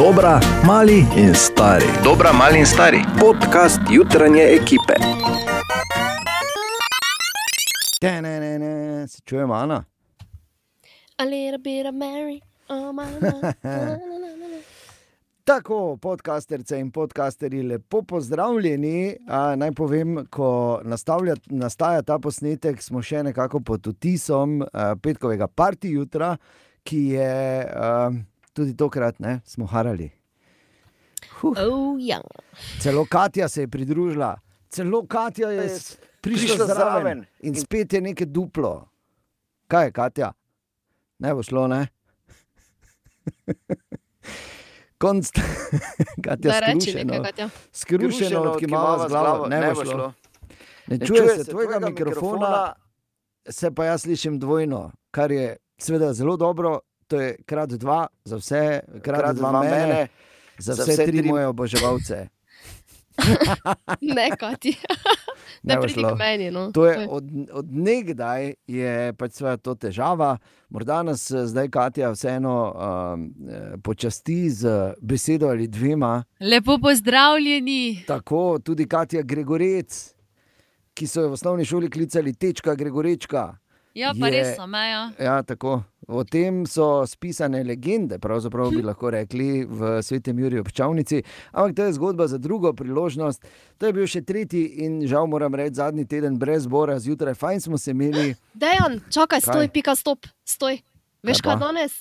Dobra, mali in stari. Dobra, mali in stari. Podcast jutranje ekipe. Ne, ne, ne, ne, se čujemo, Ana. A little bit of Mary. Oh, my, my. Tako, podcasterce in podcasterji, lepo pozdravljeni. A, naj povem, ko nastavlja, nastaja ta posnetek, smo še nekako pod vtisom a, petkovega parti jutra, ki je a, tudi tokrat, ne, smo harali. Huh. Oh, ja. Celo Katja se je pridružila, celo Katja je prišla zraven in spet je nekaj duplo. Kaj je, Katja? Ne bo šlo, ne? Konst, Katja, Da reči skrušeno, nekaj, Katja. skrušeno odkimava z glavo, ne bo šlo. Ne čuje se tvojega mikrofona, se pa jaz slišim dvojno, kar je seveda zelo dobro. To je krat dva za vse, krat, krat dva, dva mene, za vse, vse tri moje oboževalce. Ne, Katja. Ne Ne bo pridi šlo. k meni. No. To je od, od nekdaj je pač to težava. Morda nas eh, zdaj Katja vseeno um, eh, počasti z besedo ali dvema. Lepo pozdravljeni. Tako tudi Katja Gregorec, ki so jo v osnovni šoli klicali Tečka Gregorečka. Ja, pa Je- res so meja. Ja, tako. O tem so spisane legende, pravzaprav bi lahko rekli v svetem Juriju Pčavnici. Ampak to je zgodba za drugo priložnost. To je bil še tretji in žal moram reči zadnji teden brez bora zjutraj. Fajn smo se imeli, Dejan, čakaj, Kaj? stoj, pika, stop, stoj. Veš, Kaj kaj danes?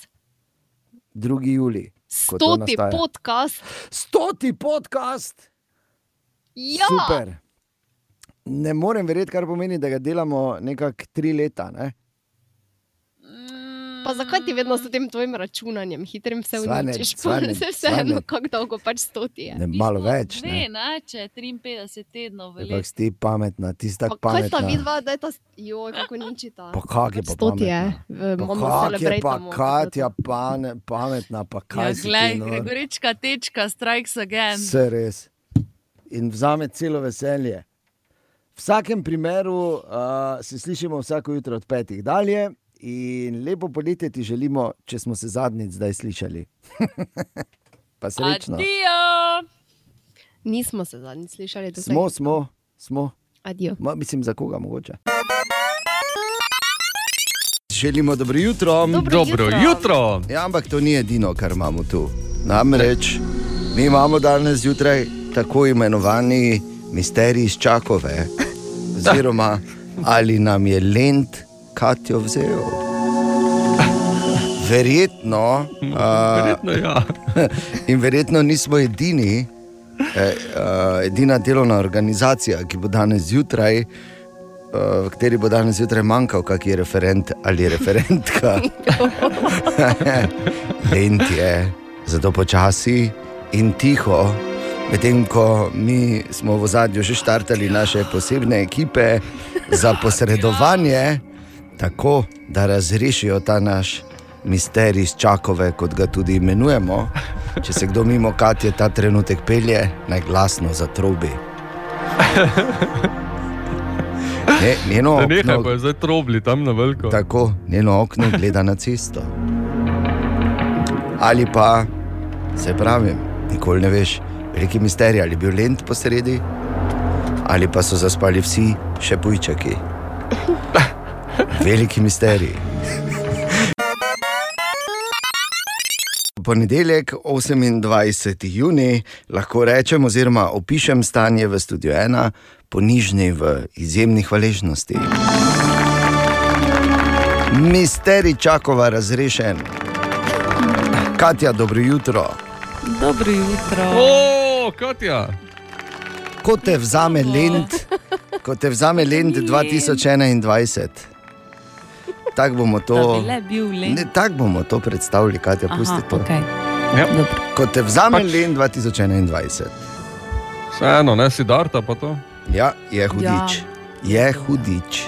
2. juli. Stoti podcast. Stoti podcast! Ja, Super. Ne morem verjeti, kar pomeni, da ga delamo nekako tri leta. Ne? pa zakaj ti vedno s tem tvojim računanjem, hitrim se uničiš? svanet, Se vseeno, kako dolgo pač stoti je. ne malo več. Dve, Ne? ne, če je 53 tednov v Ampak si ti pametna, ti si Pa tako kaj sta pametna. vidva, da je ta, joj, kako ničita. Pa kak je pa Stoti je, pametna? v- Pa imamo kak je pa. Katja pane, pametna, pa kaj Ja, si glej, ti, no? Gregorička tečka, strikes again. Vse res. In vzame celo veselje. V vsakem primeru uh, se slišimo vsako jutro od petih dalje. In lepo poletje ti želimo, če smo se zadnjič zdaj slišali. pa srečno. Adijo! Nismo se zadnjič slišali, da Smo, smo, smo. Adijo. Ma, mislim, za koga mogoče. Želimo dobro jutro. Dobro Dobro jutro. jutro. Ja, ampak to ni edino, kar imamo tu. Namreč mi imamo danes zjutraj tako imenovani misterij iz Čakove, oziroma ali nam je lent Katjo vzel. Verjetno, uh, Verjetno ja. in verjetno nismo edini, eh, uh, edina delovna organizacija, ki bo danes zjutraj. Uh, v kateri bo danes zjutraj manjkal, kakšen referent ali referentka. Lent je, zato počasi in tiho, medtem ko mi smo v zadju že štartali naše posebne ekipe za posredovanje, tako da razrešijo ta naš misterij iz Čakove, kot ga tudi imenujemo. Če se kdo mimo Katje ta trenutek pelje, naj glasno zatrobi. Ne, njeno okno, pa je zdaj trobli tam na veliko. tako, njeno okno gleda na cesto. Ali pa, se pravi, nikoli ne veš, veliki misterij ali je bil lent posredi, ali pa so zaspali vsi še pujčaki. Veliki misterij. Ponedeljek, 28. juni, lahko rečem, oziroma opišem stanje v studiu 1, ponižni v izjemni hvaležnosti. Misterij Čakova razrešen. Katja, dobro jutro. Dobro jutro. O, Katja. Ko te vzame lent, ko te vzame lent 2021. Tako bomo to, bi le bil len. ne, tak bomo to predstavili, Katja, pusti to. okay. Ja. Dobro. Ko te vzame Pač- lent 2021. Vseeno, ne si darta pa to. Ja, je hudič. Ja. Je hudič.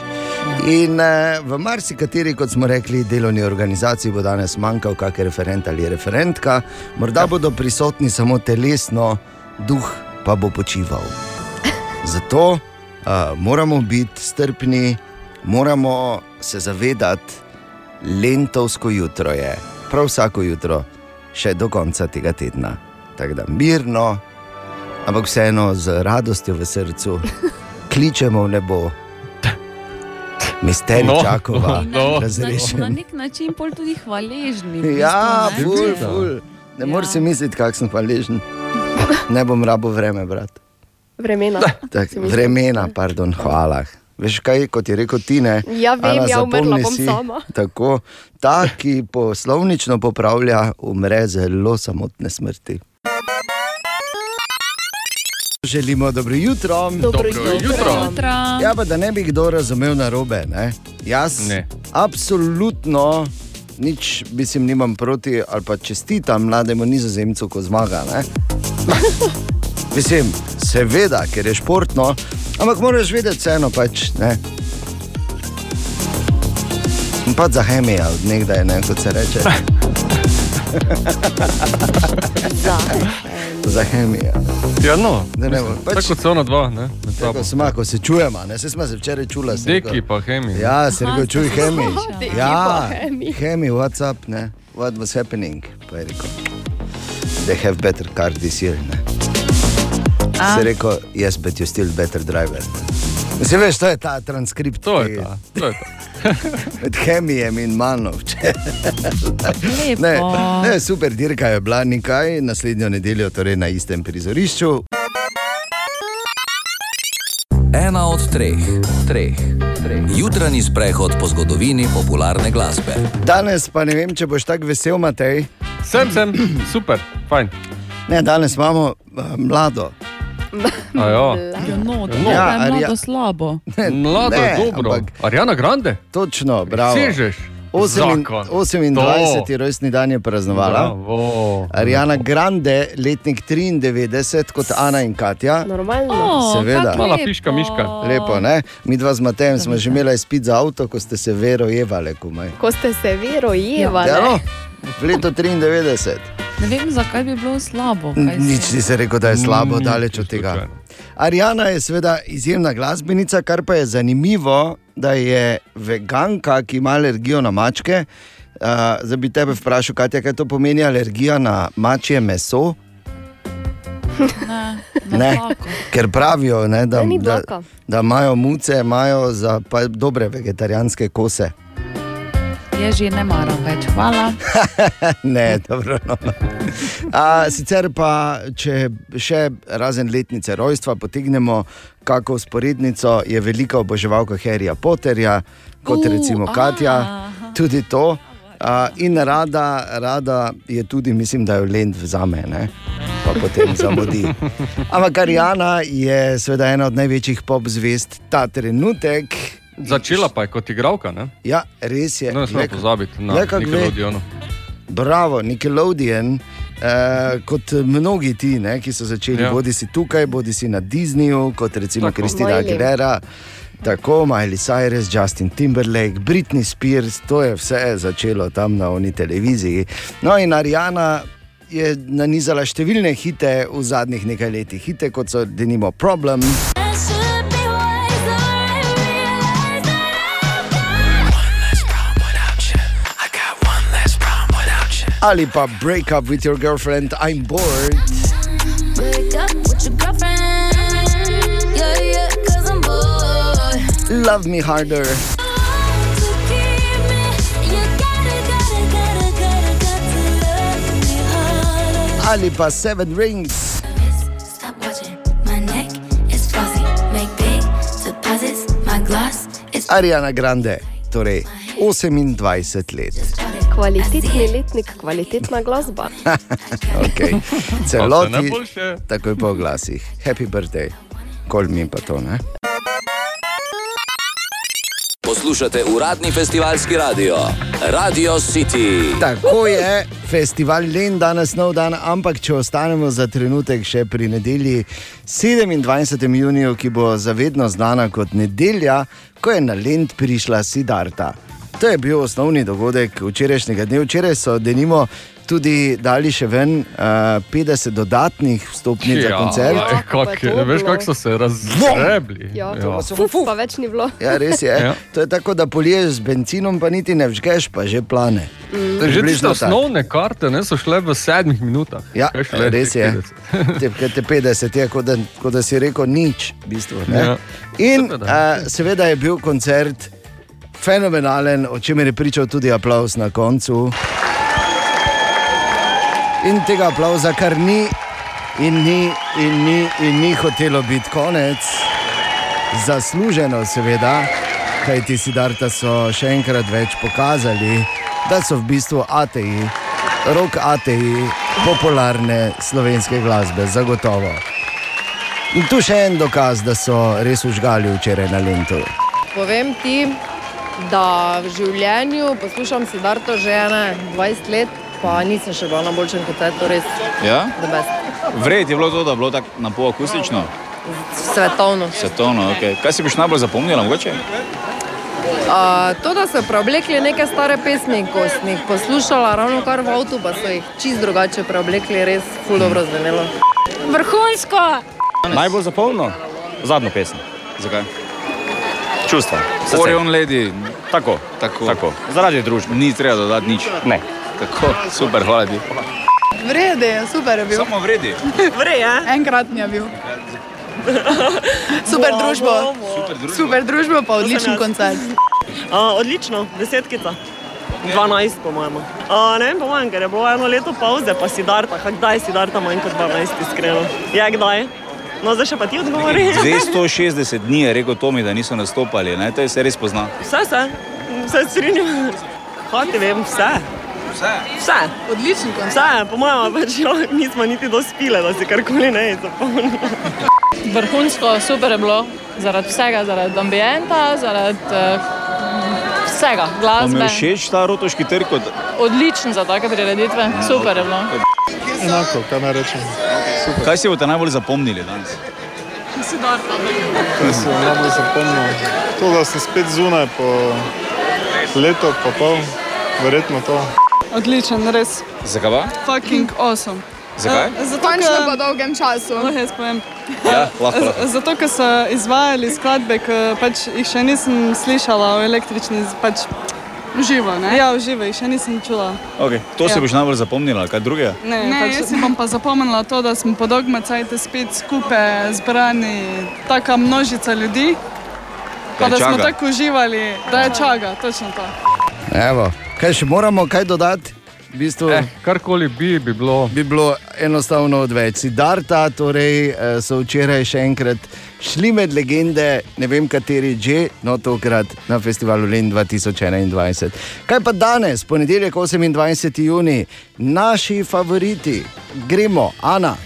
In uh, v marsikateri, kot smo rekli, delovni organizaciji bo danes manjkal kakšen referent ali referentka, morda bodo prisotni samo telesno, duh pa bo počival. Zato uh, moramo biti strpni, moramo se zavedati, lentovsko jutro je, prav vsako jutro še do konca tega tedna. Tako da mirno, ampak vseeno z radostjo v srcu kličemo v nebo. Misterij No. no. Čakova, No. Na razrešen. nek način pol tudi hvaležni. Ja, bistvu, ne. ful, ful. Ne moreš Ja. si misliti, kako sem hvaležen. Ne bom rabo vreme, brat. Vremena. Tak, vremena, pardon, hvala. Veš kaj, kot je rekel Tine? Ja, vem, Ana, ja, umrla bom si, sama. Tako, ta, ki poslovnično popravlja, umre zelo samotne smrti. Želimo dobro jutro. Dobro Dobro jutro. jutro. Jutro. Ja, pa da ne bi kdo razumel narobe. Ne? Jaz Ne. absolutno nič, mislim, nimam proti ali pa čestitam mlademu nizozemcu, ko zmaga. Mislim, seveda, ker je športno, ampak moraš vedeti, vseeno pač ne. In Pa za hemijo, od nekdaj, ne, kot se reče. Za. Hemijo. Ja, no. Ne bo, Mislim, pač- Tako kot so ona dva, ne? Tako smo, ko se čujemo, ne, se smo se včeraj čula. sem rekel. Deki pa hemi. Ja, se rekel, čuj, hemi. Deki Ja, Hemi. what's up, ne? What was happening? Pa je rekel, they have better car this year, ne? Se rekel, yes, but you still better driver. Se veš, to je ta transkript. To je ta. To je ta. Med hemijem in mano. Lepo. Ne, ne, super dirka je bila nekaj, naslednjo nedeljo torej na istem prizorišču. Ena od treh, treh, treh. Jutranji sprehod po zgodovini popularne glasbe. Danes pa ne vem, če boš tako vesel, Matej. Sem, sem, super, fajn. Ne, danes imamo uh, mlado. A ja. Ja, no, to Ja, je ali mlado ja- slabo. Mlado je Ne, dobro. ampak- Ariana Grande, Točno, bravo. sežeš. Osem- Zakon. 28. rojstni dan je praznovala. Bravo. Ariana Grande, letnik 93, kot Ana in Katja. Normalno. O, Seveda. Mala piška, miška. Lepo, ne? Mi dva z Matejem smo že imeli izpit za avto, ko ste se vero jevali, kumaj. Ko ste se vero jevali. Ja, no, v letu 93. Ne vem, zakaj bi bilo slabo. Nič ni se rekel, da je slabo, Mm, daleč od tega. Ariana je seveda izjemna glasbenica, kar pa je zanimivo, da je veganka, ki ima alergijo na mačke. Uh, zdaj bi tebe vprašal, kaj, kaj to pomeni alergija na mačje meso. Ne, Ne. ne. Ker pravijo, ne, da, Da da, imajo muce imajo za pa dobre vegetarijanske kose. Je že ne maram več. Hvala. ne, dobro. No. A, sicer pa, če še razen letnice rojstva potegnemo, kako sporednico je velika oboževalka Harryja Potterja, kot U, recimo Katja, aha. tudi to. A, in rada, rada je tudi, mislim, da jo Lend vzame, ne? pa potem zamudi. Ampak Arijana je seveda ena od največjih pop zvest ta trenutek. Začela pa je kot igralka, ne? Ja, res je. No, ne smemo pozabiti na le kak ve. Nickelodeonu. Bravo, Nickelodeon. Uh, kot mnogi ti, ne, ki so začeli Ja. ja. bodi si tukaj, bodi si na Disneyju, kot recimo Tako. Kristina. Aguilera, tako Miley Cyrus, Justin Timberlake, Britney Spears, to je vse začelo tam na oni televiziji. No in Arijana je nanizala številne hite v zadnjih nekaj letih, hite kot so denimo Problem. Ali pa Break Up with Your Girlfriend, I'm Bored. Love Me Harder. Ali pa Seven Rings. Ariana Grande, torej 28 let. Kvalitetni letnik, kvalitetna glasba. Okay. Celoti, najboljše. takoj po glasih. Happy birthday, kol mi pa to ne. Poslušate uradni festivalski radio, Radio City. Tako je, festival Len danes nov dan, ampak če ostanemo za trenutek še pri nedelji 27. juniju, ki bo zavedno znana kot nedelja, ko je na Lend prišla Sidarta. To je bil osnovni dogodek včerajšnjega dne. Včeraj so denimo tudi dali še ven uh, 50 dodatnih vstopnic za koncert. Ja, kak, pa je to veš, kako so se razgrebli. Ja, Fuf, pa več ni bilo. Ja, res je. Ja. To je tako, da poliješ z benzinom, pa niti ne vžgeš, pa že plane. Že tiste osnovne karte ne, so šle v sedmih minutah. Ja, šele res je. 50. Te, kaj te 50 je, kot da, kot da si rekel nič. V bistvu, ne. Ja. In Seveda. uh, seveda je bil koncert fenomenalen, o čemer je pričal tudi aplaus na koncu. In tega aplauza, kar ni in ni in ni in ni hotelo biti konec, zasluženo seveda, kaj ti Sidarta so še enkrat več pokazali, da so v bistvu ateji, rok ateji popularne slovenske glasbe, zagotovo. In tu še en dokaz, da so res užgali včeraj na Lendu. Povem ti, da v življenju poslušam Sidarto že ene 20 let, pa nisem še bila na boljšem koncertu, res Ja? the best. Vred je bilo to, da je bilo tako na pol akustično, Svetovno. svetovno. Okay. Kaj si boš najbolj zapomnila, mogoče? Uh, to, da so preoblekli neke stare pesmi, ko sem jih poslušala ravno kar v avtu, pa so jih čist drugače preoblekli, res ful dobro zvenelo. Vrhunsko! Najbolj zapomnil? Zadnjo pesem. Zakaj? Čustva. srce. Orion Lady. Tako. Tako. Tako. Zaradi družbe. Ni treba dodati nič. Ne. Tako, super, hvala ti. Vredi, super je bil. Samo vredi. Vrej, ja? Enkratni je bil. Super družbo. Super družbo. Super družbo, pa odličen koncert. Uh, odlično, desetkica. 12, po mojem. Uh, ne vem, po mojem, ker je bilo eno leto pauze, pa si darta. Kdaj si darta manj kot 12, iskreno? Ja, kdaj? No, zdaj še pa ti odgovori. 260 dni je rekel Tomi, da niso nastopali, ne? to je se res pozna. Vse, vse, vse strinjam. Kaj ti vem, vse. Vse. Vse. Odličen koncert. Vse, po mojem, pač jo, nismo niti dospile, da si karkoli ne zapomnimo. Vrhunsko, super je bilo, zaradi vsega, zaradi ambienta, zaradi uh, vsega, mi glasbe. je všeč ta rotoški trg Odličen za take prireditve, super je bilo. Enako, kaj naj rečem. Kaj si boste najbolj zapomnili danes? Kaj sem najbolj zapomnil? To, da sem spet zunaj po letu, pa pol, verjetno to. Odličen, res. Zakaj? Fucking awesome. Zakaj? Zato, Končno po dolgem času. Lahko jaz povem. Ja, lahko. lahko. Zato, ker so izvajali skladbe, ki pač jih še nisem slišala v električni, pač uživo. Ne? Ja, uživo jih še nisem čula. Okay. To si Ja. boš najbolj zapomnila, kaj drugega? Ne, ne pač... jaz si bom pa zapomnila to, da smo po dolgmacajte spet skupaj zbrani, taka množica ljudi. Pa Da smo tako uživali, da je čaga, točno to. Evo, kaj še moramo kaj dodati? V bistvu, eh, karkoli bi, bi bilo. Bi bilo enostavno odveč. Sidarta torej, eh, so včeraj še enkrat šli med legende, ne vem kateri že, no tokrat na festivalu Len 2021. Kaj pa danes, ponedeljek 28. juni, naši favoriti, gremo, Ana.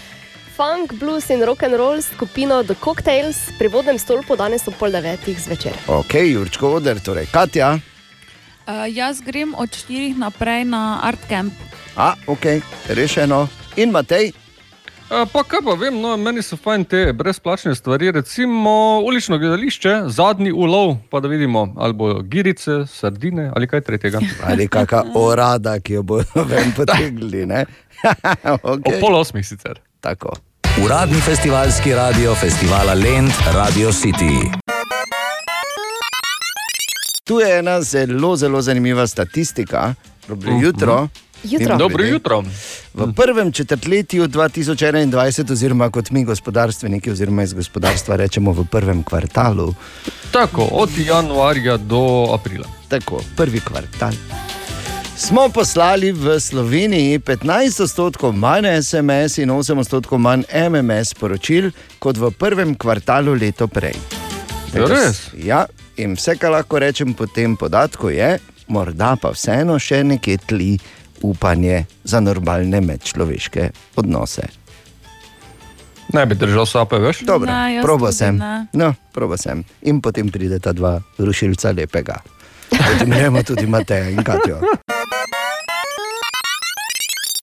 Funk, blues in rock and roll skupino The Cocktails pri vodnem stolpu danes ob pol devetih zvečer. Ok, Jurčko Oder, torej Katja. Uh, jaz grem od 4 naprej na Art Camp. A, ok, rešeno. In Matej. A, pa kaj pa vem, no, meni so fajn te brezplačne stvari, recimo ulično gledališče, zadnji ulov, pa da vidimo, ali bojo girice, sardine ali kaj tretjega. Ali kakšna orada, ki jo bodo ven potegnili. ne? okay. O pol osmih sicer. Tako. Uradni festivalski radio festivala Lend Radio City. Tu je ena zelo, zelo zanimiva statistika. Dobro jutro. Jutro. In Dobro jutro. V prvem četrtletju 2021, oziroma kot mi gospodarstveniki, oziroma iz gospodarstva rečemo v prvem kvartalu, Tako, od januarja do aprila. tako, prvi kvartal. Smo poslali v Sloveniji 15 odstotkov manj SMS in 8 odstotkov manj MMS sporočil kot v prvem kvartalu leto prej. Res? Ja, in vse, kar lahko rečem po tem podatku, je, morda pa vseeno še nekje tli upanje za normalne medčloveške odnose. Ne bi držal sape, veš? Dobro, jaz proba sem. ne. No, proba sem. In potem prideta dva rušilca lepega. Potem gremo tudi Mateja in Katjo.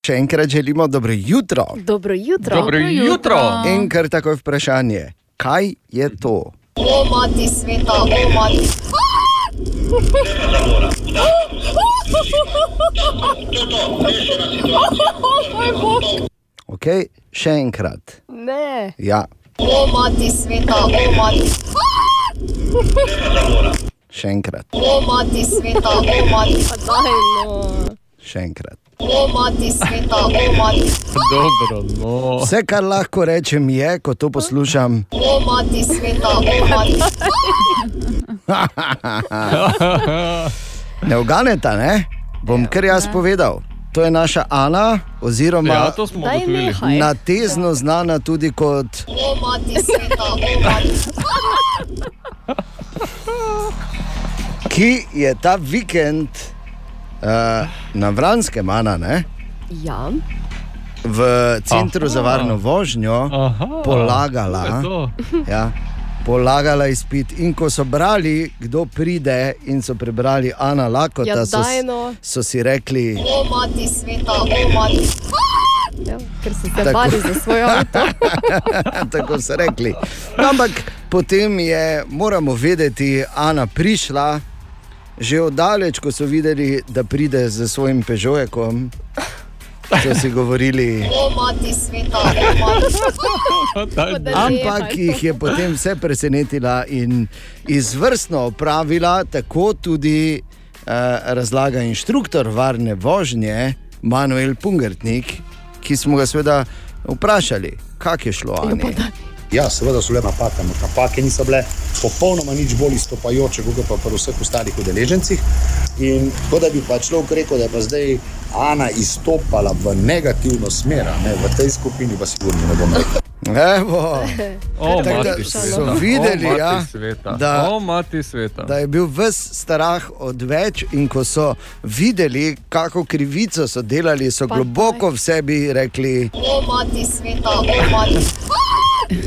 Še enkrat želimo dobro jutro. Dobro jutro. Dobro jutro. In kar takoj vprašanje, kaj je to? O, mati sveta, o, mati. Ok, še enkrat. Ne. Ja, O, mati sveta, o, mati. še enkrat, O, mati sveta, o, mati. Pa daj, no. še enkrat. O, mati sveta, o, mati. Dobro, no. Vse, kar lahko rečem, je, ko to poslušam. O, mati sveta, o, mati. Ne uganeta, ne? Bom kar jaz povedal. To je naša Ana, oziroma Ja, na tezno znana tudi kot O, mati sveta, o, mati. ki je ta vikend na Vranskem, Ana, ne? Ja. v centru Aha. za varno vožnjo Aha, polagala. je. Ja, polagala izpit. In ko so brali, kdo pride, in so prebrali Ana Lakota, Ja, so, no. so si rekli, O, mati sveta, o, mati. Ja, ker so se Tako. bali za svoj avto. tako so rekli. No, ampak potem je, moramo vedeti, Ana prišla. Že oddaleč, ko so videli, da pride z svojim Peugeotom, so si govorili, O, mati sveta, o, mati. Ampak jih je potem vse presenetila in izvrstno opravila, tako tudi uh, razlaga inštruktor varne vožnje Manuel Pungertnik, ki smo ga seveda vprašali, kako je šlo. Ani? Ja, seveda so bile napake, ampak napake niso bile popolnoma nič bolj izstopajoče, kot pa pri vseh ostalih udeležencih. In tako da bi pa človek rekel, da je pa zdaj Ana izstopala v negativno smer, a ne v tej skupini, pa sigurno ne bom rekel. Evo, O, Tako da so sveta. videli, o, ja, sveta. da- o, mati sveta. da je bil ves strah odveč, in ko so videli, kako krivico so delali, so Pa globoko v sebi rekli: O, mati sveta, o, mati.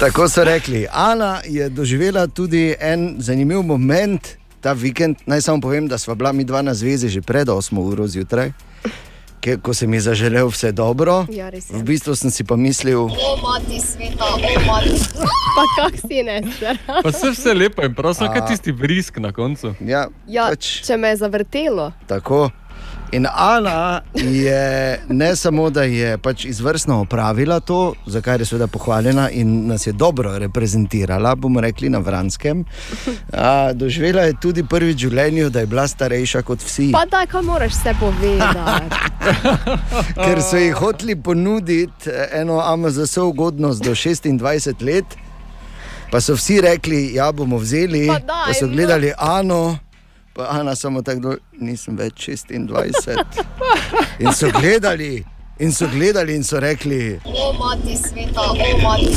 Tako so rekli. Ana je doživela tudi en zanimiv moment ta vikend. Naj samo povem, da sva bila mi dva na zvezi že pred 8 uro zjutraj, ke- ko sem ji zaželel vse dobro. Ja. V bistvu sem si pa mislil, O, mati sveta, o, mati. Pa kak si ne, Pa vse, vse lepo in prav, samo tisti brisk na koncu. Ja, Ja, če me je zavrtelo. tako. In Ana je ne samo, da je pač izvrstno opravila to, za kar je seveda pohvaljena in nas je dobro reprezentirala, bomo rekli na Vranskem. A, doživela je tudi prvič v življenju, da je bila starejša kot vsi. Pa da, kaj moraš vse povedati. ker so ji hoteli ponuditi eh, eno AMZS ugodnost do 26 let, pa so vsi rekli, da ja, bomo vzeli. Pa daj, pa so no. gledali Ano, pa Ana samo tako, nisem več 26. In so gledali. In so gledali in so rekli, O, mati sveta, o, mati.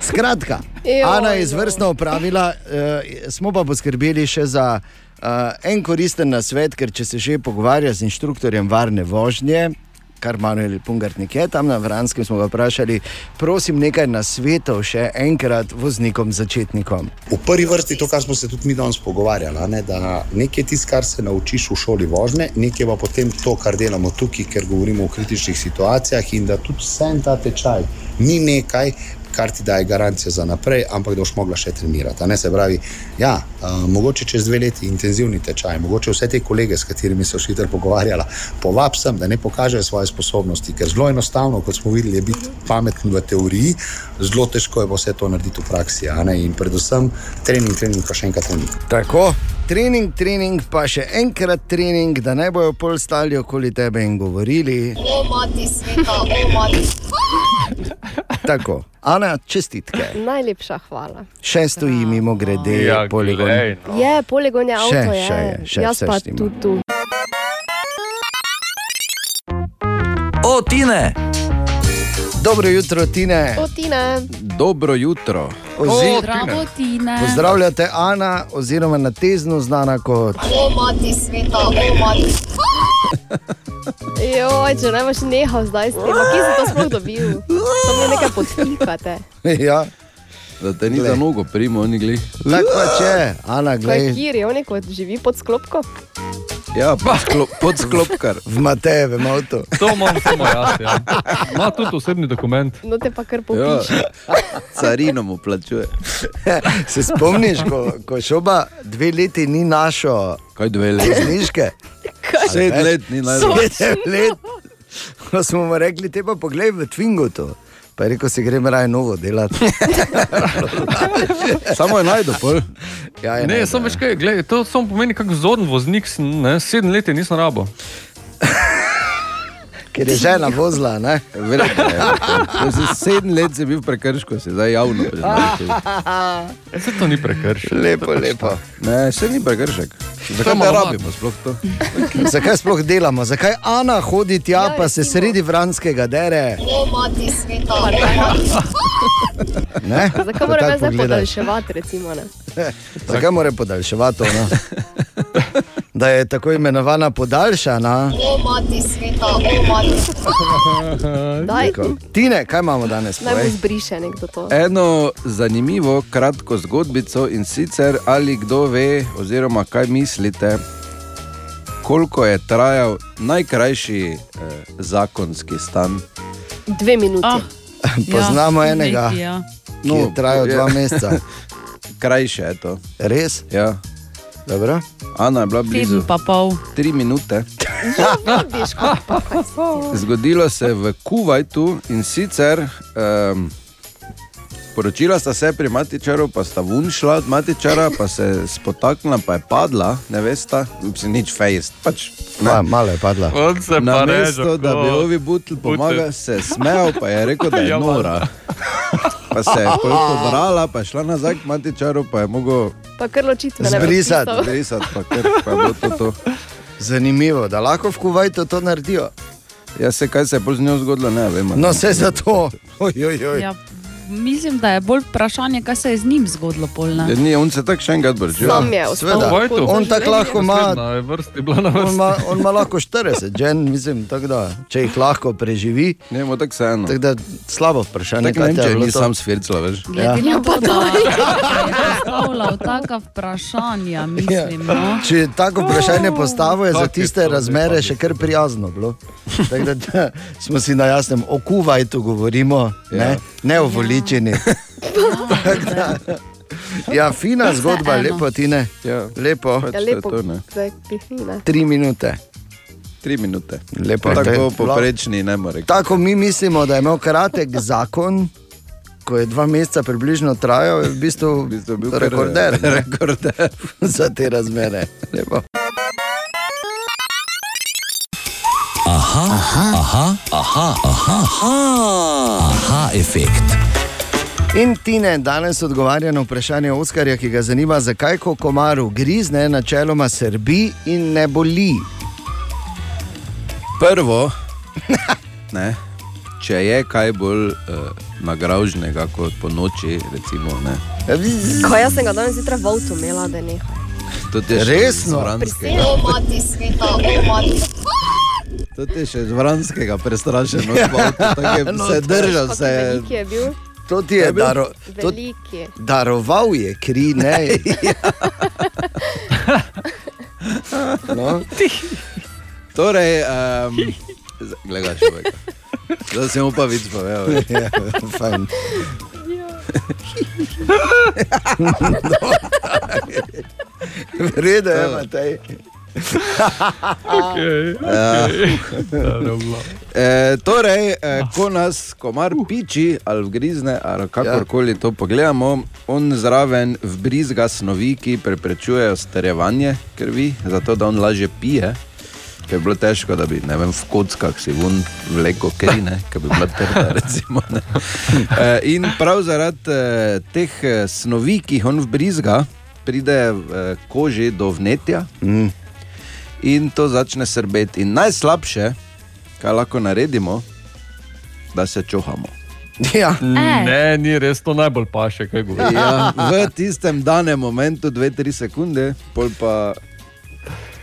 skratka, Joj, Ana je no. izvrstno opravila, uh, smo pa poskrbeli še za uh, en koristen nasvet, ker če se že pogovarja z inštruktorjem varne vožnje, kar Manuel Pungartnik je tam na Vranskem, smo ga vprašali, prosim nekaj nasvetov še enkrat voznikom začetnikom. V prvi vrsti to, kar smo se tudi mi danes pogovarjali, ne, da nekaj tisto, kar se naučiš v šoli vožnje, nekaj pa potem to, kar delamo tukaj, ker govorimo o kritičnih situacijah in da tudi vse en ta tečaj ni nekaj, kar ti daje garancijo za naprej, ampak da boš mogla še trenirati. a Ne, se pravi, ja, uh, mogoče čez dve leti intenzivni tečaj, mogoče vse te kolege, s katerimi se šiter pogovarjala, povab sem, da ne pokažejo svoje sposobnosti, ker zelo enostavno, kot smo videli, je biti pameten v teoriji, zelo težko je pa vse to narediti v praksi. a ne, In predvsem trening, trening, pa še enkrat trening. Tako, trening, trening, pa še enkrat trening, da ne bojo pol stali okoli tebe in govorili. O, mati sveta, o, mati. Tako, Ana, čestitke. Najlepša hvala. Še stoji mimo grede, Ja, poligon. glej, no. Je, poligon je Še, avto, je. še je, še Jaz pa tudi tu. O, Tine! Dobro jutro, Tine. O, Tine. Dobro jutro. Ozi- Bravo, Tine. Pozdravljate, Ana, oziroma na tezno znana kot. O, mati sveta, o, mati. Joj, če ne boš nehal zdaj s tem, kje si to sploh dobil? To mi nekaj podtikate. ja. Da te ni Glej. za nogo, primo, ni glih. Tako pa če, Ana, Kaj gledaj. kjer je, on kot živi pod sklopko? Ja, podsklo, podsklopkar. V Matejevem avtu. To imam samo jaz. Ja. Ma tudi osebni dokument. No te pa kar Ja. popiši. Carino mu plačuje. Se spomniš, ko, ko šoba dve leti ni našo Kaj dve leti? Zniške? Sedem let ni našel. Sedem let. Ko smo mu rekli, te pa poglej v Twingu to. Pa je rekel, si grem raje novo delati. Samo je najdel, pol. Ja, je Ne, najdel, samo veš kaj, gled, to samo pomeni, kako zoren voznik sem, ne, sedem let je nisem rabo. Ker je žena vozila, ne? Verjetno si Sedem let si bil v prekršku, si zdaj javno priznal. Se to ni prekršek. Lepo, lepo. Ne, še ni prekršek. Zakaj ne rabimo sploh to? Zakaj sploh delamo? Zakaj Ana hodi tja, pa se sredi Vranskega dere? O, mati sveta. Ne? Zakaj moram tako jaz zdaj podaljševati, recimo? Ne? Zakaj mora podaljševati ona? Da je tako imenovana podaljšana. O, mati sveta, o, mati. Tine, kaj imamo danes? naj mu zbriše nekdo to. Eno zanimivo, kratko zgodbico in sicer ali kdo ve, oziroma kaj mislite, koliko je trajal najkrajši eh, zakonski stan. Dve minuti. Ah, Poznamo ja, enega, neki, ja. ki je trajal dva meseca. Krajše je to. Res? Ja. Dobro. Ana je bila blizu. Pa pol. Tri minute. Ti. Zgodilo se je v Kuwaitu in sicer um, poročila sta se pri Matičaru, pa sta ven šla od Matičara, pa se je spotaknila, pa je padla, ne veste, si nič fejst. Pač, Ma, malo je padla. On se Na mesto, da bi ovi butl pomagal, se je smejal, pa je rekel, da je Ja, nora. Pa se je pobrala, pa je šla nazaj k Matičaru, pa je mogel Pa kar ločitve ne Zbrisati. zbrisati, pa, kar, pa je bilo to. to. Zanimivo, da lahko v Kuwaitu to naredijo. Jaz se kaj se je pol z njo zgodilo, ne vem. No, vse zato. Oj, oj, oj. Ja, mislim, da je bolj vprašanje, kaj se je z njim zgodilo. Pol, ne. Ja, ni, on se tako še enkrat brčil. Sam je ostal. On tako lahko ima, on ima, on ima lahko 40, žen, mislim, tako da, če jih lahko preživi. Ne, mu tako vseeno. Tako da slabo vprašanje. Tako ne če ni sam svircla, veš. Ja. na to, da je taka vprašanja, mislim. No. Če tako vprašanje postavijo, je za tiste razmere še kar prijazno bilo. Tako da, da smo si na jasnem, o Kuwaitu govorimo, ne, Ja. ne o voličini. Da, Ja, fina zgodba, lepo ti ne. Ja, Lepo, pač Ja, to je lepo, to, ne. tri minute. Tri minute. Lepo, je Tako bilo- poprečni ne more. Tako mi mislimo, da je imel kratek zakon, ko je dva meseca približno trajal, je v bistvu, v bistvu bil rekorder, ne, rekorder. za te razmere. Lepo. Aha, aha, aha, aha, aha, aha, aha efekt. In Tine danes odgovarja na vprašanje Oskarja, ki ga zanima, zakaj ko komaru grizne, načeloma srbi in ne boli. Prvo, ne, če je kaj bolj uh, nagražnega kot po noči, recimo, ne. Ko jaz sem ga danes zjutraj v avtu imela, da ne. Je Resno? iz Vranskega. O, mati sveta, mati. To je še iz Vranskega prestrašeno. no, se držal, se je. Je bil, To ti je daro, to, veliki. daroval, je kri, ne. no, Torej, um, gledaj, človek. Zdaj sem upa vic povedal. ja, fajn. Vredo je, Matej. Ja. E, torej, e, ko nas komar piči ali vgrizne, ali kakorkoli to pogledamo, on zraven vbrizga snovi, ki preprečujejo starevanje krvi, zato da on lažje pije. Ker je bilo težko, da bi vem, v kockah si vun vleko kri, ne, ker bi bila trda. Recimo, ne. e, in prav zaradi e, teh snovi, ki jih on vbrizga, pride e, koži do vnetja Mm. In to začne srbeti. In najslabše, kaj lahko naredimo, da se čohamo. Ja. Ne, ni res to najbolj paše, kaj govoriš. Ja, v tistem danem momentu, 2-3 sekunde, pol pa.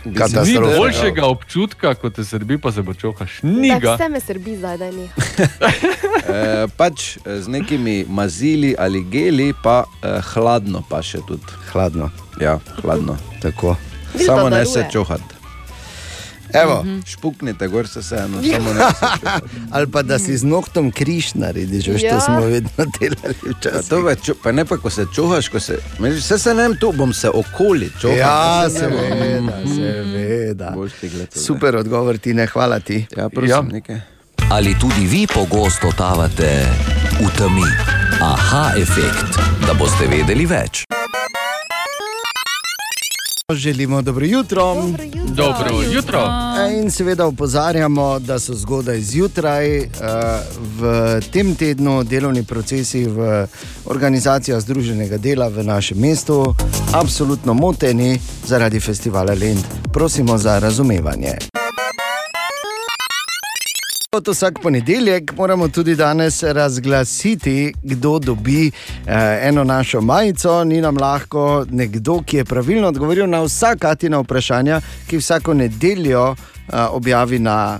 Ni boljšega občutka, kot te srbi, pa se bo čohaš. Ni Da ga. vse me srbi zdaj, da ne. E, pač eh, z nekimi mazili ali geli, pa e, hladno pa še tudi. Hladno. Ja, hladno. Tako. Samo ne se čohati. Evo. Mhm. Špuknite, gor se vseeno, samo ne. Ali pa da si z noktom križ narediš, veš, to Ja. smo vedno delali Ja, včasih. to pa, ne pa, ko se čuhaš, ko se, meni, vse se ne vem, tu bom se okoli čuhal. Ja, seveda, seveda. Gledal. Super odgovor, ti ne hvala ti. Ja, prosim, nekaj. Ali tudi vi pogosto totavate v temi? Aha, efekt, da boste vedeli več. Želimo dobro jutro. Dobro jutro. In seveda opozarjamo, da so zgodaj zjutraj eh, v tem tednu delovni procesi v organizacijah Združenega dela v našem mestu absolutno moteni zaradi festivala Lend. Prosimo za razumevanje. Kot vsak ponedeljek moramo tudi danes razglasiti, kdo dobi eh, eno našo majico. Ni nam lahko nekdo, ki je pravilno odgovoril na vsa Katina vprašanja, ki vsako nedeljo eh, objavi na.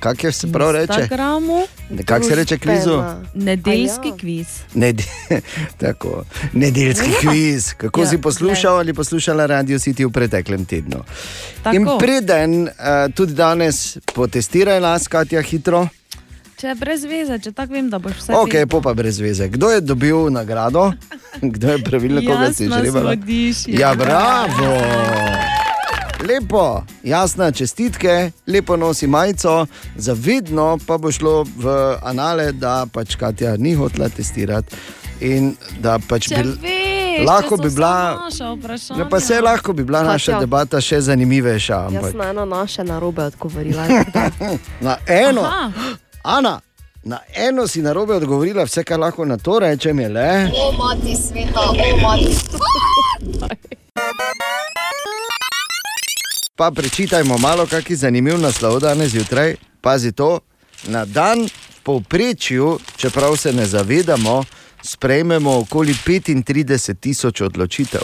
Kako se prav reče? Instagramu. Kako se reče kvizu? Nedeljski kviz. Ned tako, nedeljski kviz. Kako Ja, ja, si poslušal ali poslušala Radio City v preteklem tednu? Tako. In preden uh, tudi danes potestiraj nas, Katja, hitro. Če je brez veze, če tako vem, da boš vse. Ok, po pa brez veze. Kdo je dobil nagrado? Kdo je pravilno, koga si žrebala? Smodiš, Ja, bravo! Lepo, jasna čestitke, lepo nosi majico, zavedno pa bo šlo v anale, da pač Katja ni hotela testirati. In da pač bi, veš, lahko bi bila, ja, pa se lahko bi bila naša Katja. debata še zanimivejša. Jaz Ampak na eno naše narobe odgovorila. na eno, Aha. Ana, na eno si narobe odgovorila, vse kar lahko na to rečem je le. O, mati sveta, o, mati. Pa prečitajmo malo, kakšen zanimiv naslov danes zjutraj. Pazi to, na dan povprečju, čeprav se ne zavedamo, sprejmemo okoli 35 tisoč odločitev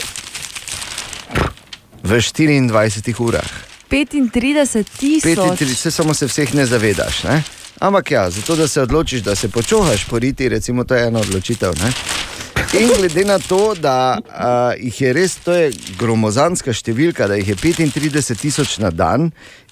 v 24 urah. 35 tisoč. 35, se samo se vseh ne zavedaš. Ne? Ampak ja, zato da se odločiš, da se počohaš poriti, recimo, to je ena odločitev. Ne? In glede na to, da uh, jih je res, to je gromozanska številka, da jih je 35 tisoč na dan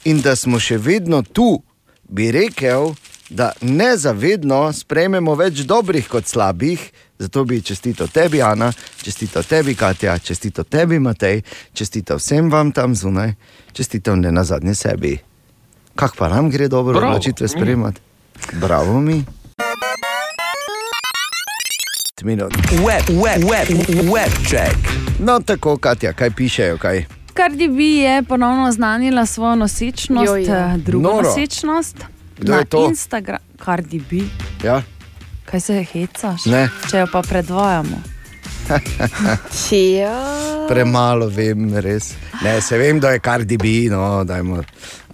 in da smo še vedno tu, bi rekel, da nezavedno sprejmemo več dobrih kot slabih. Zato bi čestito tebi, Ana, čestito tebi, Katja, čestito tebi, Matej, čestito vsem vam tam zunaj, čestito ne na zadnje sebi. Kak pa nam gre dobro Bravo. odločitve sprejemati? Bravo mi. Minut. Web, web, web, web check. No, tako, Katja, kaj pišejo, kaj? Cardi B je ponovno oznanila svojo nosečnost, Joj, ja. eh, drugo Noro. nosečnost. Kdo na je to? Instagramu, Cardi B. Ja? Kaj se hecaš? Ne. Če jo pa predvajamo. Premalo vem, res. Ne, se vem, da je kar dibi, no, dajmo.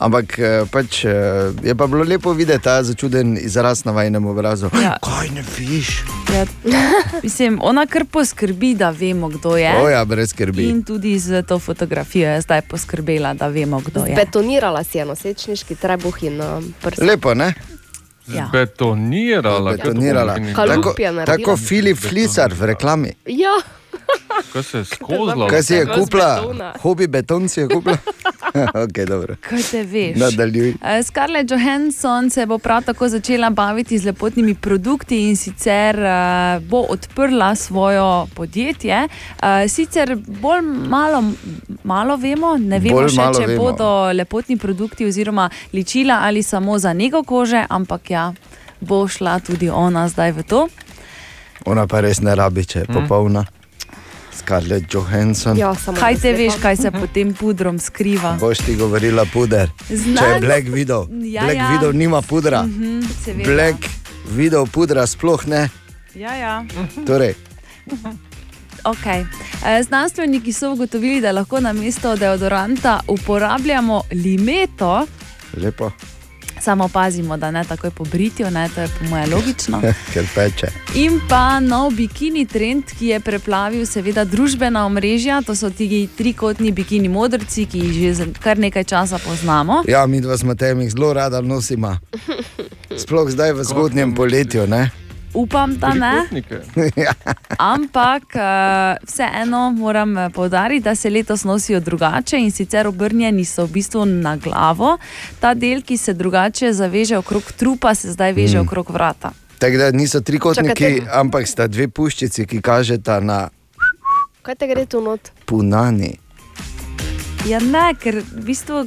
Ampak eh, pač, eh, je pa bilo lepo videti ta začuden izraz na vajnem obrazu. Ja. Kaj ne viš? Ja, mislim, ona kar poskrbi, da vemo, kdo je. O ja, brez skrbi. In tudi z to fotografijo je zdaj poskrbela, da vemo, kdo je. Betonirala si je nosečniški trebuh in um, prst. Lepo, ne? Ja. Betonirala. Betonirala. kaj to pomeni? Tako, tako Filip Flicar v reklami. Ja. Kaj se je skozla? Kaj si je kupila? Hobi beton si je kupila? ok, dobro. Kaj te veš? Nadaljuj. Eh, Scarlett Johansson se bo prav tako začela baviti z lepotnimi produkti in sicer uh, bo odprla svojo podjetje. Uh, sicer bolj malo, malo vemo, ne vemo Bolj še, če vemo. bodo lepotni produkti oziroma ličila ali samo za nego kože, ampak ja, bo šla tudi ona zdaj v to. Ona pa res ne rabi, če je popolna. Scarlett Johansson. Ja, Kaj te veš, kaj se pod tem pudrom skriva? Boš ti govorila puder. Znan- Če je Black Widow. Ja, Black ja. Widow nima pudra. Mhm, seveda. Black Widow pudra sploh ne. Ja, ja. Torej, Okay. Znanstveniki so ugotovili, da lahko na mesto deodoranta uporabljamo limeto, lepo, samo pazimo, da ne takoj po britju, ne, to je po mojem logično. ker peče. In pa nov bikini trend, ki je preplavil seveda družbena omrežja, to so ti trikotni bikini modrci, ki jih že kar nekaj časa poznamo. Ja, mi dva smo tem jih zelo rada nosima. Sploh zdaj v zgodnjem poletju. Ne? Upam, da ne. Ampak uh, vseeno moram eh, poudariti, da se letos nosijo drugače in sicer obrnjeni so v bistvu na glavo. Ta del, ki se drugače zaveže okrog trupa, se zdaj veže Mm. okrog vrata. Tako da niso trikotniki, Čakajte. ampak sta dve puščici, ki kažeta na Kaj te gre tu not? punani. Ja, ne, ker v bistvu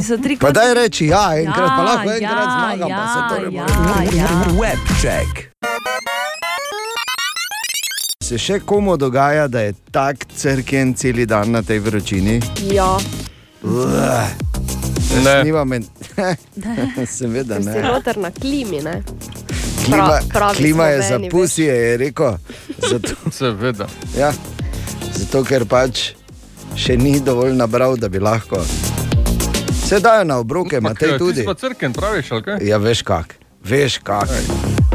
so tri Pa daj reči ja, enkrat pa Ja, lahko enkrat ja, zmagam, pa se to ne ja, more. ja. Webcheck. Se še komu dogaja, da je tak crken cel dan na tej vročini? Ja, Ne. Snima men... Seveda ne. noter na klimi, ne? Klima, Pra- pravi klima je za pusije, je rekel. Zato, Seveda. ja, zato, ker pač še ni dovolj nabral, da bi lahko. Se dajo na obroke, Matej tudi. Ti si pa crken, praviš, ali kaj? Ja, veš kak, veš kak.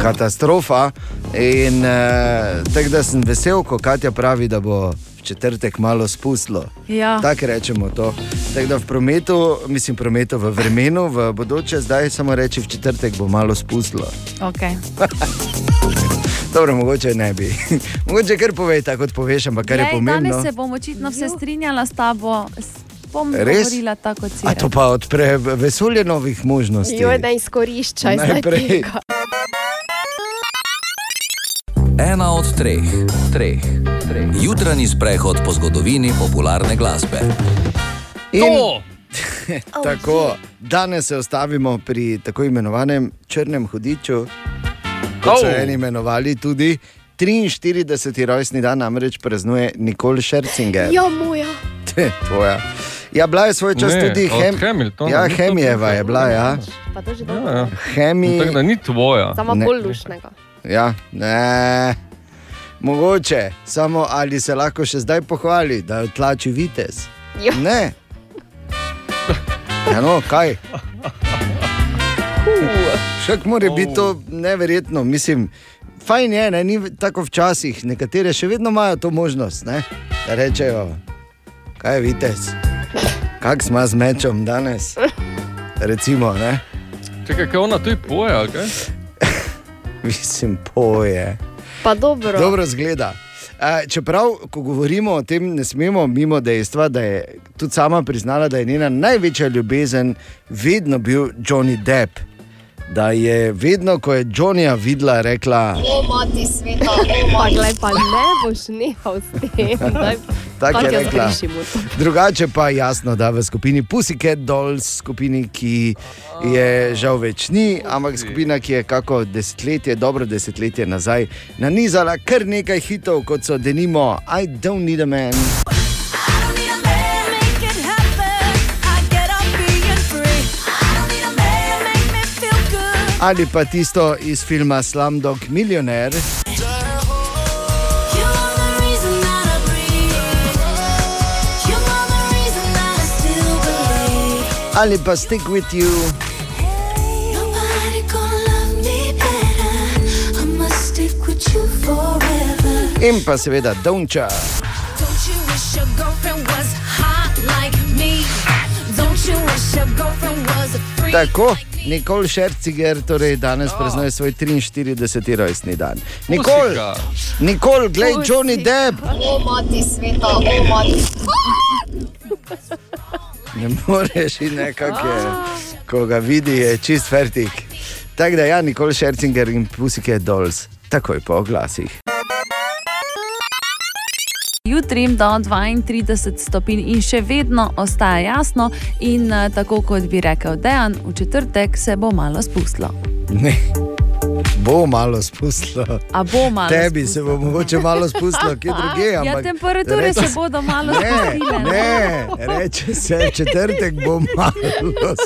Katastrofa. In uh, tako da sem vesel, ko Katja pravi, da bo v četrtek malo spustilo. Ja. Tako rečemo to. Tako da v prometu, mislim, prometu, v vremenu, v bodoče, zdaj samo reči, v četrtek bo malo spustilo. Okay. Dobro, mogoče ne bi. mogoče kar povej, tako kot poveš, ampak kar je Glej, pomembno. Danes se bom očitno vse strinjala s tabo. Bom Res? govorila tako, kot si. A to pa odpre vesolje novih možnosti. Joj, ne izkoriščaj Najprej. tega. Ena od treh, treh, treh. Jutranji sprehod po zgodovini popularne glasbe. In, tako, danes se ostavimo pri tako imenovanem črnem hudiču, kot so Oh. eni imenovali tudi 43. rojstni dan, namreč praznuje Nikol Šercinger. Ja, moja. Tvoja. Ja, bila je svoj čas Ne, tudi Hem... Hamiltona, ja, to Hemijeva je bila. Ja. Pa to že Ja, dobro. ja. Hemi... Tako da ni tvoja. Samo bolj lušnega. Ja, ne. Mogoče, samo ali se lahko še zdaj pohvali, da je tlači vitez. Ja. Ne. Ja, no, kaj? Še kako mora biti to neverjetno. Mislim, fajn je, ne, ni tako včasih. Nekatere še vedno imajo to možnost, ne, da rečejo, kaj je vitez, kak smo z mečom danes. Recimo, ne. Čakaj, kaj ona tu poje, kaj? Mislim, poje. Pa dobro. Dobro zgleda. Čeprav, ko govorimo o tem, ne smemo mimo dejstva, da je tudi sama priznala, da je njena največja ljubezen vedno bil Johnny Depp. Da je vedno, ko je Johnnyja videla, rekla: O, mati sveta, o, mati. Glej, pa ne boš nehal s tem. Daj, Tako je rekla. Drugače pa jasno, da v skupini Pussycat Dolls, skupini, ki je žal več ni, ampak skupina, ki je kako desetletje, dobro desetletje nazaj, nanizala kar nekaj hitov, kot so denimo I don't need a man. Ali pa tisto iz filma Slumdog Millionaire. Ali pa Stick with You. In pa seveda Donča. Tako, Nikol Šerciger, torej danes praznuje svoj 43. rojstni dan. Nikol, Pusika. Nikol, glej, Johnny Depp. O, mati sveta, o, mati. Ne moreš in nekako je, ko ga vidi, je čist fertik. Tako da ja, Nikol Šercinger in Pusike Dolls, takoj po oglasih. Jutri jim do 32 stopinj in še vedno ostaja jasno, in eh, tako kot bi rekel Dejan, v četrtek se bo malo spustilo. Ne. Bo malo spustilo. A bo malo Tebi se bo mogoče malo spustilo, kje druge. Ja, ampak temperature reče se bodo malo Ne, spustile. ne, reče se, četrtek bo malo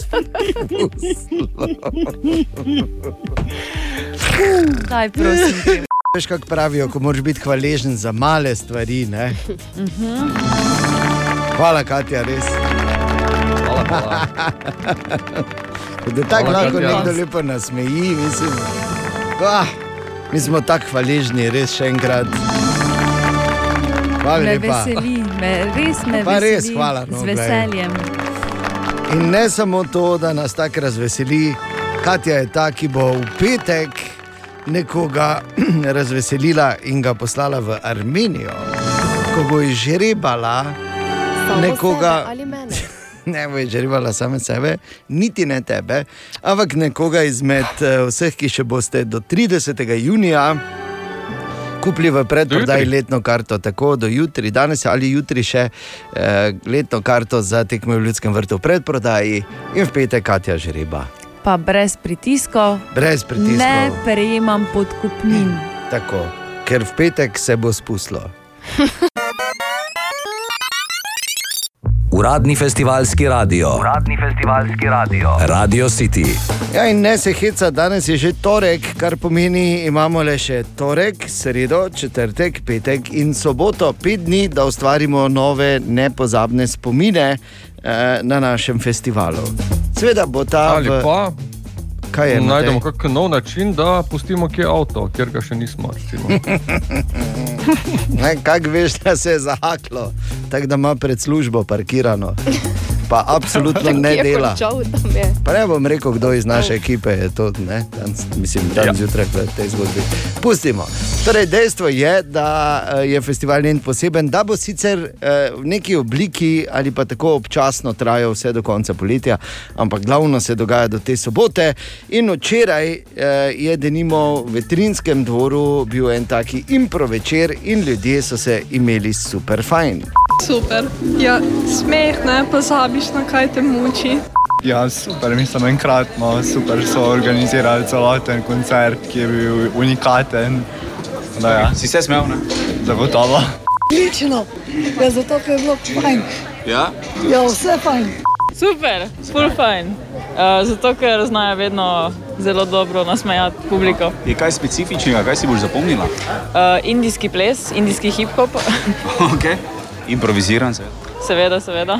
spustilo. Daj, prosim. Veš, kako pravijo, ko moraš biti hvaležen za male stvari. Ne? Mhm. Hvala, Katja, res. Hvala, hvala. Da tako Hvala, lahko Katja. nekdo lepo nasmeji, mislim. Ah, mi smo tako hvaležni, res še enkrat. Hvala Me lepa. veseli, me, res me Pa res, veseli. hvala, no, Z glej. veseljem. In ne samo to, da nas tako razveseli, Katja je ta, ki bo v petek nekoga razveselila in ga poslala v Armenijo, ko bo izžrebala Samo nekoga. Ne bo izžrebala same sebe, niti ne tebe, ampak nekoga izmed eh, vseh, ki še boste do 30. junija kupili v predprodaji letno karto, tako do jutri, danes ali jutri še eh, letno karto za tekme v Ljudskem vrtu v predprodaji in v petek Katja žreba. Pa brez pritiskov. Brez pritiskov. Ne prejemam podkupnin. Tako, ker v petek se bo spustilo. Uradni festivalski radio. Uradni festivalski radio. Radio City. Ja, in ne se heca, danes je že torek, kar pomeni, imamo le še torek, sredo, četrtek, petek in soboto, pet dni, da ustvarimo nove nepozabne spomine eh, na našem festivalu. Sveda bo ta. Ali v- pa Kaj je, najdemo kakšen nov način, da pustimo kje avto, kjer ga še nismo. Kaj veš, da se je zahaklo, tako da ima pred službo parkirano, pa absolutno ne dela. Pa ne bom rekel, kdo iz naše ekipe je to, ne, dan, mislim, dan ja. zjutraj v tej zgodbi. Pustimo. Torej, dejstvo je, da eh, je festival njen poseben, da bo sicer eh, v neki obliki ali pa tako občasno trajal vse do konca poletja, ampak glavno se dogaja do te sobote. In včeraj eh, je denimo v veterinskem dvoru bil en taki impro večer in ljudje so se imeli super fajn. Super. Ja, smeh, ne pozabiš, na kaj te muči. Ja, super, mislim, enkratno, super so organizirali celoten koncert, ki je bil unikaten. Da, ja. Si se smel, ne? Zagotovo. Odlično, ja, zato ker je bilo fajn. Ja? Ja, vse fajn. Super, full fajn. Uh, zato, ker znajo vedno zelo dobro nasmejati publiko. Je kaj specifičnega, kaj si boš zapomnila? Uh, indijski ples, indijski hip-hop, okay. Improviziran se. seveda, seveda.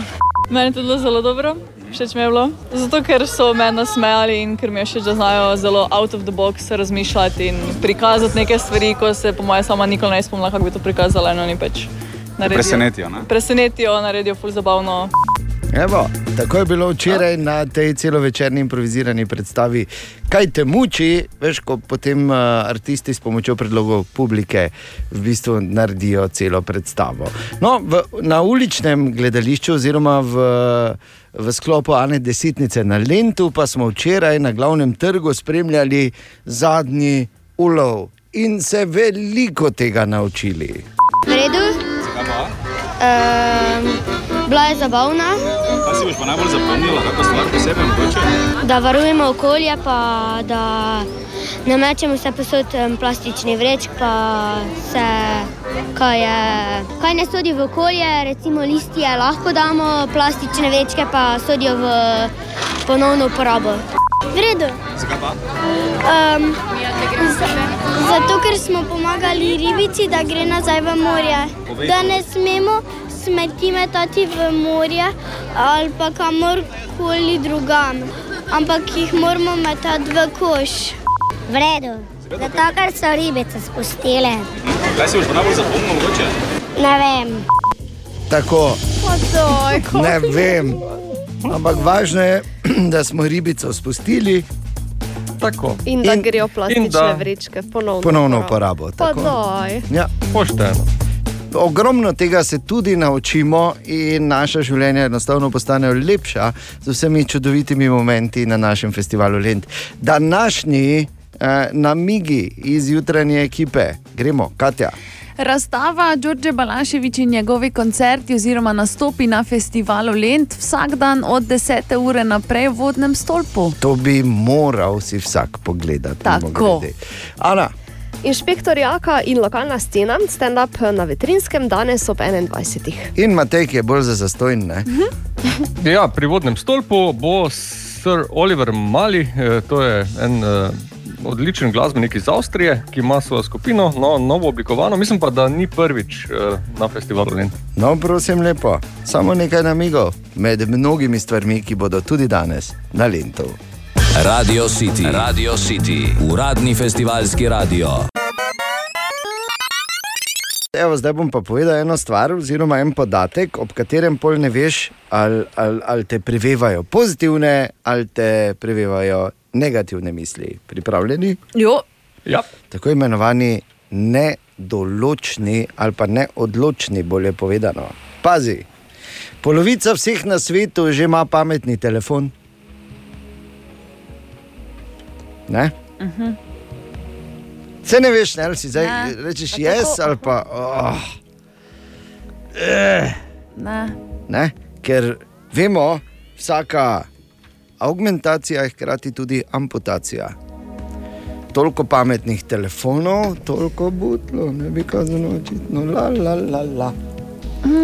Meni je bilo zelo dobro, všeč mi je bilo. Zato, ker so me nasmejali in ker mi je všeč, da znajo zelo out of the box razmišljati in prikazati neke stvari, ko se po mojem sama nikoli ne spomnila, kako bi to prikazala. In oni pač naredijo. Presenetijo, ne? Presenetijo, naredijo ful zabavno. Evo, tako je bilo včeraj na tej celovečerni improvizirani predstavi. Kaj te muči, veš, ko potem uh, artisti s pomočjo predlogov publike v bistvu naredijo celo predstavo. No, v, na uličnem gledališču, oziroma v, v sklopu Ane Desetnice na Lendu, pa smo včeraj na glavnem trgu spremljali zadnji ulov in se veliko tega naučili. V redu. Um, bila je zabavna, Kaj si boš pa najbolj zapomnila, kako stvar posebej mogoče? da varujemo okolje, pa da ne mečemo vse posod plastični vrečk, pa se, kaj, je, kaj ne sodi v okolje, recimo listje lahko damo, plastične vrečke pa sodijo v ponovno uporabo. V redu. Zakaj pa? Um, zato, ker smo pomagali ribici, da gre nazaj v morje. Da ne smemo smeti metati v morje ali pa kamorkoli drugam, ampak jih moramo metati v koš. V redu. Zato, ker so ribice spustile. Kaj si boš pa najbolj zapomnila mogoče? Ne vem. Tako. Ne vem. Ampak važno je, da smo ribico spustili. Tako. In da In- grejo plastične in da- vrečke v ponovno, Ponovno uporabo. Pa tako. daj. Ja. Pošteno. Ogromno tega se tudi naučimo, in naša življenja enostavno postanejo lepša z vsemi čudovitimi momenti na našem festivalu Lend. Današnji eh, namigi iz jutranje ekipe, gremo, Katja. Razstava Đorđe Balaševič in njegovi koncerti oziroma nastopi na festivalu Lent vsak dan od 10. ure naprej v vodnem stolpu. To bi moral si vsak pogledati. Tako. Ana, Inšpektor Jaka in lokalna scena, stand-up na veterinskem danes ob 21. in Matej, ki je bolj za zastojn. Ne? Ja, pri vodnem stolpu bo Sir Oliver Mali, eh, to je en eh, odličen glasbenik iz Avstrije, ki ima svojo skupino, no, novo oblikovano. Mislim pa, da ni prvič eh, na festivalu Lent. No, prosim, lepo. Samo nekaj namigov med mnogimi stvarmi, ki bodo tudi danes na Lendu. Radio City. Radio City. Uradni festivalski radio. Evo, zdaj bom pa povedal eno stvar, oziroma en podatek, ob katerem pol ne veš, ali, ali, ali te prevevajo pozitivne ali te prevevajo negativne misli. Pripravljeni? Jo. Ja. Tako imenovani nedoločni ali pa neodločni, bolje povedano. Pazi, polovica vseh na svetu že ima pametni telefon. Ne? Mhm. Se ne veš, ne, si zdaj Ne. rečeš Pa jaz tako- ali pa. Oh. Eh. Ne. Ne? Ker vemo, vsaka augmentacija je hkrati tudi amputacija. Toliko pametnih telefonov, toliko butlo, ne bi kazalo očitno, la, la, la, la.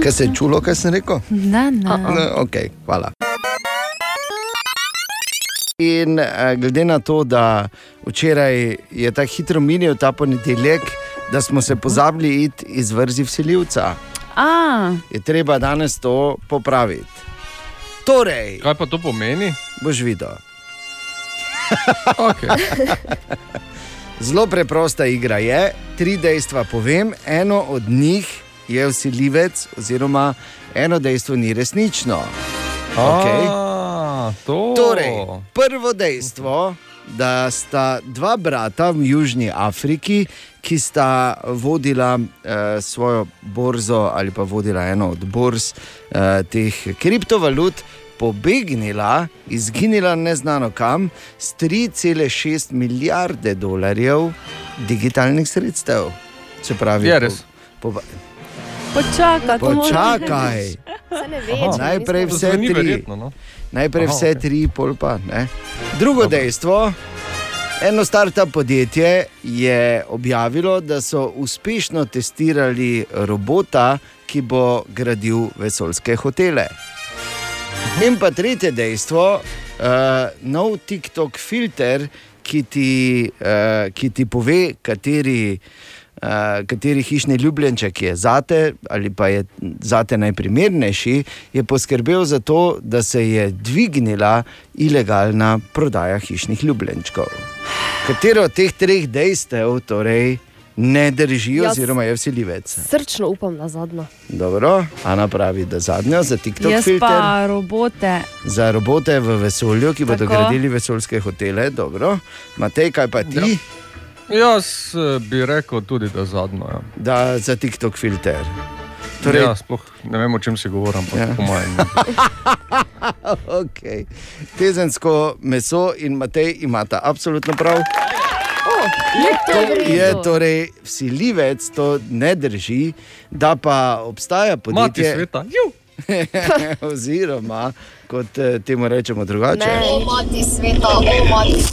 Kaj se je čulo, kaj sem rekel? Ne, ne. Ne, ok, hvala. In eh, glede na to, da včeraj je tako hitro minil ta ponedeljek, da smo se pozabili iti iz vrzi vsiljivca, A, je treba danes to popraviti. Torej, Kaj pa to pomeni? boš videl. Okay. Zelo preprosta igra je, tri dejstva povem, eno od njih je vsiljivec, oziroma eno dejstvo ni resnično. Okay. A, to. Torej, prvo dejstvo, da sta dva brata v Južni Afriki, ki sta vodila eh, svojo borzo ali pa vodila eno od borz eh, teh kriptovalut, pobegnila, izginila neznano kam s 3,6 milijarde dolarjev digitalnih sredstev. Se pravi, Je res? Po, po, moraš počakaj. reči. Se ne ve, Aha. če Najprej vse tri. verjetno, no. Najprej Aha, vse ok. tri, pol pa ne. Drugo dejstvo. Eno startup podjetje je objavilo, da so uspešno testirali robota, ki bo gradil vesoljske hotele. In pa tretje dejstvo, uh, nov TikTok filter, ki ti, uh, ki ti pove, kateri, uh, kateri hišni ljubljenček je zate ali pa je zate najprimernejši, je poskrbel za to, da se je dvignila ilegalna prodaja hišnih ljubljenčkov. Katero od teh treh dejstev torej ne drži, Jaz- oziroma je vsiljivec? Srčno upam na zadnjo. Dobro, Ana pravi, da zadnja za TikTok Jaz filter. pa robote. Za robote v vesolju, ki bodo Tako. gradili vesoljske hotele, dobro. Matej, kaj pa ti? Jaz eh, bi rekel tudi, da zadnjo. Ja. Da, za TikTok filter. Torej, ja, sploh ne vem, o čem si govorim, ampak Ja. po mojem. okay. Tezensko meso in Matej imata absolutno prav. To je torej vsiljivec, to ne drži, da pa obstaja Mati podjetje. sveta. Oziroma, kot eh, temu rečemo drugače. O, mati sveta, o, mati.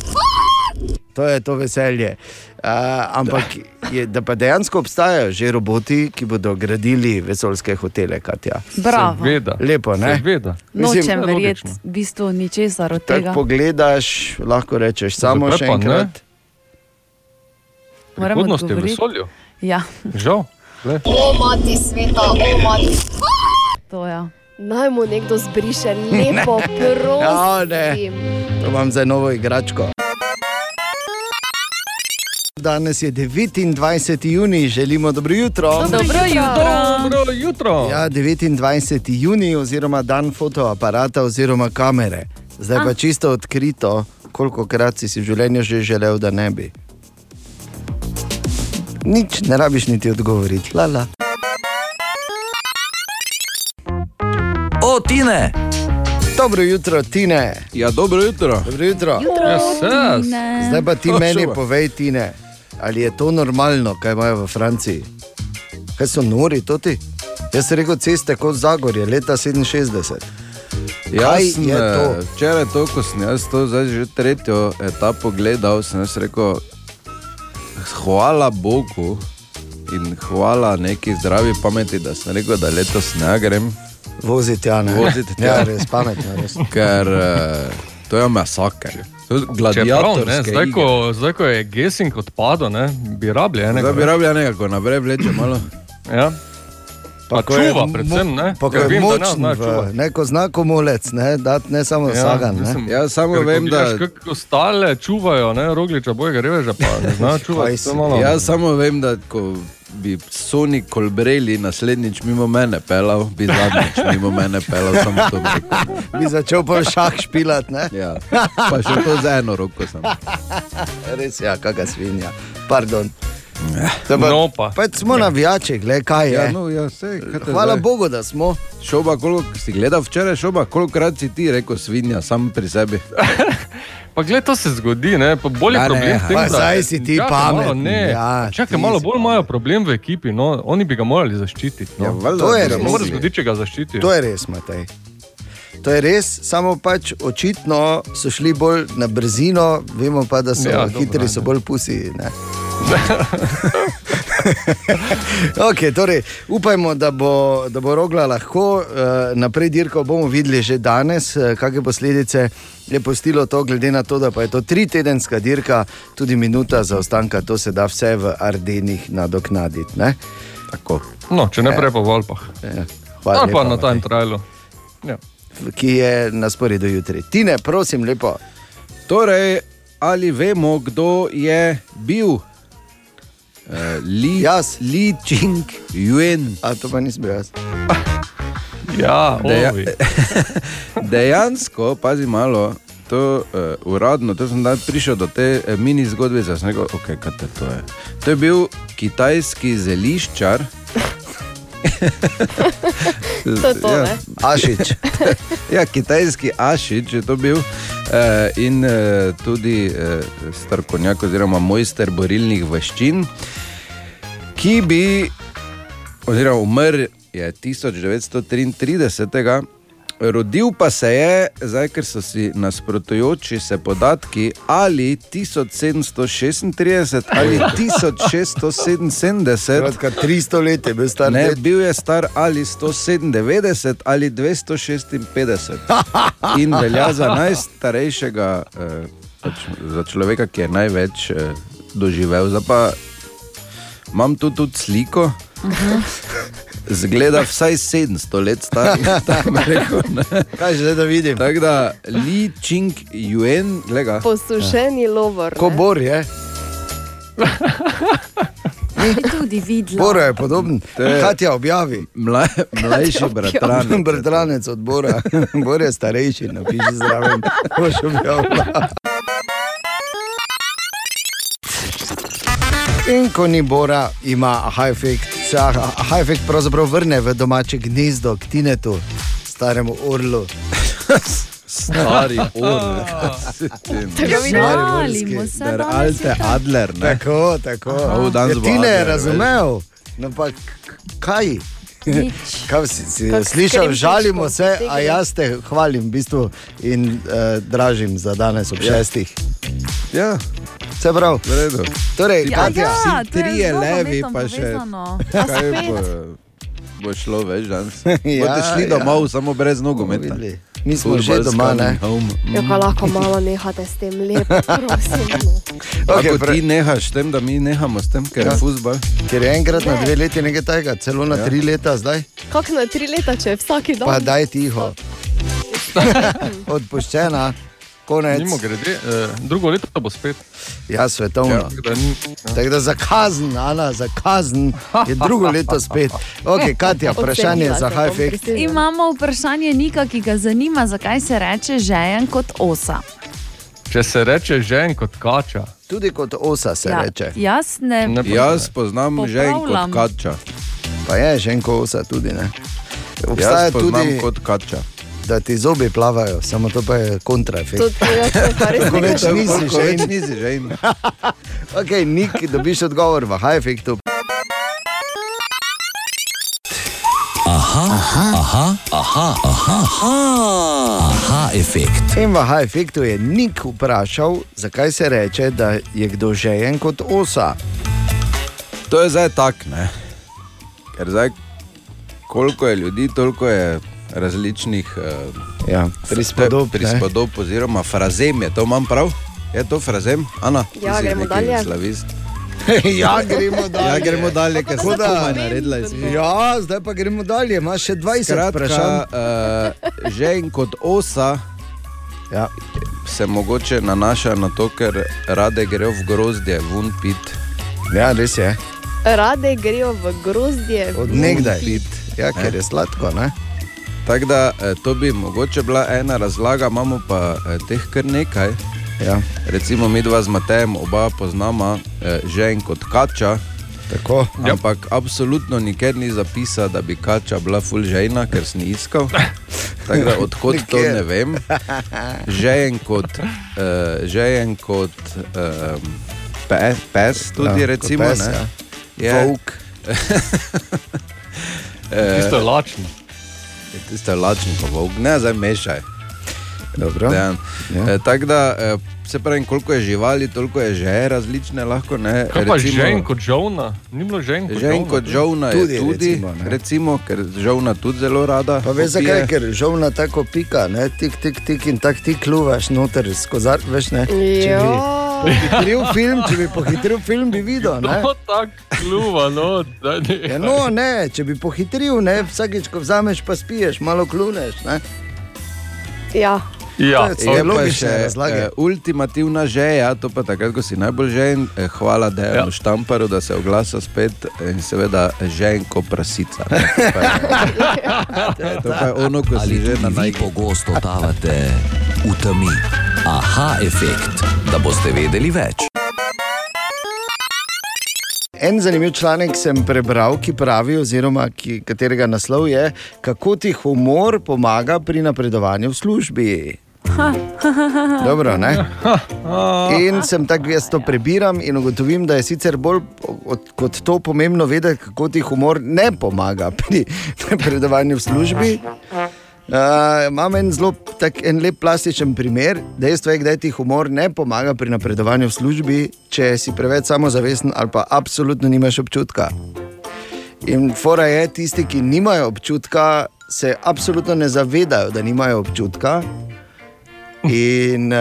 To je to veselje. Uh, ampak je, da pa dejansko obstajajo že roboti, ki bodo gradili vesoljske hotele. Seveda. Lepo, ne? Seveda. Nočem je verjeti v bistvu ničesar od Tako tega. pogledaš, lahko rečeš samo Zakaj še ne? enkrat. Moram Prihodnost je v vesolju. Ja, Žal. glej. O, mati sveta, o, mati. to ja. Naj mu nekdo zbriše lepo, Ja, ne. prosim. To imam za novo igračko. Danes je 29. juni, želimo dobro jutro. Dobro jutro. Dobro jutro. Ja, 29. juni, oziroma dan fotoaparata oziroma kamere. Zdaj pa Ah. čisto odkrito, koliko krat si si v življenju že želel, da ne bi. Nič ne rabiš niti odgovoriti. Lala. O, Tine! Dobro jutro, Tine. Ja, dobro jutro. Dobro jutro. Yes, yes. Zdaj pa ti Oh, meni povej, Tine, ali je to normalno, kaj imajo v Franciji? Kaj so nori toti? Jaz sem rekel ceste kot Zagorje, leta 67. Kaj Jaz je to? eh, Včeraj, to, ko sem jaz to zdaj že tretjo etapo gledal, sem jaz rekel, hvala Bogu in hvala neki zdravi pameti, da sem rekel, da letos ne grem. Voziti, ja, ne. Voziti tja. Ja, res pametno. Ker eh, to je masaker. To je Čeprav, ne, gladiatorske zdaj, ko, zdaj, ko je Gesing odpadel, ne, bi rabili enega. Zdaj bi rabili nekako naprej vleče malo. Ja. Pa ko je čuva, mo- predvsem, ne? Pa ko je vem, da ne močen, zna v, neko znako molec, ne, dat ne samo ja, sagan. Ne. mislim, Ja, samo ker ko vem, da- Kako ostale čuvajo, ne, rogliča, bojega reveža, pa ne znajo čuvati. Je Jaz samo vem, da ko bi Sony Kolbreli naslednjič mimo mene pelal, bi zadnjič mimo mene pelal, samo to bi rekel. Bi začel pa šah špilat, ne? Ja. Pa še to z eno roko sem. Res je, ja, kakšna svinja. Pardon. Pa, No pa. pa smo navijači, gled, kaj je. Ja, no, ja, sej, kaj Hvala zdaj? Bogu, da smo. Šoba, koliko si gledal včeraj, šoba, kolikokrat si ti rekel svinja, sam pri sebi. Pa gled, to se zgodi, ne? pa bolj je Ja, ne, problem v tem, pa da saj si ti pameten, ne, ja, čakaj, malo bolj imajo problem v ekipi, no, oni bi ga morali zaščititi. No. Ja, valjda To je res. Ne mogli. zgoditi, če ga zaščitijo. To je res, Matej. To je res, samo pač očitno so šli bolj na brzino, vemo pa, da so Ja, ja, dobro, hitri, so ne. bolj pusi. Ne? okay, torej, upajmo, da bo, da bo rogla lahko. Uh, naprej dirko bomo videli že danes, uh, kakšne posledice je postilo to, glede na to, da pa je to tri tedenska dirka, tudi minuta zaostanka, to se da vse v Ardenih nadoknaditi. ne? Tako. No, če ne prej pa v Alpah. Ja, hvala Ali pa lepa, na time Matej. trialu. Ja. Ki je na sporedu jutri. Tine, prosim, lepo. Torej, ali vemo, kdo je bil? Uh, Li, jaz. Li Ching Yuen. A to pa nisem bil jaz. Ja, Deja, ovi. dejansko, pazi malo, to uh, uradno, to sem dan prišel do te uh, mini zgodbe, da sem rekel, okay, kaj te to je. To je bil kitajski zeliščar. To je to, ne? Ašič. ja, kitajski Ašič je to bil eh, in eh, tudi eh, strokovnjak oziroma mojster borilnih veščin, ki bi, oziroma umrl je 1933. Rodil pa se je, zdaj, ker so si nasprotujoči se podatki, ali 1736 ali 1677. Skratka, 300 let je bil star. Ne, ded. bil je star ali 197 ali 256 in velja za najstarejšega, eh, pač za človeka, ki je največ eh, doživel. Zdaj pa imam tu tudi sliko. Zgleda vsaj 700 let star. tako rekel. Kaj že da vidim? Tako da Li Ching Yuen, gledaj. Posušeni lovor. Ko ne? bor je. Bi tudi videla. Bora je podoben. Je- Katja objavi. Mla, mlajši bratranec. Bratranec od Bora. Bor je starejši, napiši zraven. Boš objavila. In ko ni Bora, ima aha efekt. Se aha efekt pravzaprav vrne v domače gnezdo, k Tinetu, staremu orlu. Stari orl. Tako Žalimo orlski. se Der danes alte. Adler, ne? Tako, tako. Ja, bo ti ne Adler, razumel. No, pa k- kaj? Nič. Kaj si, si Kak slišal, žalimo se, a jaz te hvalim v bistvu in uh, dražim za danes ob Ja. šestih. Ja, Vse prav. v redu. Torej, Ja, Katja, ja, Vsi to je trije levi, pa še. Kaj bo, bo šlo več danes? Ja, Boste šli ja. domov, samo brez nogometa. Mi smo že Football's doma, ne? Ja, pa lahko malo nehate s tem, lepo, prosim. Okay, Ako pre- ti nehaš s tem, da mi nehamo s tem, ker Ja. je futbol. Ker je enkrat na dve leti nekaj tajega, celo na Ja. tri leta zdaj, Kako na tri leta, če je vsaki dan? pa daj tiho. Odpuščena, konec. Mimo grede, eh, drugo leto pa bo spet. Ja, svetovno. Ja, tako da ni- ja. Tako da za kazen, Ana, za kazen je drugo leto spet. Okay, Katja, vprašanje za. Kristina. Imamo vprašanje Nika, ki ga zanima, zakaj se reče žejen kot osa. Če se reče žen kot kača, Tudi kot osa se ja, reče. Jaz ne. ne Jaz poznam že kot Popravljam. kača. Pa je ženko osa tudi. Ne? Jaz Obstaja poznam tudi, kot kača. Da ti zobi plavajo, samo to pa je kontraefekt. Ja, to je pa res Ko več nekaj. nisi Koliko več žen. nisi že in. Okay, Nik, dobiš odgovor v Hajfektu. Aha, aha, aha, aha, aha, aha, aha efekt. In v Hajfektu je Nik vprašal, zakaj se reče, da je kdo žejen kot osa. To je zdaj tak, ne? Ker zdaj, koliko je ljudi, toliko je različnih uh, Ja, prispodob, prispodob oziroma frazem. Je to imam prav? Je to frazem? Ana, Ja, si gremo dalje. Slavist. ja, gremo dalje. Ja, gremo dalje, ker sem Tako da- naredila iz Ja, zdaj pa gremo dalje, imaš še 20 vprašanj. Skratka, uh, žen kot osa Ja. se mogoče nanaša na to, ker rade grejo v grozdje, vun pit. Ja, res je. Rade grejo v grozdje. Od nekdaj. Ja, ker je sladko, ne? Tako da eh, to bi mogoče bila ena razlaga, imamo pa eh, teh kar nekaj. Ja. Recimo, mi dva z Matejem oba poznamo eh, žen kot kača. Tako. Ampak absolutno nikjer ni zapisa, da bi kača bila full žejna, ker sem iskal. Tako da odkot to ne vem. Žejen kot, uh, žejen kot um, pe, pes, tudi Ja, ja, recimo. pes, ne. ja. Je- Volk. Tisto je je pa volk, ne zdaj mešaj. Dobro. Ja. E, Tako da, e, se pravi, koliko je živali, toliko je že različne lahko. Ne? Kaj pa žen kot žovna? Ni bilo žen kot Žen žovna? kot žovna je Tudi, tudi, tudi recimo, recimo, ne. recimo, ker žovna tudi zelo rada. Pa veš zakaj, ker žovna tako pika, ne? tik, tik, tik in tako ti kluvaš noter skozi, veš ne. Ja. Pohitril film, če bi pohitril film, bi videl, ne. No, tako kluva, no. Ja, no, ne, če bi pohitril, ne, vsakeč, ko vzameš, pa spiješ, malo kluneš. Ne? Ja. Ja, To je logične še razlage. eh, ultimativna žeja, to pa takrat, ko si najbolj žen. Eh, hvala Dejanu ja. Štamparu, da se oglasa spet in seveda žen kot prasica. ne. To pa je- To pa je ono, ko si Ali že na naj. pogosto totavate v temi? Aha, efekt, da boste vedeli več. En zanimiv članek sem prebral, ki pravi, oziroma ki, katerega naslov je, kako ti humor pomaga pri napredovanju v službi. Dobro, ne? In sem tako jaz to prebiram in ugotovim, da je sicer bolj od, kot to pomembno vedeti, kako ti humor ne pomaga pri napredovanju v službi. Uh, imam en zelo tak, en lep plastičen primer. Dejstvo je, da ti humor ne pomaga pri napredovanju v službi, če si preveč samozavesten ali pa absolutno nimaš občutka. In fora je, tisti, ki nimajo občutka, se absolutno ne zavedajo, da nimajo občutka. In uh,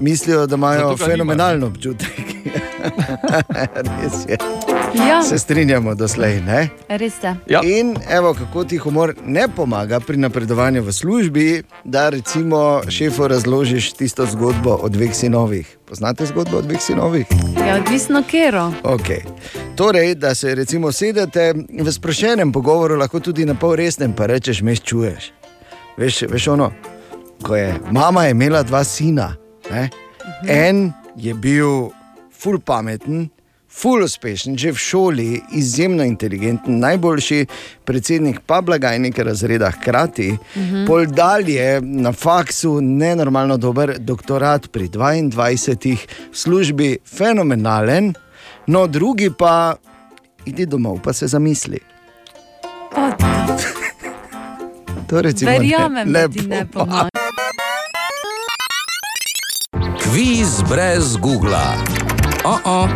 mislijo, da imajo Zato fenomenalno občutek. Res je. Ja. Se strinjamo doslej, ne? Res je. Ja. In evo, kako ti humor ne pomaga pri napredovanju v službi, da recimo šefu razložiš tisto zgodbo o dveh sinovih. Poznate zgodbo o dveh sinovih? Ja, odvisno kero. Okay. Torej, da se recimo sedete v sproščenem pogovoru, lahko tudi na pol resnem, pa rečeš, me čuješ. Veš, veš ono, ko je mama je imela dva sina. Ne? En je bil ful pameten, ful uspešen, že v šoli, izjemno inteligenten, najboljši predsednik pa blagajnika razreda hkrati, Mhm. pol dalje na faksu, nenormalno dober doktorat pri 22, v službi fenomenalen, no drugi pa idi domov, pa se zamisli. To recimo ne- Verjamem, ne ti ne pomaga. Kviz brez Google. Oh -oh.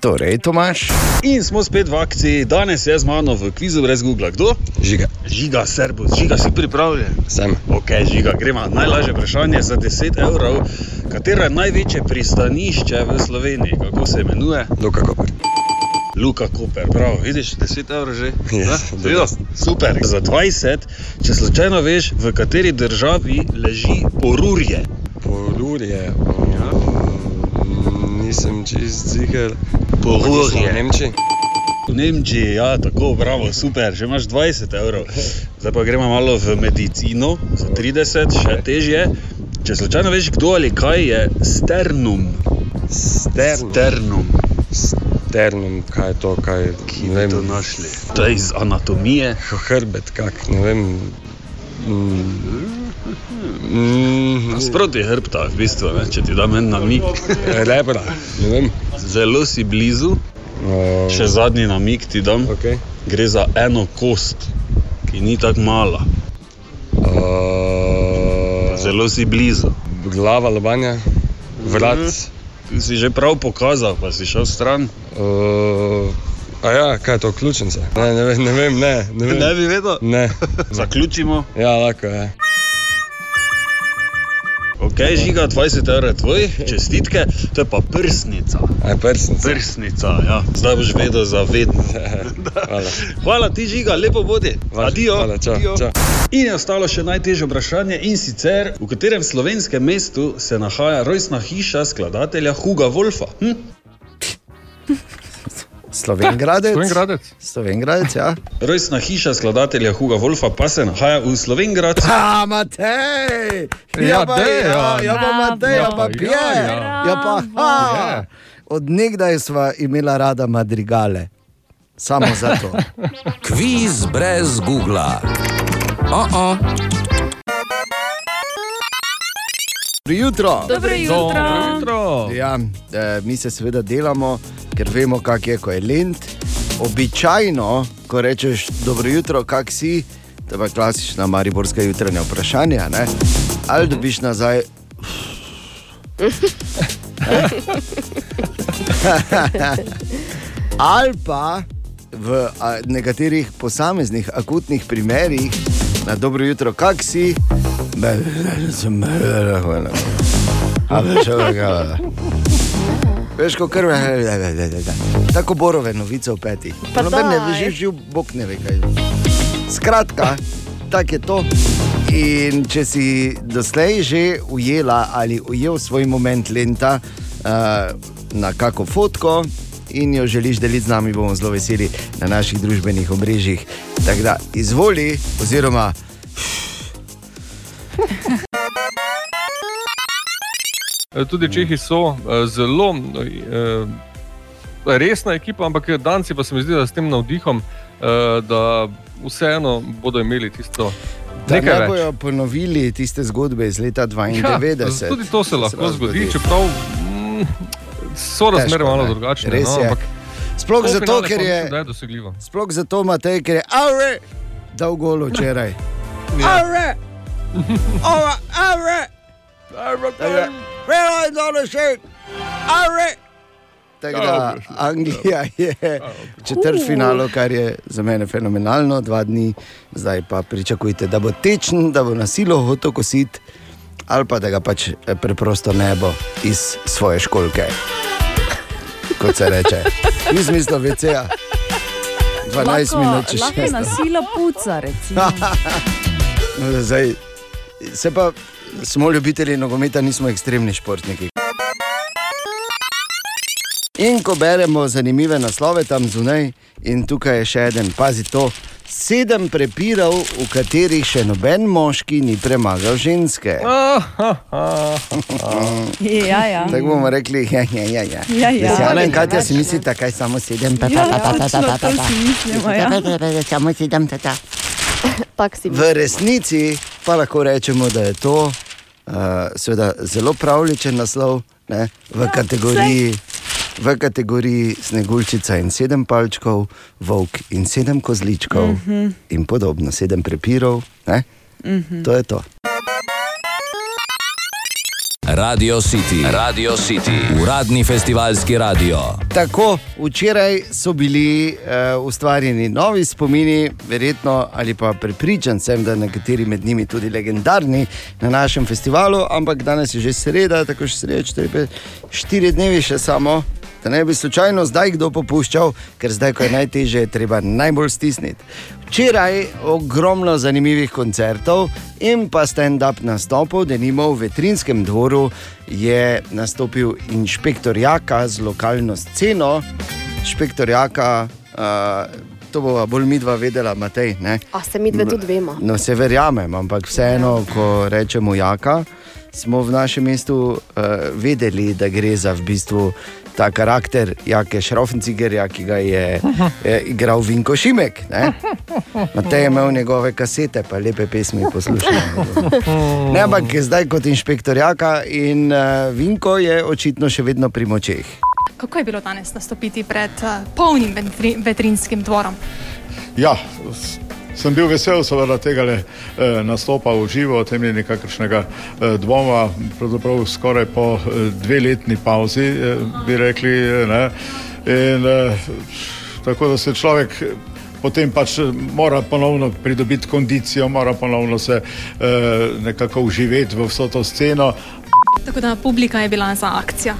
Torej, Tomaš. In smo spet v akciji, danes je z mano v kvizu brez Google. Kdo? Žiga. Žiga, servus, žiga si pripravljen. Sem. Ok, žiga, gremo. Najlažje vprašanje za 10 evrov. Katero je največje pristanišče v Sloveniji? Kako se imenuje? Luka Koper. Luka Koper, prav, vidiš, 10 evrov že. Ja, Da? Videl? Super. Za 20, če slučajno veš, v kateri državi leži porurje. Polurje. Ja. Nisem čist ziger. Porurje. V Nemčiji. V Nemčiji, ja, tako, bravo, super, že imaš 20 evrov. Zdaj pa gremo malo v medicino, za 30, še težje. Če slučajno veš, kdo ali kaj je sternum. Sternum. Sternum. Sternum, kaj je to, kaj Kje bi to našli? To je iz anatomije. Hrbet, kak, ne vem. Mm, Sproti hrbta, v bistvu, ne? če ti dam en namig. Rebra, ne vem. Zelo si blizu. Uh, Še zadnji namig ti dam. Okay. Gre za eno kost, ki ni tako mala. Uh, Zelo si blizu. glava, lobanja, vrat. Ti si že prav pokazal, pa si šel stran. Uh, a ja, kaj je to, ključnica? Ne, ne vem, ne vem, ne. Ne, vem. Ne bi vedel? Ne. Zaključimo. Ja, lahko je. Ok, žiga 20 evrov je tvoj, čestitke, to je pa prsnica. Aj, prsnica. Prsnica, ja. Zdaj boš vedel za vedno. Hvala. Hvala ti, žiga, lepo bodi. Adijo. Hvala, čau, Adijo. čau. In je ostalo še najtežje vprašanje in sicer, v katerem slovenskem mestu se nahaja rojstna hiša skladatelja Huga Wolfa? Hm? Slovengradec. Slovengradec. Slovengradec, ja. Rojstna hiša skladatelja Huga Wolfa pa se nahaja v Slovengradu. A, Matej! Ja, pa, Dejan. ja, ja, pa Matej, ja, pa Ja, Pierre. ja. Ja, pa, ha. Od nekdaj sva imela rada madrigale. Samo zato. Kviz brez Google. Oh-oh. Dobro jutro. Dobro jutro. Dobro jutro. Ja, eh, mi se seveda delamo, ker vemo, kak je, ko je lent. Običajno, ko rečeš dobro jutro, kak si, to je klasična mariborska jutranja vprašanja. Ne? Ali dobiš nazaj. Ali pa v nekaterih posameznih akutnih primerih na dobro jutro, kak si, Be- sem A veš, ovega. Veš, ko krve, tako borove novice v petih. Noben ne daj. bi živ, bog ne ve kaj. Skratka, tako je to. In če si doslej že ujela ali ujel svoj moment lenta uh, na kako fotko in jo želiš deliti z nami, bomo zelo veseli na naših družbenih omrežjih. Tako da izvoli, oziroma Eh, Tudi Čehi so eh, zelo eh, resna ekipa, ampak Danci pa se mi zdi, da s tem navdihom, da vseeno bodo imeli tisto da ne bojo ponovili tiste zgodbe iz leta 92. Ja, tudi to se lahko raz zgodi, čeprav mm, so razmere Težko, malo ne. drugačne. Res no, je. ampak Sploh zato, ker je. je. Sploh zato, Matej, ker je avre, dal golo včeraj. Ja. Avre! Ova, avre! Where I don't shirt? Avre! Tako da Anglija je v četrtfinalu, kar je za mene fenomenalno, dva dni, zdaj pa pričakujte, da bo tečen, da bo na silo hotel kositi, ali pa da ga pač eh, preprosto ne bo iz svoje školke. Kot se reče, ni smisla VC-ja. 12 minut, če Lahko še na silo puca, recimo. No, Zdaj, se pa smo ljubitelji nogometa, nismo ekstremni športniki. In ko beremo zanimive naslove tam zunaj, in tukaj je še en, pazi to. Sedem prepirov, v katerih še noben moški ni premagal ženske. Ja, ja. Tako bomo rekli, ja, ja, ja. ja. Ja, ja. Jana in Katja si mislita, kaj samo sedem, pa Ja, pa pa to pa. si mislimo, ja. Samo sedem, ta ta. V resnici pa lahko rečemo, da je to uh, seveda, zelo pravličen naslov ne, v, kategoriji, v kategoriji Sneguljčica in sedem palčkov, volk in sedem kozličkov Mhm. in podobno, sedem prepirov. Ne, Mhm. to je to. Radio City. Radio City. Uradni festivalski radio. Tako, včeraj so bili uh, ustvarjeni novi spomini, verjetno ali pa prepričan sem, da nekateri med njimi tudi legendarni na našem festivalu, ampak danes je že sreda, tako še sreda, štiri, pet, štiri dnevi še samo. Da ne bi slučajno zdaj kdo popuščal, ker zdaj, ko je najtežje, je treba najbolj stisniti. Včeraj ogromno zanimivih koncertov in pa stand-up nastopov, da nimo v Vetrinskem dvoru je nastopil inšpektor Jaka z lokalno sceno. Inšpektor Jaka, uh, to bova bolj midva vedela, Matej. Ne? A se mi dve tudi vemo. No, se verjamem, ampak vseeno, ko rečemo jaka, smo v našem mestu uh, vedeli, da gre za v bistvu ta karakter Jake Šrofencigerja, ki ga je eh, igral Vinko Šimek. Ne? Matej je imel njegove kasete, pa lepe pesmi poslušal. Ne, ampak zdaj kot inšpektor Jaka in uh, Vinko je očitno še vedno pri močeh. Kako je bilo danes nastopiti pred uh, polnim vetri, vetrinskim dvorom? Ja, sem bil vesel seveda tega eh, nastopa v živo, o tem ni nikakršnega eh, dvoma, pravzaprav skoraj po eh, dveletni pauzi, eh, bi rekli. eh, Ne? In, eh, tako da se človek eh, potem pač eh, mora ponovno pridobiti kondicijo, mora ponovno se eh, nekako uživeti v vso to sceno. Tako da publika je bila za akcijo.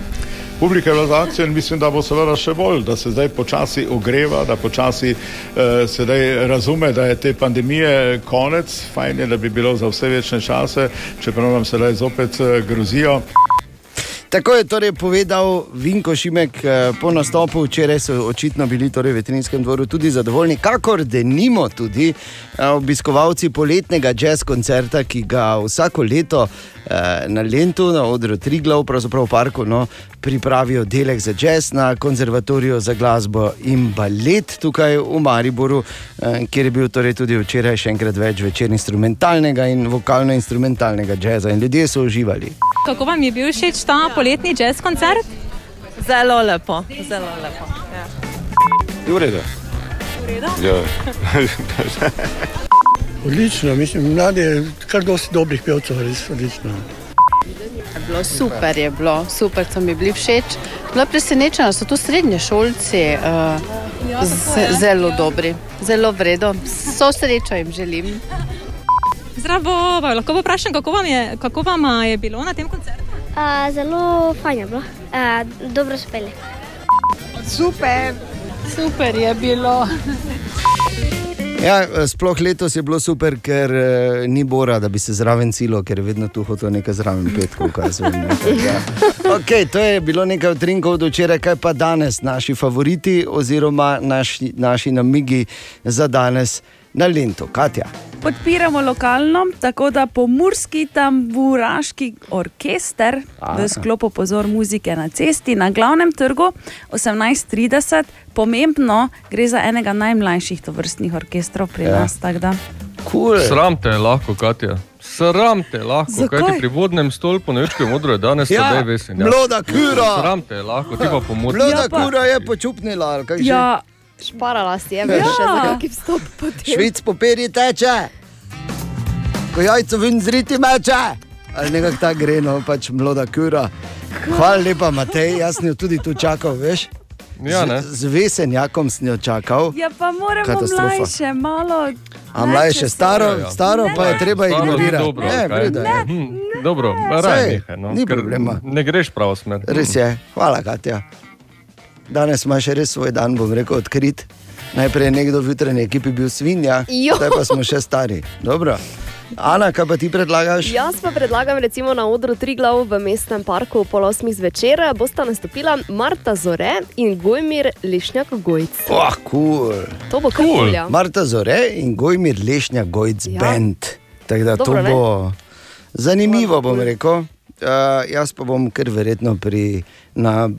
Publika je bila za akcijo in mislim, da bo seveda še bolj, da se zdaj počasi ogreva, da počasi eh, sedaj razume, da je te pandemije konec. Fajn je, da bi bilo za vse večne čase, čeprav nam sedaj zopet eh, grozijo. Tako je torej povedal Vinko Šimek eh, po nastopu. Včeraj so očitno bili torej v veterinskem dvoru tudi zadovoljni, kakor da nimo tudi eh, obiskovalci poletnega jazz koncerta, ki ga vsako leto na Lendu, na odru Triglav, pravzaprav v parku, no, pripravijo delek za jazz na konzervatoriju za glasbo in balet tukaj v Mariboru, eh, kjer je bil torej tudi včeraj še enkrat več večer instrumentalnega in vokalno-instrumentalnega jazza in ljudje so uživali. Kako vam je bil všeč ta poletni jazz koncert? Zelo lepo, zelo lepo. Ja. Je v redu. Ja. Odlično, mislim, mladi je kar dosti dobrih pevcev, res odlično. Je bilo super, je bilo super, so mi bili všeč. Bila presenečena, so tu srednje šolci, uh, z, zelo dobri, zelo vredno. So srečo jim želim. Zdravo, pa lahko vprašam, kako vam je, kako vam je bilo na tem koncertu? Uh, zelo fajn je bilo, uh, dobro speli. Super, super je bilo. Ja, sploh letos je bilo super, ker uh, ni Bora, da bi se zraven cilo, ker je vedno tu hotel nekaj zraven petko. Ja. Okay, to je bilo nekaj utrinkov do včeraj, kaj pa danes, naši favoriti oziroma naši, naši namigi za danes na Lendu. Katja. Podpiramo lokalno, tako da pomorski tamburaški orkester Aha. v sklopu pozor muzike na cesti na glavnem trgu 1830. Pomembno, gre za enega najmlajših tovrstnih orkestrov pri Ja. ja. nas. Cool. Sram te je lahko, Katja. Sram te lahko, Zakaj? kaj ti pri vodnem stolpu na Jučkem modro je danes Ja, tedaj vesen. Mloda kura. Sram te je lahko, ti pa pomoč. Mlada ja, kura je počupnila, ali kaj že? Ja, šparala si je, veš, Ja. ja. za kakšen vstop potem. Švic poperi teče, ko jajco ven zriti meče. Ali nekako ta gre, no pač mlada kura. Hvala lepa, Matej, jaz sem jo tudi tu čakal, veš? Ja, ne. z, z vesenjakom sem jo čakal. Ja, pa moramo Katastrofa. mlajše, malo. A mlajše, staro, Ja, ja. staro pa je treba ignorirati. dobro, Ne, vreda je. Hm, Dobro, Saj, nehaj, no, ni problema. Ne greš pravo smer. Res je, hvala, Katja. Danes imaš res svoj dan, bom rekel, odkrit. Najprej je nekdo v jutranji ekipi bil svinja, zdaj pa smo še stari. Dobro. Ana, kaj pa ti predlagaš? Jaz pa predlagam recimo na odru Triglav v mestnem parku pol osmih zvečer bosta nastopila Marta Zore in Gojmir Lešnjak Gojc. Oh, cool. To bo Cool. kulja. Marta Zore in Gojmir Lešnja Gojc ja. Ja. Band. Tako da Dobro, to ne? bo zanimivo, bom rekel. Uh, jaz pa bom kar verjetno pri, na, uh,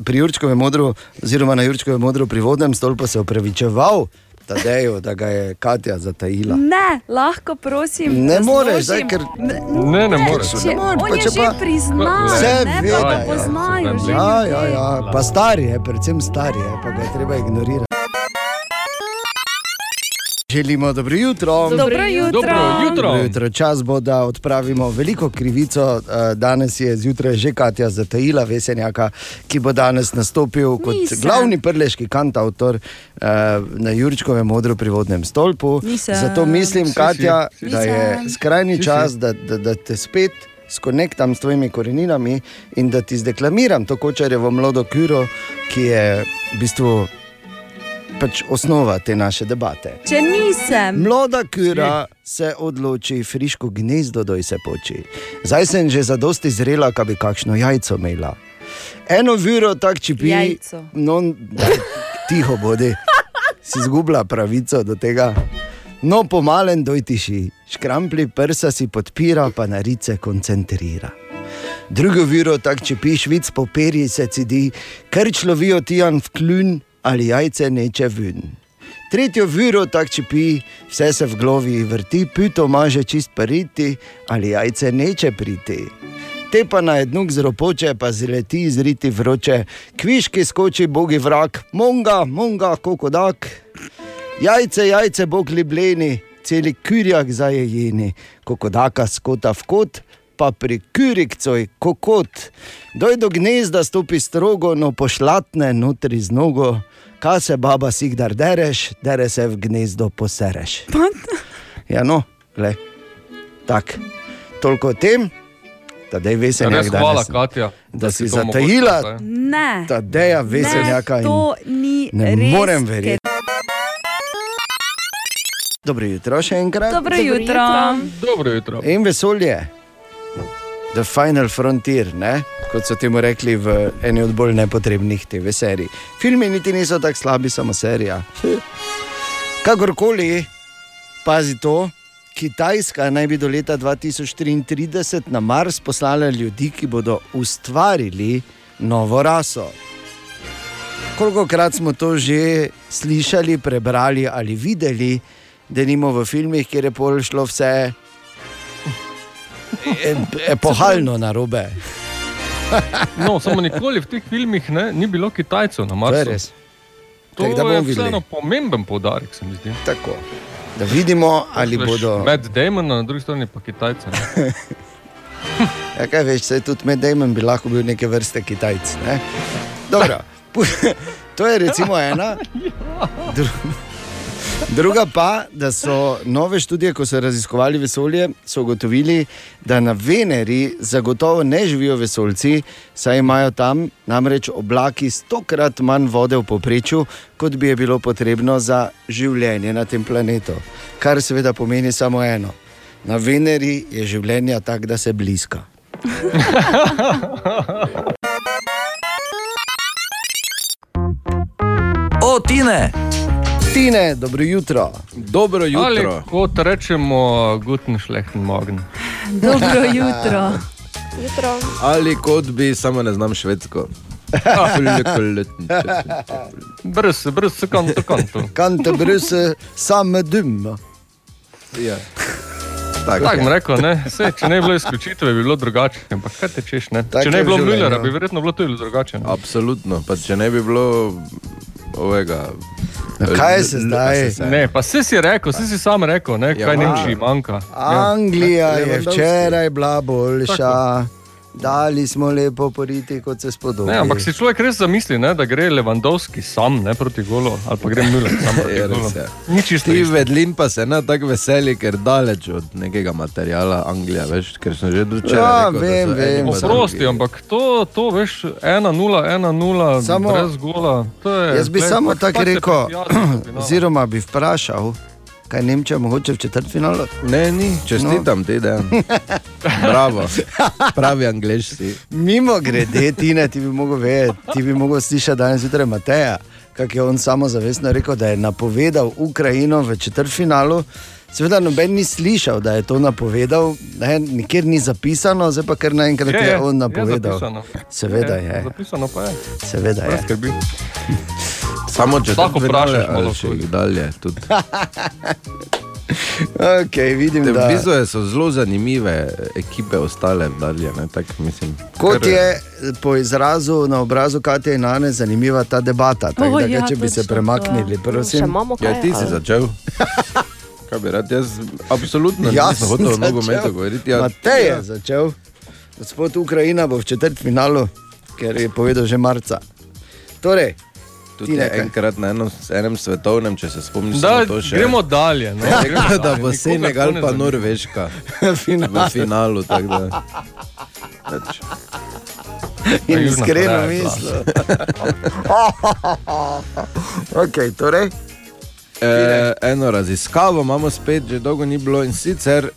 pri Jurčkovem modru, oziroma na Jurčkovem modru pri vodnem stolpu se opravičeval Tadeju, da ga je Katja zatajila. Ne, lahko prosim. Ne moreš, zdaj, ker Ne, ne moreš. Če, Ne moreš, on pa če pa- priznal, Vse ne veda, ga ja. poznajo. že Ja, ljudje. ja, ja, pa star je, predvsem star je, pa ga je treba ignorirati. Želimo dobro jutro. Dobro jutro. Dobro jutro. Dobro jutro. Čas bo, da odpravimo veliko krivico. Eh, Danes je zjutraj že Katja zatajila Vesenjaka, ki bo danes nastopil kot Nisem. glavni prleški kantautor eh, na Jurčkovem modru pri vodnem stolpu. Nisem. Zato mislim. Katja, da je skrajni čas, da, da, da te spet skonektam s tvojimi koreninami in da ti zdeklamiram to kočarjevo mlado kuro, ki je v bistvu pač osnova te naše debate. Če nisem. Mlada kura se odloči, friško gnezdo doj se poči. Zdaj sem že zadosti zrela, da bi kakšno jajco imela. Eno viro tak čipi, Jajco. no, daj, tiho bodi, si izgubila pravico do tega. No, pomalen doj tiši, škrampli prsa si podpira, pa na rice koncentrira. Drugo viro tak čipi, švic po perji se cidi, ker človijo tijan v kljun ali jajce neče ven. Tretjo viro tak čipi, vse se v glavi vrti, pito maže čist pariti, ali jajce neče priti. Te pa na jednuk zropoče, pa zleti izriti vroče, kviški skoči bogi vrak, monga, monga, kokodak. Jajce, jajce, bog libleni, celi kurjak zajejeni, kokodaka skota v kot, pa pri kurikcoj kokot. Doj do gnezda stopi strogo, no pošlatne notri z nogo, kaj se baba si kdar dereš, dere se v gnezdo posereš. Ja, no, gled. Tak, toliko o tem, da je veselja. Res hvala, Katja, da da si zatajila. omogočila, Ne. Tadeja veseljaka ne, in to ni ne res. morem verjeti. Dobro jutro, še enkrat. Dobro jutro. Dobro jutro. In vesolje. The Final Frontier, ne? kot so temu rekli v eni od bolj nepotrebnih TV serij. Filmi niti niso tako slabi, samo serija. Kakorkoli, pazi to. Kitajska naj bi do leta 2033 na Mars poslala ljudi, ki bodo ustvarili novo raso. Koliko krat smo to že slišali, prebrali ali videli, da nimo v filmih, kjer je pol šlo vse epohalno na robe. No, samo nikoli v teh filmih ne, ni bilo Kitajcev na To je Marsu. res. To bomo je vseeno pomemben poudarek, se mi zdi. Tako. Da vidimo, ali Veš, bodo. Med Damon, na drugi strani pa Kitajce. Ja, kaj veš, saj tudi med Damon bi lahko bil neke vrste Kitajc. Ne? Dobro, to je recimo ena. Dru- Druga pa, da so nove študije, ko so raziskovali vesolje, so ugotovili, da na Veneri zagotovo ne živijo vesoljci, saj imajo tam namreč oblaki stokrat manj vode v povprečju, kot bi je bilo potrebno za življenje na tem planetu. Kar seveda pomeni samo eno. Na Veneri je življenje tako, da se bliska. O, Tine! Tine, dobro jutro. Dobro Ali kot rečemo, guten schlechten morgen. Dobro jutro. Jutro. Ali kot bi, samo ne znam švedsko. Brz, brz, kanto, kanto. Kante bruse, same dum. Ja. Tako tak, bom rekel, ne? Sej, če ne bi bilo izključitve, bi bilo drugače. Ampak kaj te češ, ne? Tak če je ne bi bilo. Müllera, bi verjetno bilo tudi drugače. Ne? Absolutno, pa če ne bi bilo ovega. kaj se zdaj? Ne, pa si si rekel, si si sam rekel, ne, kaj Ja. Nemčiji manjka. Anglija je Lewandowski. včeraj bila boljša, dali smo lepo poriti, kot se spodobi. Ne, ampak si človek res zamisli, ne, da gre Levandovski sam ne, proti golu, ali pa gre Müller sam proti res, golu. ja. Ni čisto Ti vedlin pa se ne tako veseli, ker daleč od nekega materiala Anglija, veš, ker sem že včeraj Ja, rekel, vem, vem. Oprosti, ampak to, to veš, 1-0, 1-0, Samo- brez gola. To je, Jaz bi glej, samo pač- tako pač rekel, oziroma bi vprašal, kaj Nemčija mogoče v četrtfinalu? Ne, ni, čestitam ti, da. Bravo, pravi angliš si. Mimo grede, Tine, ti bi mogel vedeti, ti bi mogel slišati danes zjutraj Mateja, kako je on samozavestno rekel, da je napovedal Ukrajino v četrtfinalu. Seveda noben ni slišal, da je to napovedal, ne, nikjer ni zapisano, zdaj pa kar naenkrat je, Je, je je, on je napovedal. zapisano. Seveda je. Zapisano pa je. Seveda je. Skrbi. Samo če Lahko tako vprašaš malo še dalje. Okay, vidim, da, bistvu so zelo zanimive ekipe ostale dalje. Ne, tak, mislim, kot ker- je po izrazu na obrazu Katja in Ane zanimiva ta debata. Tako, O, da, ja, če bi se premaknili, prosim. Kaj, Ja, ti si ali? začel. Kaj bi rad, jaz absolutno Jaz nisem sem hotel o začel. nogometu govoriti. Ja, Matej je začel, gospod Ukrajina bo v četrtfinalu, ker je povedal že marca. Torej, Tudi ti enkrat na enem, enem svetovnem, če se spomniš, Da, samo to še. gremo dalje. No, Ja, gremo da bo Senegal ne pa. Norveška v finalu. In iskreno je mislim. okay, torej, E, eno raziskavo imamo spet, že dolgo ni bilo in sicer e,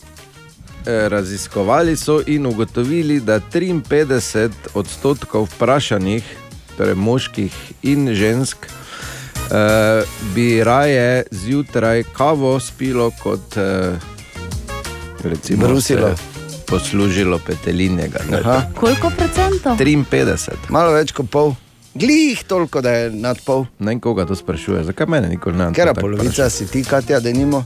raziskovali so in ugotovili, da 53 odstotkov vprašanih, torej moških in žensk, e, bi raje zjutraj kavo spilo kot e, recimo Brusilo. poslužilo petelinjega. ne. Aha. Koliko procentov? 53. malo več kot pol. Glih toliko, da je nad pol. Ne vem, koga to sprašuje, zakaj mene nikoli ne Ker polovica si ti, Katja, da nimo.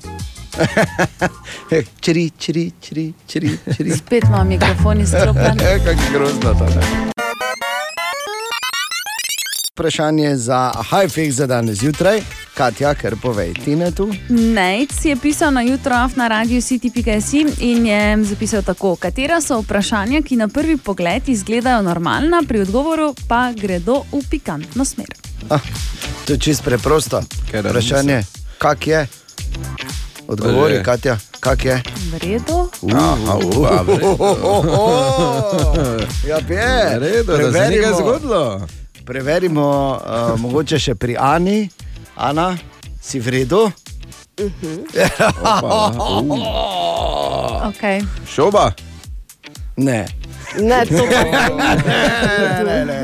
čri, čri, čri, čri, čri. Spet imam mikrofon izklopljen. Kako grozno to je. Vprašanje za Hajfek za danes zjutraj. Katja, ker povej, ti ne tu? Nejc je pisal na jutro na radiju city.si in je zapisal tako, katera so vprašanja, ki na prvi pogled izgledajo normalna, pri odgovoru pa gredo v pikantno smer. Ah, to je čist preprosto. Ker Vprašanje, kak je? Odgovori, Že. Katja, kak je? V redu. Aha, upa, v redu. Ja, je. V redu, da se je nekaj zgodilo. Preverimo, uh, mogoče še pri Ani. Ana, si v redu? Okay. Šoba? Ne. Ne, to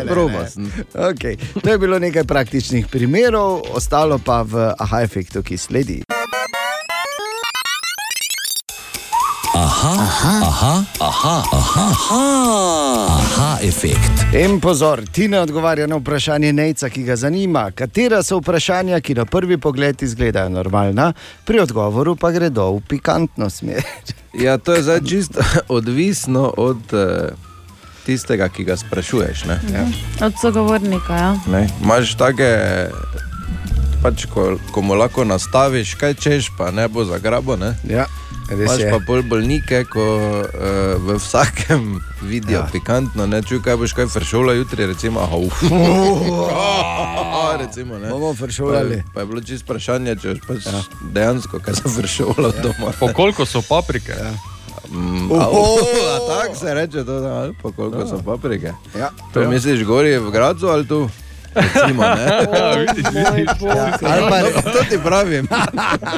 Proba sem. Okay. To je bilo nekaj praktičnih primerov, ostalo pa v aha efektu, ki sledi. Aha, aha, aha, aha, aha, aha, aha efekt. In pozor, ti ne odgovarja na vprašanje Nejca, ki ga zanima. Katera so vprašanja, ki na prvi pogled izgledajo normalna, pri odgovoru pa gredo v pikantno smer. Ja, to je zdaj čisto odvisno od uh, tistega, ki ga sprašuješ. Ne? Ja. Od sogovornika. Ja. Ne? Imaš take, pač, ko, ko mu lahko nastaviš, kaj češ, pa ne bo zagrabo. Ne? Ja, res Imaš je. pa bolj bolnike, ko uh, v vsakem vidijo ja. pikantno, ne čuj, kaj boš kaj fršola jutri, recimo, aha, uf. recimo, ne. Bomo fršolali. Pa, pa je bilo čisto vprašanje, če boš pač ja. dejansko kaj za fršola ja. doma. Po koliko so paprike? Ja. Mm, tako se reče, to, da, ali pa koliko ja. so paprike. Ja. To Ja. misliš, gori v Gracu ali tu? Recimo, ne? vidiš, vidiš. Ja, ali pa, to ti pravim.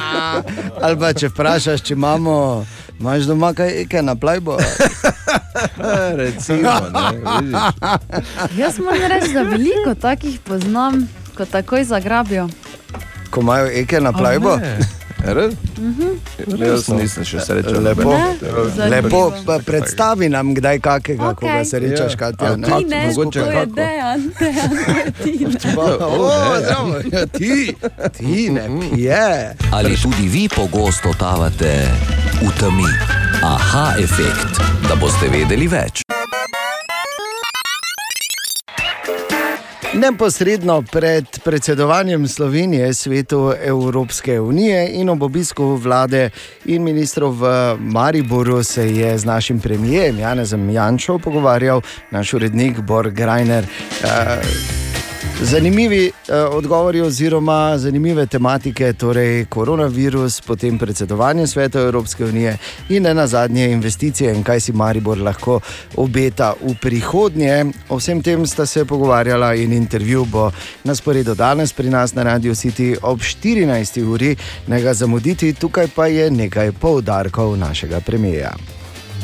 ali pa če vprašaš, če imamo, imaš doma kaj, kaj na plajbo. Recimo, ne, vidiš. Jaz moram reči, da veliko takih poznam, ko takoj zagrabijo. Ko imajo eke na plajbo. Res? Mhm. Jaz nisem še srečal. Lepo, Ne? Lepo pa predstavi nam kdaj kakega, okay. ko ga srečaš, Ja. Katja. A ne? kak- Ti ne, mogoče to je dejan, dejan, je Tina. O, zdravo, ja, ti, ti ne pije. Ali tudi vi pogosto totavate v temi? Aha efekt, da boste vedeli več. Neposredno pred predsedovanjem Slovenije svetu Evropske unije in ob obisku vlade in ministrov v Mariboru se je z našim premijem Janezem Jančo pogovarjal naš urednik Bor Grajner. Eh, Zanimivi eh, odgovori oziroma zanimive tematike, torej koronavirus, potem predsedovanje svetu Evropske unije in ne na zadnje investicije in kaj si Maribor lahko obeta v prihodnje. O vsem tem sta se pogovarjala in intervju bo na sporedu danes pri nas na Radio City ob 14. uri. Ne ga zamuditi, tukaj pa je nekaj poudarkov našega premijeja.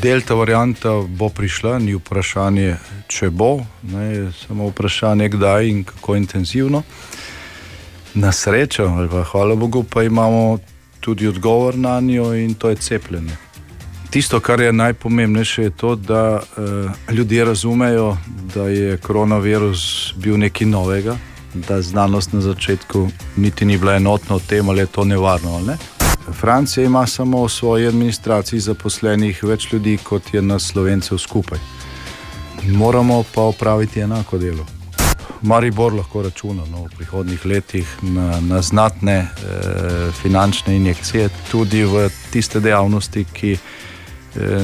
Delta varianta bo prišla, ni vprašanje, če bo, ne, samo vprašanje, kdaj in kako intenzivno. Na srečo, ali pa hvala Bogu, pa imamo tudi odgovor na njo in to je cepljenje. Tisto, kar je najpomembnejše, je to, da uh, ljudje razumejo, da je koronavirus bil nekaj novega, da znanost na začetku niti ni bila enotna o tem, ali je to nevarno ali ne. Francija ima samo v svoji administraciji zaposlenih več ljudi, kot je nas slovencev skupaj. Moramo pa opraviti enako delo. Maribor lahko računa no, v prihodnih letih na, na znatne eh, finančne injekcije, tudi v tiste dejavnosti, ki eh,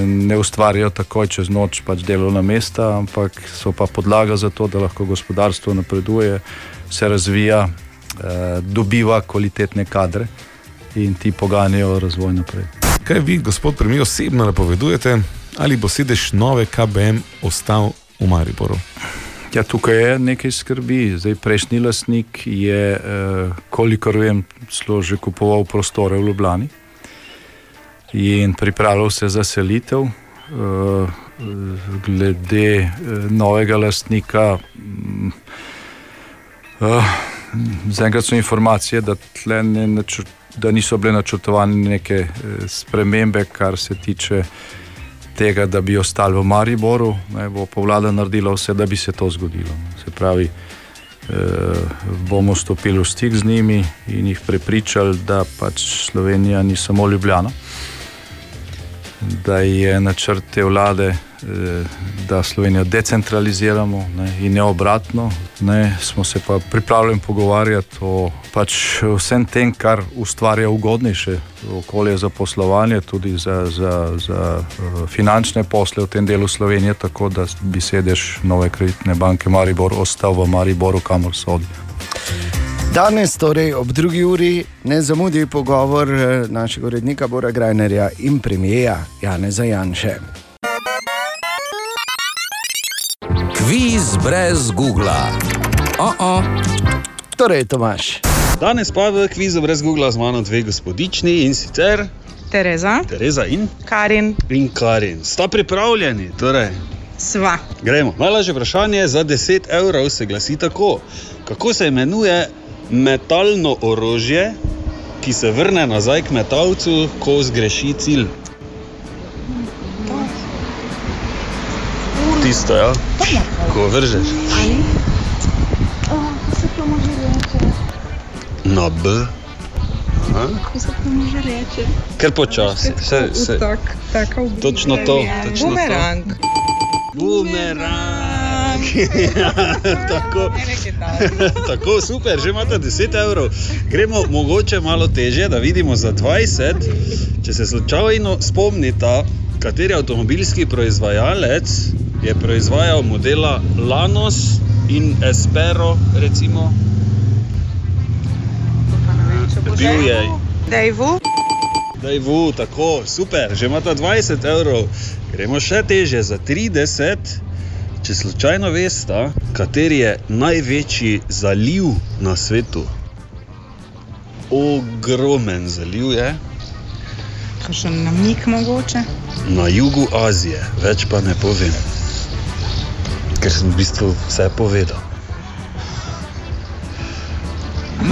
ne ustvarjajo takoj čez noč pač delovna mesta, ampak so pa podlaga za to, da lahko gospodarstvo napreduje, se razvija, eh, dobiva kvalitetne kadre in ti poganjajo razvoj naprej. Kaj vi, gospod premijer, osebno napovedujete, ali bo sedež nove KBM ostal v Mariboru? Ja, tukaj je nekaj skrbi. Zdaj, prejšnji lastnik je, eh, kolikor vem, celo že kupoval prostore v Ljubljani in pripravljal se za selitev. Eh, glede eh, novega lastnika, mm, zaenkrat so informacije, da, tle ne načrt, da niso bile načrtovane neke eh, spremembe, kar se tiče tega, da bi ostali v Mariboru, ne, bo pa vlada naredila vse, da bi se to zgodilo. Se pravi, eh, bomo stopili v stik z njimi in jih prepričali, da pač Slovenija ni samo Ljubljana, da je načrt te vlade, eh, da Slovenijo decentraliziramo ne, in ne obratno. Ne, smo se pa pripravljeni pogovarjati o pač vsem tem, kar ustvarja ugodnejše okolje za poslovanje, tudi za, za, za eh, finančne posle v tem delu Slovenije, tako da bi sedež nove kreditne banke Maribor ostal v Mariboru, kamor sodi. Danes, torej ob drugi uri, ne zamudi pogovor eh, našega urednika Bora Grajnerja in premijeja Janeza Janše. Kviz brez Google. Oh -oh. Torej, Tomaš. Danes pa v kvizu brez Google z mano dve gospodični in sicer Tereza, Tereza in Karin. In Karin. Sta pripravljeni, torej Sva. Gremo. Najlažje vprašanje za 10 evrov se glasi tako: Kako se imenuje metalno orožje, ki se vrne nazaj k metalcu, ko zgreši cilj? Tisto, ja, ko vržeš. Na B. Kako se to može reči? Ker počasi. Se, se. Tak, taka v Točno to, točno Bumerang. to. Bumerang. Ja, tako, tako, super, že imate 10 evrov. Gremo mogoče malo teže, da vidimo za 20. Če se slučajno spomnite, kateri avtomobilski proizvajalec je proizvajal modela Lanos in Espero, recimo. Bil je Dejvu. Dajvu, tako, super, že imate 20 evrov. Gremo še teže za 30. Če slučajno veste, kateri je največji zaliv na svetu. Ogromen zaliv je Kakšen namik mogoče? na jugu Azije, več pa ne povem. Ker sem v bistvu vse povedal.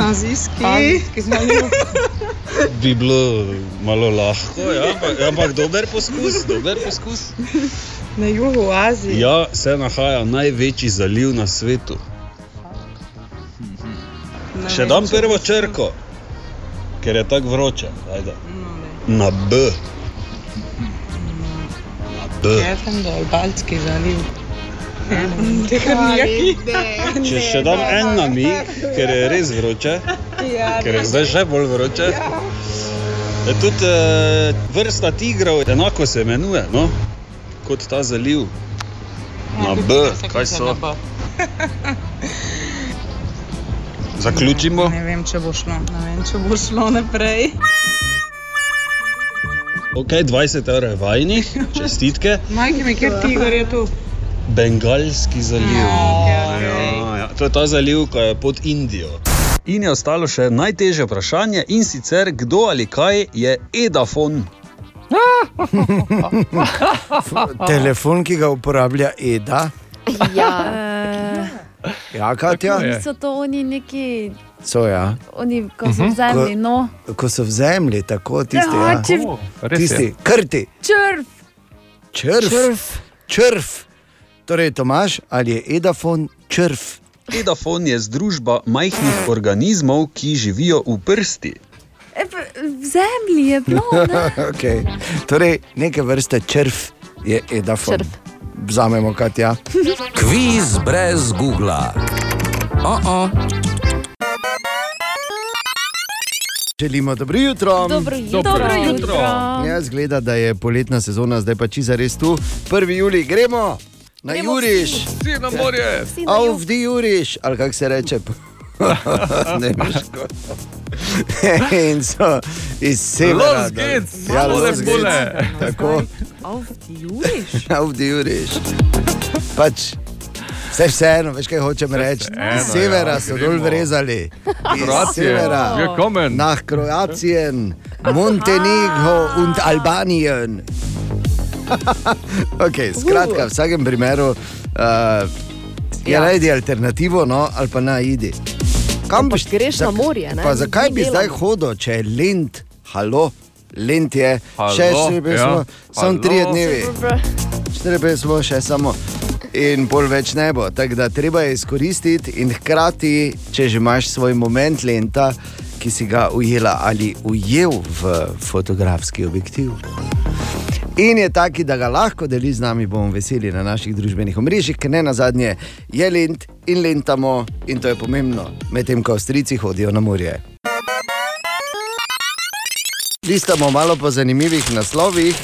Azijski. Azijski zaliv. Bi bilo malo lahko, ja, ampak, ampak dober poskus, dober poskus. Na jugu Azije. Ja, se nahaja največji zaliv na svetu. Še dam prvo črko, ker je tako vroče. Ajde. Na B. Na B. Jaz sem dol, Baltski zaliv. Če še dam en namig, ker je res vroče, Ja, ker je zdaj še bolj vroče. Je tudi eh, vrsta tigrov, enako se imenuje, no? Kot ta zaliv. Na B, kaj so? Zaključimo. Ne vem, če bo šlo, ne vem, če bo šlo naprej. Ok, 20 evrov je vajnih, čestitke. Majki mi, kjer tiger je tu? Bengalski zaliv. Ja, ja. To je ta zaliv, ki je pod Indijo. In je ostalo še najtežje vprašanje, in sicer kdo ali kaj je Edafon. Telefon, ki ga uporablja Eda. Ja. Ja, Katja? Niso to oni neki, So, ja. oni, ko so v zemlji, no. Ko, ko so v zemlji, tako tisti. Ja, Ja, če- oh, tisti, krti, Črv. črv. črv. črv. Torej, Tomaš, ali je Edafon črv? Edafon je združba majhnih organizmov, ki živijo v prsti. E, v zemlji je bilo. ne? okay. Torej, neke vrste črv je Edafon. Črv. Vzamemo, Katja. Kviz brez Google. Oh -oh. Želimo dobro jutro. Dobro jutro. Dobro jutro. Jaz gleda, da je poletna sezona, zdaj pa čiza res tu. 1. juli gremo na Gremo Juriš. Vsi na morje. Vsi na Auf die Juriš, ali kako se reče. Nemško. In so iz severa. Geht's, Ja, los ne geht's. Tako. Auf die Juriš. Auf die Juriš. Pač, Vse vseeno, veš kaj hočem reči. Iz severa ja, so dol vrezali. Iz severa. Nach Kroatien, Montenegro in Albanien. okay, skratka, v vsakem primeru uh, je Ja. najdi alternativo, no, ali pa naj idi. Kam boš greš na morje, ne? Pa zakaj bi zdaj hodil, če je lent, halo, lent je, Halo, še štiri ja, smo, samo tri dnevi. Štiri smo še samo. In pol več ne bo. Tako da treba je izkoristiti in hkrati, če že imaš svoj moment lenta, ki si ga ujela ali ujel v fotografski objektiv. In je taki, da ga lahko deli z nami, bomo veseli na naših družbenih omrežjih, ker ne na zadnje je lent in lentamo, in to je pomembno, medtem ko Avstrijci hodijo na morje. Listamo malo po zanimivih naslovih,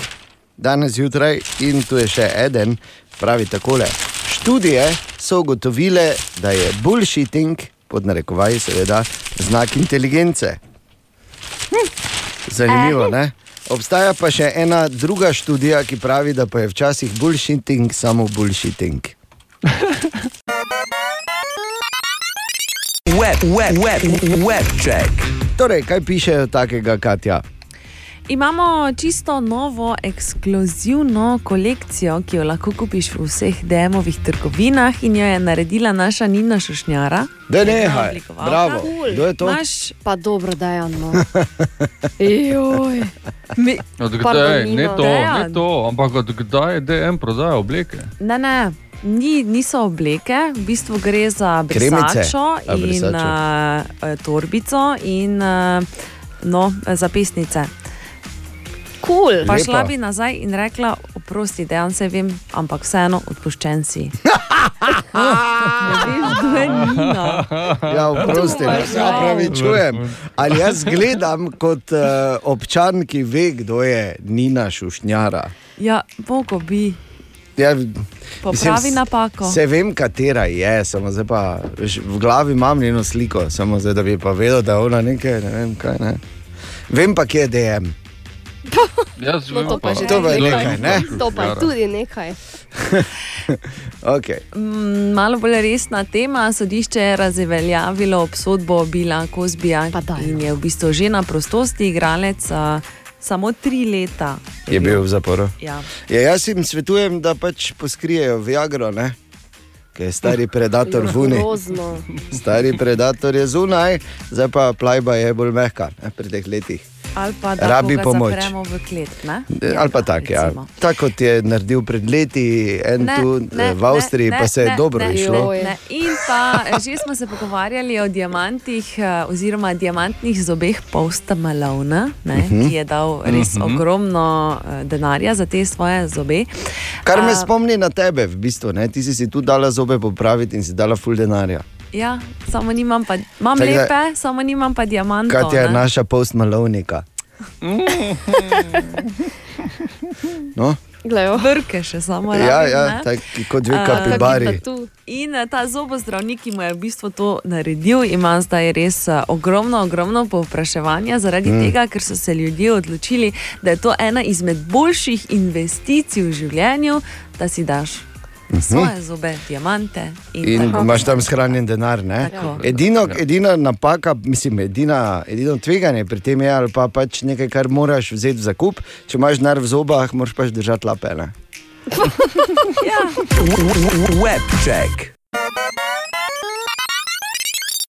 danes zjutraj, in tu je še en, pravi takole. Študije so ugotovile, da je bullshitting, pod narekovaji, seveda, znak inteligence. Hm, Zanimivo, ne? Obstaja pa še ena druga študija, ki pravi, da pa je včasih bullshitting samo bullshitting. Web, web, web, web check. Torej, kaj pišejo takega, Katja? Imamo čisto novo, ekskluzivno kolekcijo, ki jo lahko kupiš v vseh DM-ovih trgovinah, in jo je naredila naša Nina Šušnjara. Da nehaj, Ena oblikovalka. bravo. Kdo je to? Imaš pa dobro, da je ono. Mi, Od Pardon, kdaj? Ne to, ne Dejan. to, ampak od kdaj je DM prodaja obleke? Ne, ne. Ni, niso obleke, v bistvu gre za brisačo A, in uh, torbico in uh, no, zapisnice. Cool. Pa Lepo. šla bi nazaj in rekla, oprosti, dejansko se vem, ampak vseeno odpuščen si. Ja, oprosti, ne se prav. opravičujem. Ali jaz gledam kot uh, občan, ki ve, kdo je Nina Šušnjara. Ja, Bogo bi. Ja, Popravi napako. Se vem, katera je, samo zdaj pa veš, v glavi imam njeno sliko, samo zdaj, da bi pa vedel, da je ona nekaj, ne vem kaj. Ne. Vem pa, kje je DM. Jaz No, to pa že To je nekaj. nekaj, ne? To pa je tudi nekaj. Okay. Mm, Malo bolj resna tema. Sodišče je razveljavilo obsodbo Bila Kozbija in je v bistvu že na prostosti igralec. Uh, Samo tri leta Je bil v zaporu. Ja. Ja, jaz jim svetujem, da pač poskrijejo Viagro, ne? ker je stari predator v Uni. Stari predator je zunaj, zdaj pa plajba je bolj mehka ne, pri teh letih. Ali pa da Rabi pomoč. v klet. Ne? Ali pa tako, ja. tako kot je naredil pred leti en Ne, tu ne, ne, v Avstriji, ne, pa se je ne, dobro ne, išlo. Ne. In pa eh, že smo se pogovarjali o diamantih, oziroma diamantnih zobeh Posta Malona, ne, uh Mhm. -huh. ki je dal res uh Mhm. -huh. ogromno denarja za te svoje zobe. Kar me A, spomni na tebe, v bistvu. Ne? Ti si si tu dala zobe popraviti in si dala ful denarja. Ja, samo nimam pa, imam Tako da- lepe, samo nimam pa diamantov. Kaj je ne. naša postmalovnika? No? Vrke še samo Ja, rabim, ja, ne. tak kot dve A, kapibari. In eh, ta zobozdravnik, ki mu je v bistvu to naredil, ima zdaj res eh, ogromno, ogromno povpraševanja, zaradi mm. tega, ker so se ljudje odločili, da je to ena izmed boljših investicij v življenju, da si daš svoje zobe, diamante in, Mhm. In tako. imaš tam shranjen denar. Edino, edina napaka, mislim, edina, edino tveganje pri tem je, ali pa pač nekaj, kar moraš vzeti v zakup. Če imaš denar v zobah, moraš pač držati lape. Ne? Webcheck.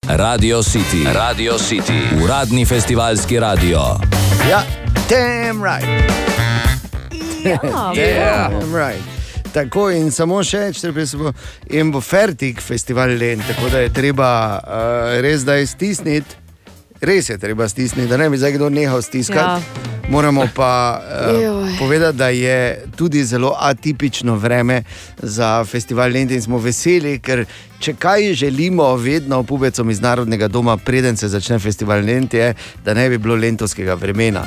Radio City. Radio City. Uradni festivalski radio. Ja, damn right. Ja, damn right. Tako in samo še, če se bo, in bo Fertig festival len, tako da je treba uh, res da stisniti. Res je treba stisniti, da ne bi zdaj kdo nehal stiskati. Ja. Moramo pa uh, povedati, da je tudi zelo atipično vreme za festival Lente in smo veseli, ker če kaj želimo vedno pubecom iz Narodnega doma, preden se začne festival Lente, je, da ne bi bilo lentovskega vremena.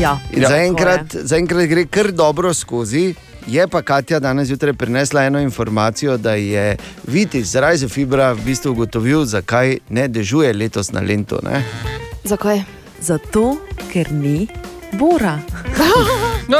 Ja, In zaenkrat, zaenkrat gre kar dobro skozi. Je pa Katja danes zjutraj prinesla eno informacijo, da je Vitis z Rajzo Fibra v bistvu ugotovil, zakaj ne dežuje letos na Lento. Ne? Zakaj? Zato, ker ni Bora. No,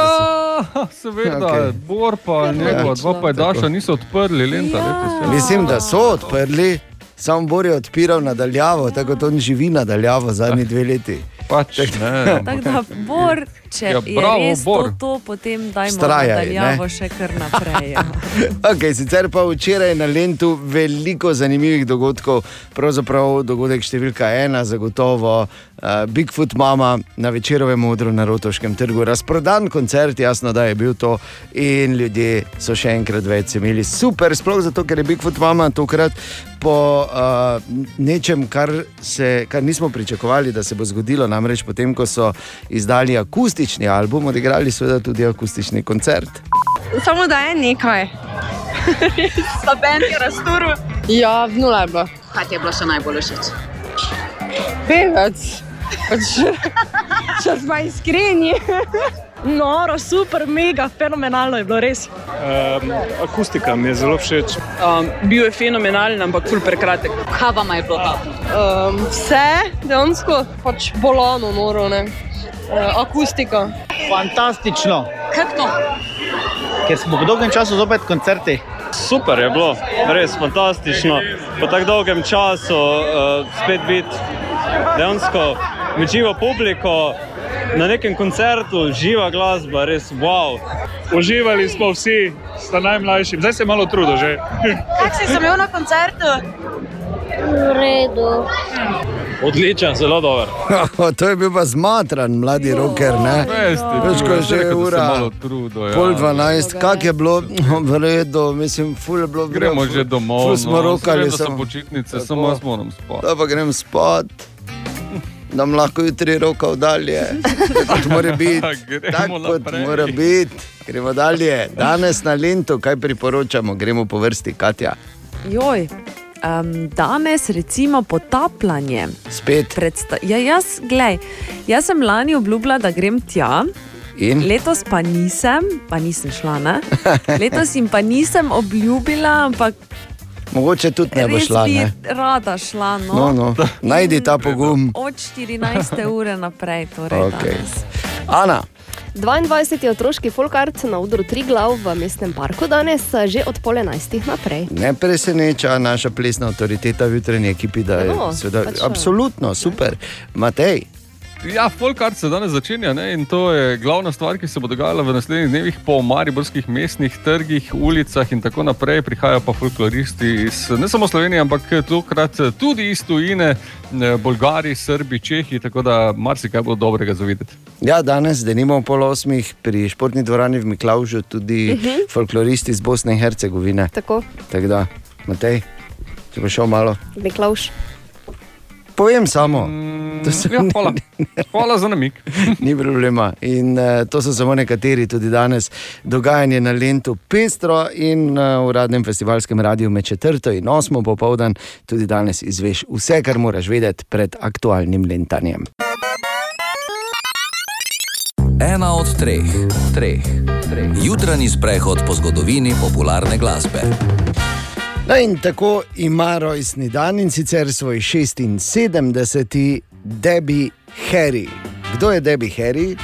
seveda, okay. Bor pa njegova dva pajdaša niso odprli lenta letos. ja. Mislim, da so odprli, samo Bor je odpiral nadaljavo, tako da on živi nadaljavo zadnji dve leti. Pač, ne, Tako da, Bor, če Ja, je bravo, res Bor. to, to, potem dajmo Vztrajaj, nadaljavo ne? še kar naprej. Ja. Okay, sicer pa včeraj na Lendu veliko zanimivih dogodkov, pravzaprav dogodek številka ena, zagotovo uh, Bigfoot Mama na večerovem odru na Rotoškem trgu. Razprodan koncert, jasno, da je bil to, in ljudje so še enkrat več imeli super, sploh zato, ker je Bigfoot Mama tokrat po uh, nečem, kar, se, kar nismo pričakovali, da se bo zgodilo. Namreč potem, ko so izdali akustični album, odigrali seveda tudi akustični koncert. Samo da je nekaj. Sta bend je razturil. Ja, nula je bilo. Kaj ti je bilo še najbolj všeč? Pevec. Pač, če smo iskreni. Noro, super, mega, fenomenalno je bilo res. Um, akustika mi je zelo všeč. Um, bil je fenomenalen, ampak ful prekratek. Kaj vam je bilo tam? Um, vse, dejansko, pač bolano, noro, ne. Uh, akustika. Fantastično, Kaj to? ker smo po dolgem času zopet koncerti. Super je bilo, res fantastično. Po tako dolgem času uh, spet biti dejansko v živo publiko, na nekem koncertu, živa glasba, res wow. Uživali smo vsi, sta najmlajši, zdaj se malo trudo že. Kako si imel na koncertu? V redu. Odličen, zelo dober. to je bil pa zmatran, mladi roker. Ne? Veste, Veš, ko je že ura. malo trudo, ja. Pol dvanajst, kak je bilo, v redu, mislim, ful je bilo. Gremo ful- že domov. Ful smo no, rokali, samo. počitnice, samo jaz moram spati. Da pa grem spat, nam lahko jutri roka dalje. Tako mora biti. Tako kot naprej. mora biti. Gremo dalje. Danes na Lentu, kaj priporočamo, gremo po vrsti, Katja. Joj. Um, danes recimo potapljanje. Spet. Predsta ja, jaz, glej, jaz sem lani obljubila, da grem tja. In? Letos pa nisem, pa nisem šla. Ne? Letos jim pa nisem obljubila, ampak Mogoče tudi ne bo res šla. bi Ne? rada šla. No. No, no. Najdi ta pogum. Od 14. ure naprej. Torej Okay. danes. Ana, 22. otroški folkart na odru Triglav v mestnem parku danes, že od pol enajstih naprej. ne preseneča naša plesna avtoriteta v jutranji ekipi, da je No, seveda, pač, absolutno super. Matej, Ja, Folkart se danes začenja ne? in to je glavna stvar, ki se bo dogajala v naslednjih dnevih po mariborskih mestnih trgih, ulicah in tako naprej. Prihajajo pa folkloristi iz ne samo Slovenije, ampak tokrat tudi iz tujine, Bolgari, Srbi, Čehi, tako da marsikaj bo dobrega za videti. ja, danes, da nimamo pol osmih pri športni dvorani v Miklaužu, tudi uh Mhm. -huh. folkloristi iz Bosne in Hercegovine. Tako, Tako da, Matej, če bo šel malo. Miklauš. Povem samo. To Ja, hvala. hvala za namik. Ni problema. In uh, to so samo nekateri, tudi danes dogajanje na Lendu pestro in uh, v uradnem festivalskem radiju med četrto in osmo popoldan tudi danes izveš vse, kar moraš vedeti pred aktualnim lentanjem. Ena od treh, treh, treh. Jutranji sprehod po zgodovini popularne glasbe. No in tako ima rojstni dan in sicer svoj 76. Debbie Harry. Kdo je Debbie Harry?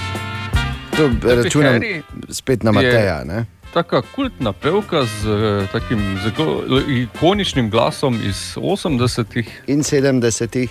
To Debbie računam Harry spet na je Mateja. Ne? Taka kultna pevka z eh, takim zelo ikoničnim glasom iz 80-ih in 70-ih.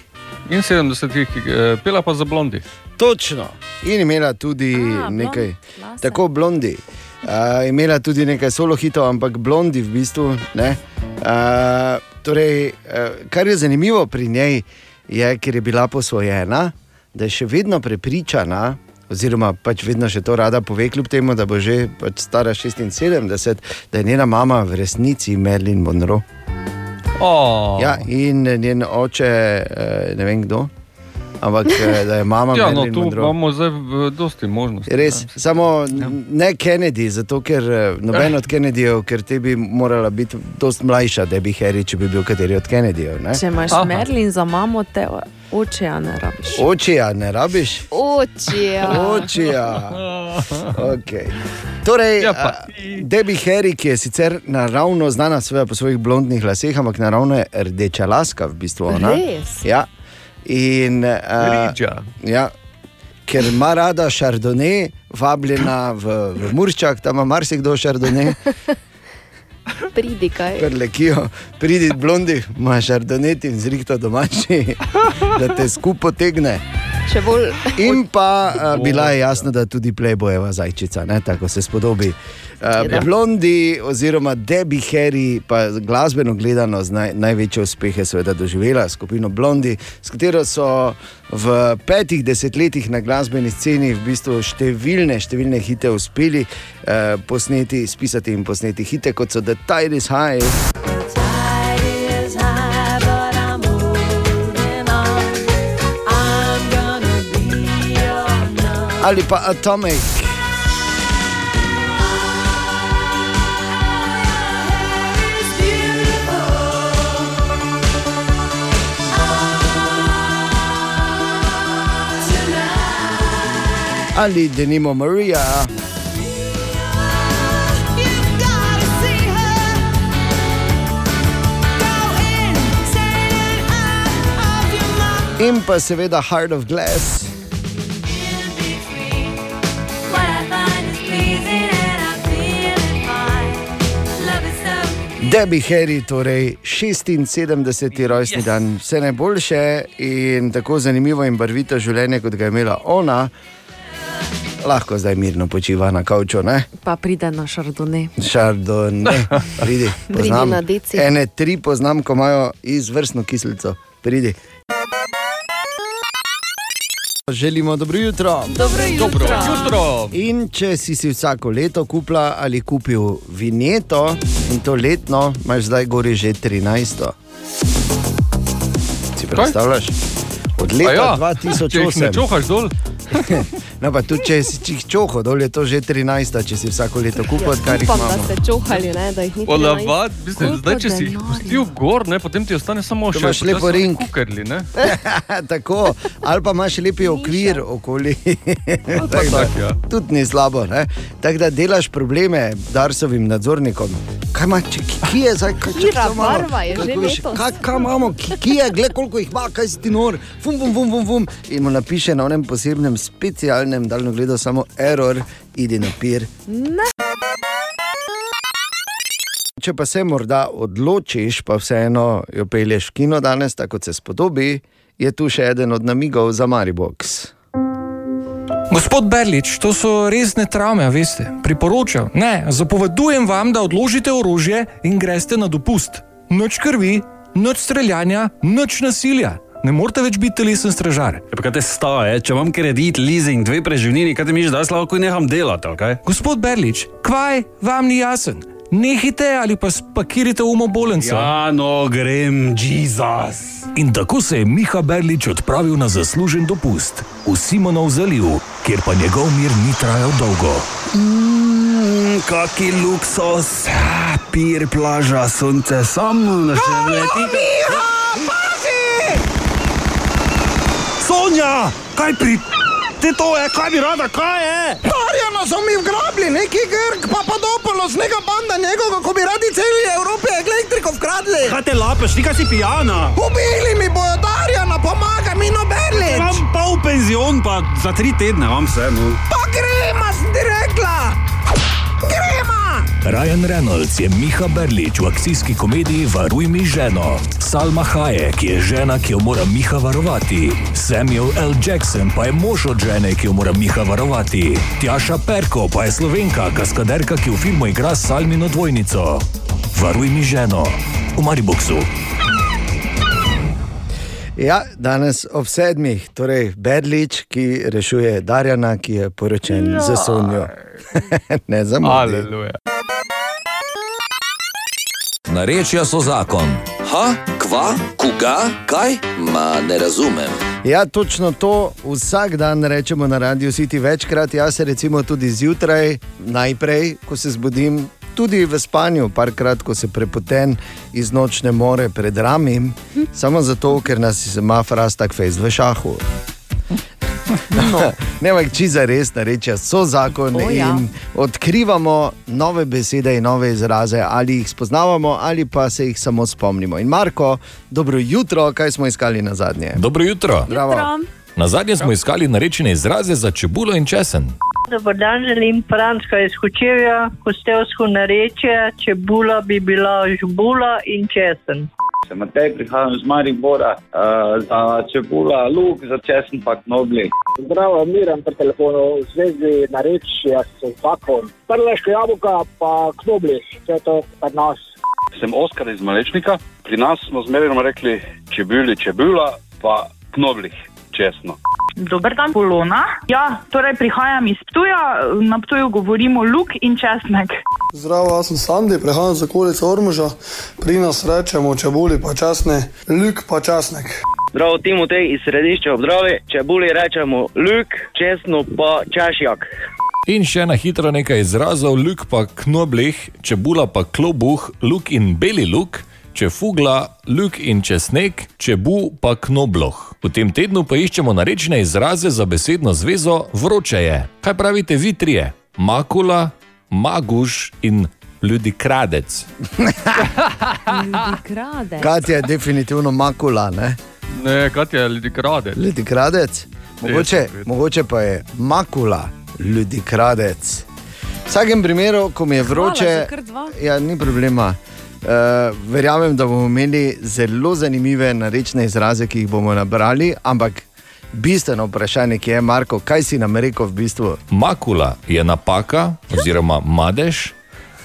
In 70-ih, eh, pela pa za blondi. Točno. In imela tudi A, nekaj, blond, tako blondi. Uh, imela tudi nekaj solo hitov, ampak blondi v bistvu. ne. Uh, torej, uh, kar je zanimivo pri njej, je, ker je bila posvojena, da je še vedno prepričana, oziroma pač vedno še to rada pove, kljub temu, da bo že pač stara 76, da je njena mama v resnici Merlin Monroe. Oh. Ja, in njen oče, eh, ne vem kdo, ampak eh, da je mama Ja, no, tu Monroe. imamo zdaj dosti možnosti. Res, samo ne Kennedy, zato ker eh, noben od Kennedyjev, ker ti bi morala biti dosti mlajša, da bi Harry, če bi bil kateri od Kennedyjev. ne? Če imaš Aha. Merlin za mamo, te očeja ne rabiš. Očija ne rabiš? Očija. Očija. Okay. Torej, ja, Debbie Harry, ki je sicer naravno znana po svojih blondnih laseh, ampak naravno je rdeča laska v bistvu. Ona. Res? Ja. In, Ridža. ja, ker ima rada šardone, vabljena v, v Murčak, tam ima marsikdo šardone. Pridi kaj. Prlekijo, pridi blondi, imaš šardonet in zrihto domači, da te skupaj tegne. Še bolj. In pa uh, bila je jasno, da tudi Playboyeva zajčica, ne, tako se spodobi. Uh, blondi, oziroma Debbie Harry, pa glasbeno gledano naj, največje uspehe, seveda doživela skupino Blondi, s katero so v petih desetletjih na glasbeni sceni v bistvu številne, številne hite uspeli uh, posneti, spisati in posneti hite, kot so The Tide is High. Ali pa Atomic. Ali denimo Marija. In pa seveda Heart of Glass. Debbie Harry, torej 76. rojstni yes. dan, vse najboljše in tako zanimivo in barvito življenje, kot ga je imela ona. Lahko zdaj mirno počiva na kavču. Ne? Pa pride na šardone. Šardone, pridi. Pridi Poznam, na deci. ene tri poznam, ko imajo izvrstno kislico. Pridi. Želimo dobro jutro. Dobro jutro. Dobro jutro. In če si si vsako leto kupila ali kupil vinjeto, in to letno, imaš zdaj gori že 13. Si predstavljaš? Od leta A ja, 2008. če ne čohaš dol. No, pa tudi če si jih čoho, dol je to že 13, če si vsako leto kupil, kar jih imamo. ste čohali, ne, da jih ni Olavad, mislim, zdaj, če si jih pustil gor, ne, potem ti ostane samo še imaš lepo ring. Kukerli, ne? Tako, ali pa imaš lepi okvir okoli. Tako da, tak, ja. Tudi ni slabo. ne. Tako da delaš probleme Darsovim nadzornikom. Kaj ima, če ki je zdaj, kaj čakaj, malo. barva je že letos. Kaj, kaj imamo, ki, ki je, gled koliko jih ima, kaj si ti nor, fum, fum, fum, fum, fum. In mu napiše na onem posebnem, specialnem, daljno gledo samo error, idi na pir. Ne. Če pa se morda odločiš, pa vseeno jo pelješ v kino danes, tako kot se spodobi, je tu še eden od namigov za Maribox. Gospod Berlič, to so resne travme, a veste. Priporočam, ne, zapovedujem vam, da odložite orožje in greste na dopust. Noč krvi, noč streljanja, noč nasilja. Ne morete več biti telesen stražar. Ja, kaj te staje, če imam kredit, leasing, dve preživnini, kaj ti misliš, da jaz lahko neham delati, ok? Gospod Berlič, kvaj vam ni jasen? Nehite ali pa spakirite umobolenca. Ja, no, grem, Jezus. In tako se je Miha Berlič odpravil na zaslužen dopust v Simonov zaliv, kjer pa njegov mir ni trajal dolgo. Mmm, kaki luksus, pir, plaža, sonce, samo na še leti. Sonja, kaj pri... Te to je, kaj bi rada, kaj je? Darjano so mi vgrabili, neki grk, pa pa dopolo, snega banda njegovega, ko bi radi celi Evropi elektriko vkradli. Kaj te lapeš, ti kaj si pijana? Ubili mi bojo Darjana, pomaga mi nobelič. Imam pol penzion, pa za tri tedne vam vse, no. Pa grema, sem ti rekla. Ryan Reynolds je Miha Berlič v akcijski komediji Varuj mi ženo. Salma Hayek je žena, ki jo mora Miha varovati. Samuel L. Jackson pa je mož od žene, ki jo mora Miha varovati. Tjaša Perko pa je slovenka, kaskaderka, ki v filmu igra Salmino dvojnico. Varuj mi ženo v Mariboku. Ja, danes ob sedmih, torej Berlič, ki rešuje Darjana, ki je poročen Ja. za Sonjo. ne zamudi. Aleluja. Narečja so zakon. Ha, kva, koga, kaj? Ma ne razumem. Ja, točno to vsak dan rečemo na radiju, si ti večkrat, jaz se recimo tudi zjutraj, najprej, ko se zbudim, tudi v spanju, parkrat, ko se prepoten iz nočne more pred ramim, samo zato, ker nas ima fras tak fejs v šahu. No. ne, ampak čiza res reče, so zakon O, oh, ja. in odkrivamo nove besede in nove izraze, ali jih spoznavamo, ali pa se jih samo spomnimo. In Marko, dobro jutro, kaj smo iskali na zadnje? Dobro jutro. Zdravo. Na zadnje smo iskali narečene izraze za čebulo in česen. Dobar dan, želim Frančka iz Kučevja, kostevsko narečje, čebula bi bila žbula in česen. Sem Matej, prihajam iz Maribora, uh, za čebula, luk, za česen pa knobli. Zdravo, miram pri telefonu, v zvezi narečja so zakon. Prleška jabolka pa knobli, vse to pri nas. Sem Oskar iz Malečnika. Pri nas smo zmerno rekli čebuli, čebula, pa knoblih, česno. Dober dan, Polona. Ja, torej prihajam iz Ptuja, na Ptuju govorimo luk in česnek. Zdravo, jaz sem Sandi, prihajam iz okolice Ormuža, pri nas rečemo čebuli pa časne, luk pa časnek. Zdravo, Timotej iz središča obdravi, čebuli rečemo luk, česno pa češjak. In še na hitro nekaj izrazov, luk pa knoblih, čebula pa klobuh, luk in beli luk, čefugla, luk in česnek, čebu pa knobloh. V tem tednu pa iščemo narečne izraze za besedno zvezo vročeje. Kaj pravite vi trije? Makula, maguš in ljudikradec. Ljudi krade. Katja je definitivno makula, ne? Ne, kaj je ljudi krade? Ljudi kradec, mogoče, res. mogoče pa je makula, ljudi kradec. V vsakem primeru, ko mi je vroče, ja, ni problema. Uh, verjamem, da bomo imeli zelo zanimive narečne izraze, ki jih bomo nabrali, ampak bistveno vprašanje, ki je Marko, kaj si nam rekel v bistvu? Makula je napaka oziroma madež,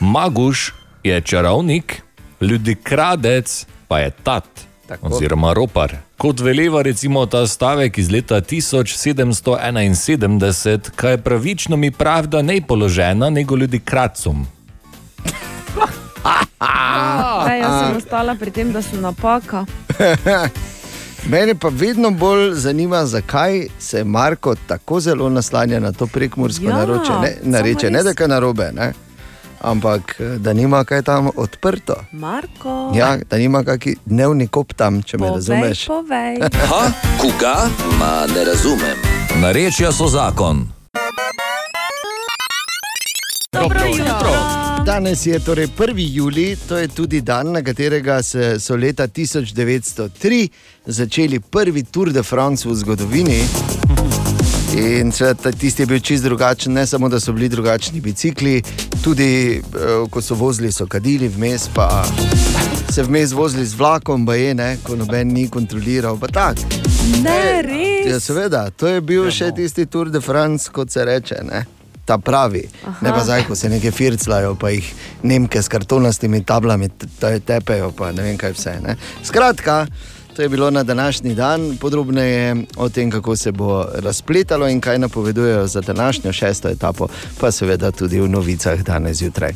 maguš je čarovnik, ljudi kradec pa je tat Tako. oziroma ropar. Kot veleva recimo ta stavek iz leta 1771, kaj pravično mi pravda ne položena, nego ljudi kradcom. Kaj, jaz sem ostala pri tem, da sem napaka. Mene pa vedno bolj zanima, zakaj se Marko tako zelo naslanja na to prekmursko Ja, naroče. Ne, nareče, ne da kaj narobe, ne? ampak eh, da nima kaj tam odprto. Marko, Ja, da nima kakšen dnevni kop tam, če me povej, razumeš. povej. Ha, koga? Ma ne razumem. Narečja so zakon. Dobro jutro. Danes je torej 1. juli, to je tudi dan, na katerega se, so leta 1903 začeli prvi Tour de France v zgodovini. In seveda tisti je bil čist drugačen, ne samo da so bili drugačni bicikli, tudi eh, ko so vozili, so kadili, vmes pa se vmes vozili z vlakom, ba je ne, ko noben ni kontroliral. pa. Ne, res. Ja, seveda, to je bil še tisti Tour de France, kot se reče. Ne? Ta pravi, Aha. ne pa zdaj, ko se nekaj firclajo, pa jih nemke s kartonastimi tablami te- te- tepejo, pa ne vem kaj vse. Ne? Skratka, to je bilo na današnji dan, podrobneje o tem, kako se bo razpletalo in kaj napovedujejo za današnjo šesto etapo, pa seveda tudi v novicah danes zjutraj.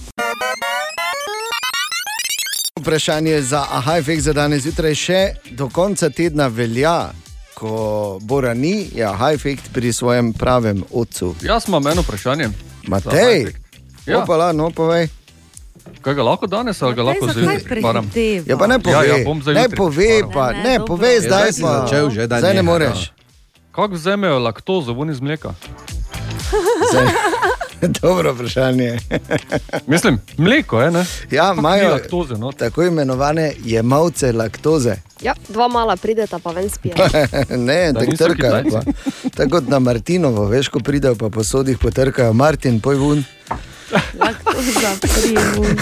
Vprašanje za AHFX za danes zjutraj še do konca tedna velja. Ko Bora ni, je AHFX pri svojem pravem otcu. Jaz imam eno vprašanje. Matej, Ja. opala, no povej. Kaj ga lahko danes ali ga lahko zakaj zjutraj? Prehiteva? Ja, pa ne pove, Ja, ja, ne jutri. pove, pa, Ne, ne, ne, ne dobro. pove Ja, zdaj, si pa, začel že, da zdaj ne moreš. Kako vzamejo laktozo ven iz mleka? Zdaj, dobro vprašanje. Mislim, mleko je, ne? Ja, imajo laktoze, no? tako imenovane jemalce laktoze. Ja, dva mala prideta, pa ven spijo. ne, Da tako trkajo. Tako kot na Martinovo, veš, ko pridejo pa po sodih potrkajo, Martin, poj vun. Laktoza privun.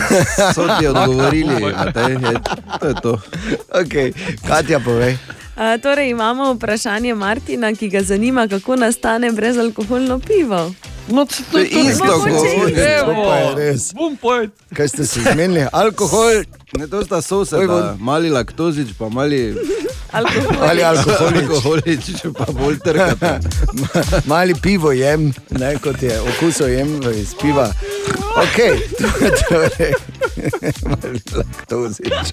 So ti odgovorili, Matej, je, to je to. Okay. Katja, povej. A, torej imamo vprašanje Martina, ki ga zanima, kako nastane brezalkoholno pivo. No, To je isto, kot To je. Bum pojet. Kaj ste se zmenili? Alkohol, Ne, to sta soseda, von. mali laktozič, pa mali Alkohol. ali alkoholič. alkoholič, pa bolj trkata. Mali pivo jem, ne, kot je okuso jem iz piva. Ok, torej, mali laktozič.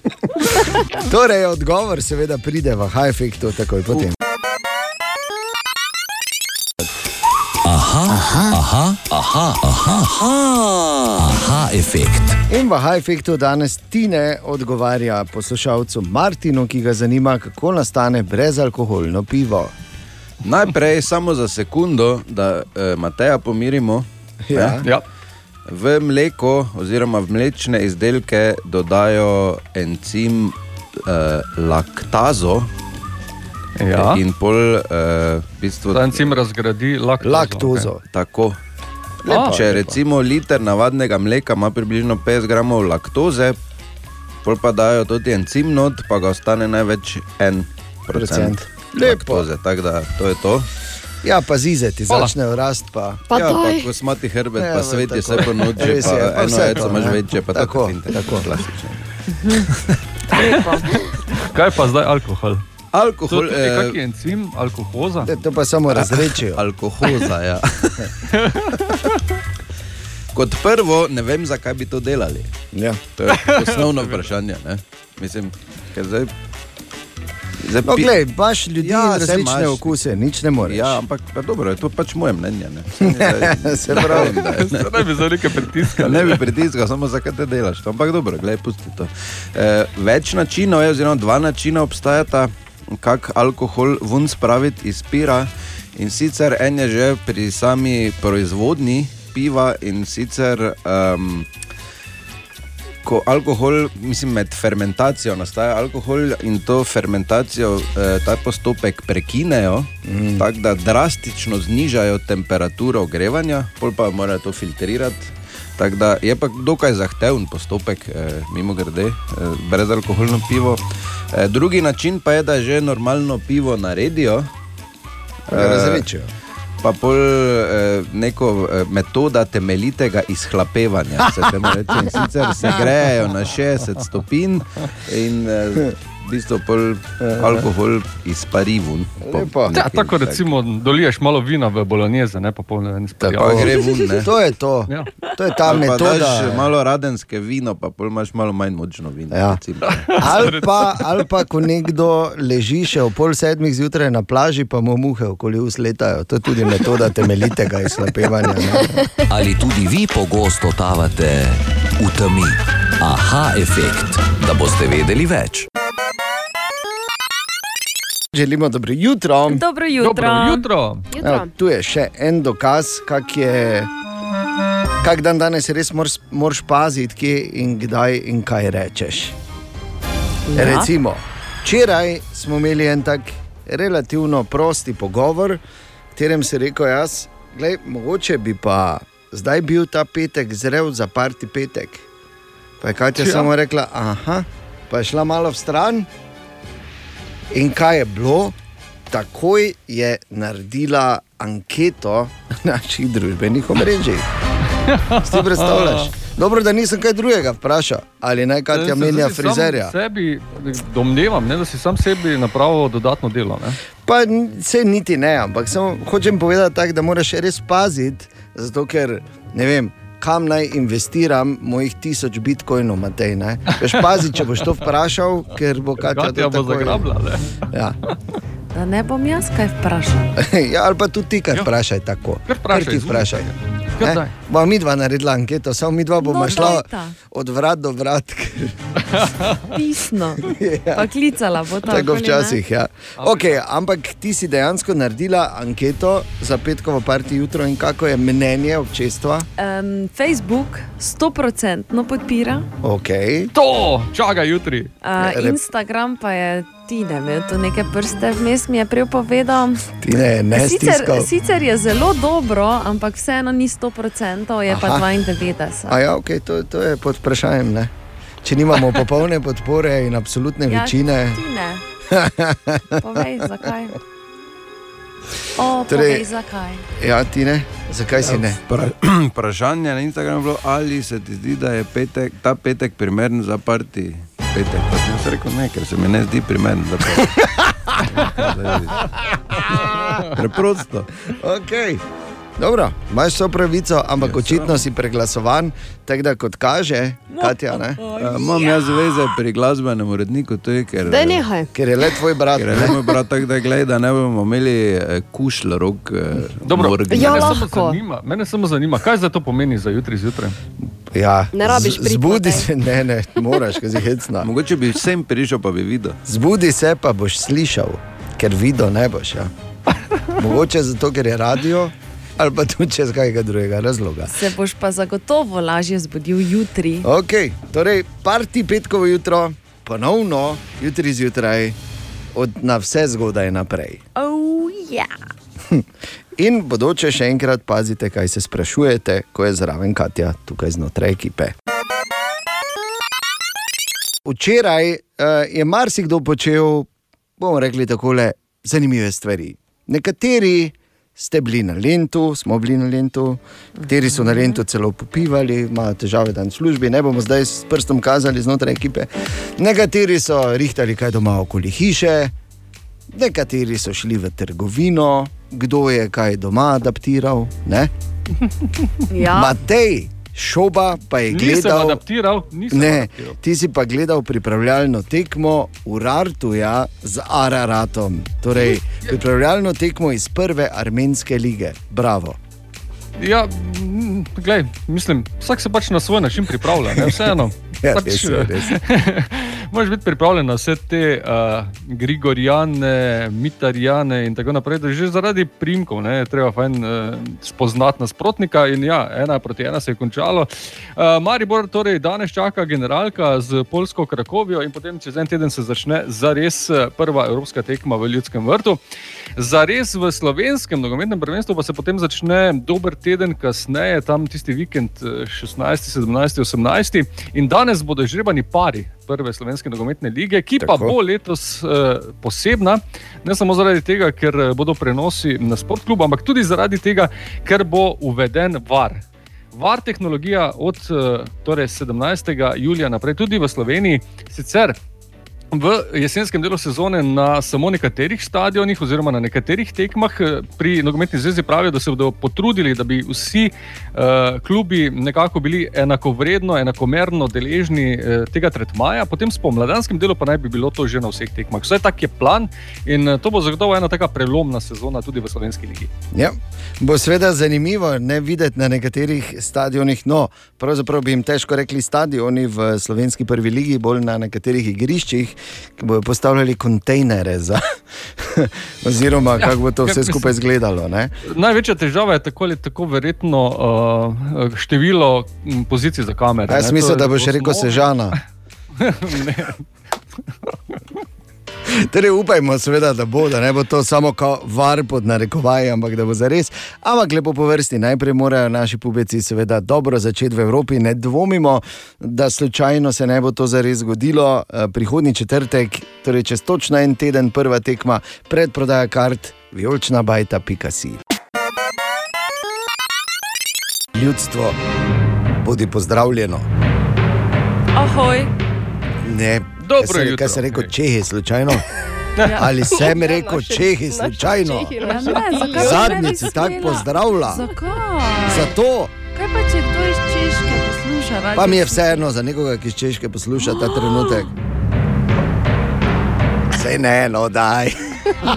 Torej, odgovor seveda pride v high efektu takoj potem. Aha, aha, aha, aha, aha, aha, aha, efekt. In v high efektu danes Tine odgovarja poslušalcu Martinu, ki ga zanima, kako nastane brezalkoholno pivo. Najprej samo za sekundo, da eh, Mateja pomirimo. Ja. Ja. V mleko oziroma v mlečne izdelke dodajo encim eh, laktazo. Ja. In pol, eh, v bistvu, Ta encim razgradi laktozo. Laktozo. Tako. Lepa. Če recimo liter navadnega mleka ima približno 50 gramov laktoze, pol pa dajo tudi encim not, pa ga ostane največ en procent. Lepo. laktoze. Tako da to je to. Ja, pa zizeti, Hvala. začnejo rast. Pa. Pa ja, pa daj. kosmati herbet, Ja, pa sveti se po noči, Res pa je, pa eno to, imaš večje, pa Tako, tako. tako. Klasično. Kaj pa zdaj alkohol? Alkohol, To je eh, kakšen encim, alkohoza? Ne, To pa samo razrečijo. Alkohoza, ja. Kot prvo, ne vem, zakaj bi to delali. Ja. To je osnovno vprašanje. Ne? Mislim, ker zdaj. zdaj No, glej, imaš ljudi Ja, različne imaš. okuse, nič ne moreš. Ja, ampak pa dobro, to je pač moje mnenje. Ne, ni zdaj- Se pravi. Ne, ne, Zdaj ne bi za neke pritiskali. Ne bi pritiskal, samo zakaj te delaš. to. Ampak dobro, gledaj, pusti to. E, več načinov je, oziroma dva načina obstajata, kako alkohol ven spraviti iz pira. In sicer en je že pri sami proizvodnji piva, in sicer um, ko alkohol, mislim, med fermentacijo nastaja alkohol in to fermentacijo, eh, ta postopek prekinejo, mm. tako da drastično znižajo temperaturo ogrevanja, pol pa morajo to filtrirati. Tako da je pa dokaj zahteven postopek, eh, mimo grede, eh, brezalkoholno pivo. Eh, drugi način pa je, da že normalno pivo naredijo. Ga razrečijo. Pa pol eh, neko eh, metoda temeljitega izhlapevanja. Se temu reče. In sicer se grejejo na 60 stopinj in eh, v bistvu pol alkohol izpari ven. Ja, tako tak- recimo doliješ malo vina v bolognese, ne pa polno en Pa gre ven, ne? To je to. Ja. To je ta Ali pa metoda. daš malo radenske vino, pa pol imaš malo manj močno vino. Ja. Ali pa, ali pa, ko nekdo leži še ob pol sedmih zjutraj na plaži, pa mu muhe okoli us letajo. To je tudi metoda temeljitega izhlapevanja. ne. Ali tudi vi pogosto totavate v temi? Aha, efekt, da boste vedeli več. Želimo dobro jutro. Dobro jutro. Dobro jutro. Evo, tu je še en dokaz, kak je. Kak dan danes res moraš, moraš paziti, kje in kdaj in kaj rečeš. Ja. Recimo, včeraj smo imeli en tak relativno prosti pogovor, v katerem si rekel jaz, da mogoče bi pa zdaj bil ta petek zrel za parti petek. Pa je Katja Ja. ja. samo rekla, aha, pa je šla malo v stran. In kaj je bilo? Takoj je naredila anketo na naših družbenih omrežjih. Si predstavljaš? Dobro, da nisem kaj drugega vprašal, ali naj Katja Se- menja se- sam frizerja. Sebi, domnevam, ne, da si sam sebi napravil dodatno delo. Ne? Pa se niti ne, ampak samo hočem povedati tako, da moraš res paziti, zato ker ne vem. Kam naj investiram mojih tisoč bitcoinov, Matej? ne? Veš, pazi, če boš to vprašal, ker bo Katja to bo takoj- zagrabila, ne? Ja. Da ne bom jaz kaj vprašal. ja, ali pa tudi ti, kar vprašaj tako. Kar vprašaj, ti vprašaj. Kar Bomo mi dva naredila anketo, samo mi dva bomo No, šla dajta. od vrat do vrat. Pisno. Pa klicala bo tako. Tako ali ne? včasih. Ja. Okay, ampak ti si dejansko naredila anketo za petkovo parti jutro in kako je mnenje občestva? Um, Facebook 100% podpira, Okay. To, čakaj jutri. uh, Instagram pa je ti, ne vem, tu neke prste vmes mi je prej povedal. Ti ne, sicer, stiskal. sicer je zelo dobro, ampak vseeno ni 100%, je pa Aha. 92%. A ja, okay, to, to je pod vprašanjem. Ne? Če nimamo popolne podpore in absolutne Ja, večine. Ti ne. Povej, zakaj. O, Torej- povej, zakaj. Ja, ti ne, zakaj si ne? Vpra- Vprašanje na Instagramu je bilo, ali se ti zdi, da je petek, ta petek primeren za parti. Petek, pa sem jaz rekel ne, ker se mi ne zdi parti. Preprosto. Okay. Dobro, imaš vso pravico, ampak očitno si preglasovan, tako da kot kaže, Katja, ne? Uh, imam jaz veze pri glasbenem uredniku, to je, ker, Daj ker je le tvoj brat. ker je le moj brat, tako da gledaj, da ne bomo imeli eh, kušl rok. Eh, Dobro, morgen. mene, Ja, samo zanima, mene samo zanima, kaj za to pomeni za jutri zjutraj. Ja, Ne rabiš priti, Zbudi se, ne, ne, moraš, ker si hecna. Mogoče bi vsem prišel, pa bi videl. Zbudi se, pa boš slišal, ker videl ne boš. Ja. Mogoče zato, ker je radio, ali pa tudi čez kakega drugega razloga. Se boš pa zagotovo lažje zbudil jutri. Ok, torej parti petkovo jutro, ponovno jutri zjutraj, od na vse zgodaj naprej. Oh, ja. In bodoče še enkrat pazite, kaj se sprašujete, ko je zraven Katja tukaj znotraj ekipe. Včeraj uh, je marsikdo počel, bomo rekli tako, zanimive stvari. Nekateri ste bili na Lendu, smo bili na Lendu, nekateri so na Lendu celo popivali, imajo težave dan v službi, ne bomo zdaj s prstom kazali znotraj ekipe. Nekateri so rihtali kaj doma okoli hiše, nekateri so šli v trgovino, kdo je kaj doma adaptiral. Ne? Ja. Matej, šoba pa je Nisem gledal. adaptiral, nisem Ne, adaptiral. ti si pa gledal pripravljalno tekmo v Rartuja z Araratom, torej pripravljalno tekmo iz prve armenske lige. Bravo. Ja, glej, mislim, vsak se pač na svoj način pripravlja, ne, vseeno. Ja, pač, res res. Moraš biti pripravljen na vse te uh, Grigorijane, Mitarijane in tako naprej. da Že zaradi primkov ne, treba fajn uh, spoznati nasprotnika. In ja, ena proti ena se je končalo. Uh, Maribor torej danes čaka generalka z polsko Krakovijo in potem čez en teden se začne zares prva evropska tekma v Ljudskem vrtu. Zares v slovenskem nogometnem prvenstvu pa se potem začne dober teden kasneje, tam tisti vikend eh, 16, 17, 18. In danes bodo izžrebani pari prve slovenske nogometne lige, ki pa Tako. bo letos uh, posebna, ne samo zaradi tega, ker eh, bodo prenosi na sportklubu, ampak tudi zaradi tega, ker bo uveden VAR. VAR tehnologija od eh, torej 17. julija naprej tudi v Sloveniji, sicer v jesenskem delu sezone na samo nekaterih stadionih oziroma na nekaterih tekmah. eh, Pri nogometni zvezi pravijo, da se bodo potrudili, da bi vsi uh, klubi nekako bili enakovredno, enakomerno deležni uh, tega tretmaja, potem s pomladanskim delu pa naj bi bilo to že na vseh tekmah. Vsaj tak je plan in to bo zagotovo ena taka prelomna sezona tudi v slovenski ligi. Ja. Bo seveda zanimivo ne videti na nekaterih stadionih. No, pravzaprav bi jim težko rekli stadioni v slovenski prvi ligi, bolj na nekaterih igriščih, ki bodo postavljali kontejnere za. Oziroma, Ja, kako bo to ja, vse skupaj izgledalo. Ne? Največja težava je tako ali tako verjetno uh, število pozicij za kamere. Jaz mislim, da boš rekel osnovno. Sežana. Torej, upajmo, seveda, da bo, da ne bo to samo var pod narekovaji, ampak da bo zares. Ampak lepo po vrsti. Najprej morajo naši pubeci, seveda, dobro začeti v Evropi. Ne dvomimo, da slučajno se ne bo to zares zgodilo. Eh, Prihodnji četrtek, torej čez točno en teden, prva tekma, predprodaja kart, vijolična bajta, pika si. Ljudstvo, bodi pozdravljeno. Ohoj. Ne, Dobro kaj sem- jutro. Kaj sem rekel, Čehi, slučajno? Ja. Ali sem rekel Čehi, slučajno? Ja, Zadnjici tako pozdravlja. Zakaj? Zato Kaj pa če kdo iz Češke posluša? radio pa mi je vseeno za nekoga, ki iz Češke posluša ta trenutek. Sej ne, no, daj.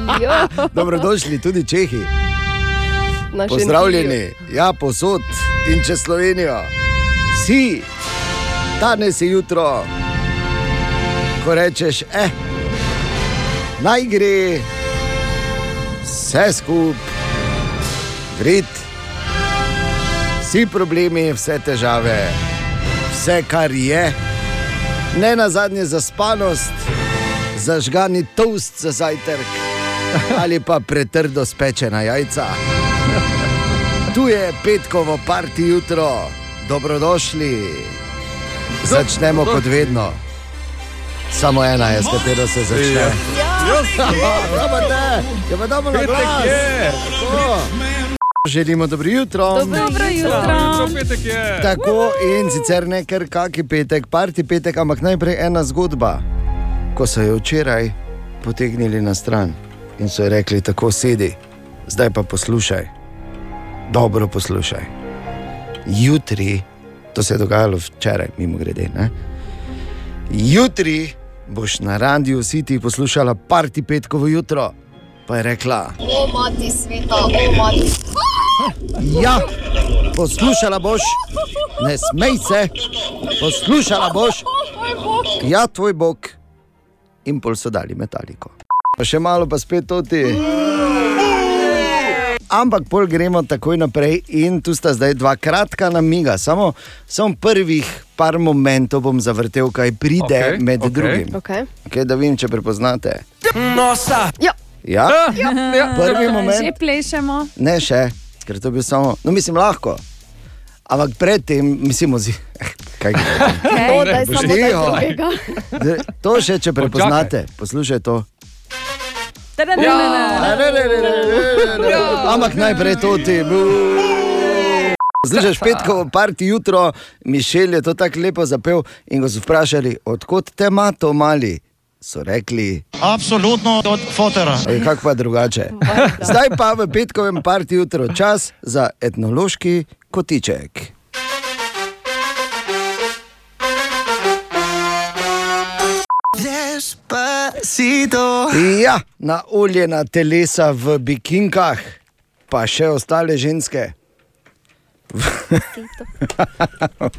Dobrodošli tudi Čehi. Pozdravljeni, ja, posod in čez Slovenijo. Vsi, danes je jutro, ko rečeš, eh, naj gre, vse skupaj, grid, vsi problemi, vse težave, vse kar je, ne na zadnje zaspanost, zažgani toast za zajtrk ali pa pretrdo spečena jajca. Tu je petkovo parti jutro, dobrodošli. Začnemo kot vedno. Samo ena je, s katero se začne. Ja. Ja pa je. Tako. Želimo dobro jutro. Dobro jutro. Dobro, petek je. Tako in sicer ne kar kaki petek, parti petek, ampak najprej ena zgodba. Ko so jo včeraj potegnili na stran in so rekli: tako sedi, zdaj pa poslušaj, dobro poslušaj. Jutri, to se je dogajalo včeraj, mimo grede. Ne? Jutri boš na radiju City poslušala parti petkovo jutro. Pa je rekla: O, mati sveta, o, mati. Ja, poslušala boš, ne smej se, poslušala boš. Ja, tvoj bog. In pol so dali metaliko. Pa še malo, pa spet toti. Ampak pol gremo takoj naprej in tu sta zdaj dva kratka namiga. Samo, samo prvih par momentov bom zavrtel, kaj pride okay, med okay. drugim. Okay. Okay, da vidim, če prepoznate. Nosa. Ja. Ja? Ja. Prvi moment. Že plešemo. Ne še, ker to bi samo, no mislim, lahko. Ampak predtem, mislimo, zi, eh, kaj daj Tiho. drugega. D- To še, če prepoznate, poslušaj to. Ne, ne, ne, ne, ne. Ne, ne, ne, ne, ne, ne. Ampak najprej to ti. Zdaj, petko, parti jutro, Mišel je to tako lepo zapel in ko so vprašali, odkot te ima to mali. So rekli, Absolutno od fotera. kako pa drugače. Zdaj pa v petkovem parti jutro čas za etnološki kotiček. Despacito. Ja, na oljena telesa v bikinkah, pa še ostale ženske.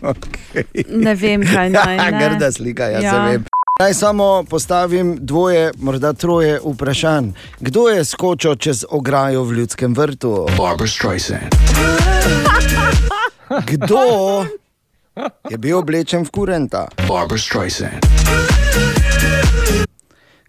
Okay. Ne vem, kaj naj. ne. Grda slika, jaz ja. Ja. vem. Naj samo postavim dvoje, morda troje vprašanj. Kdo je skočil čez ograjo v ljudskem vrtu? Barbara Streisand. Kdo je bil oblečen v kurenta? Barbara Streisand.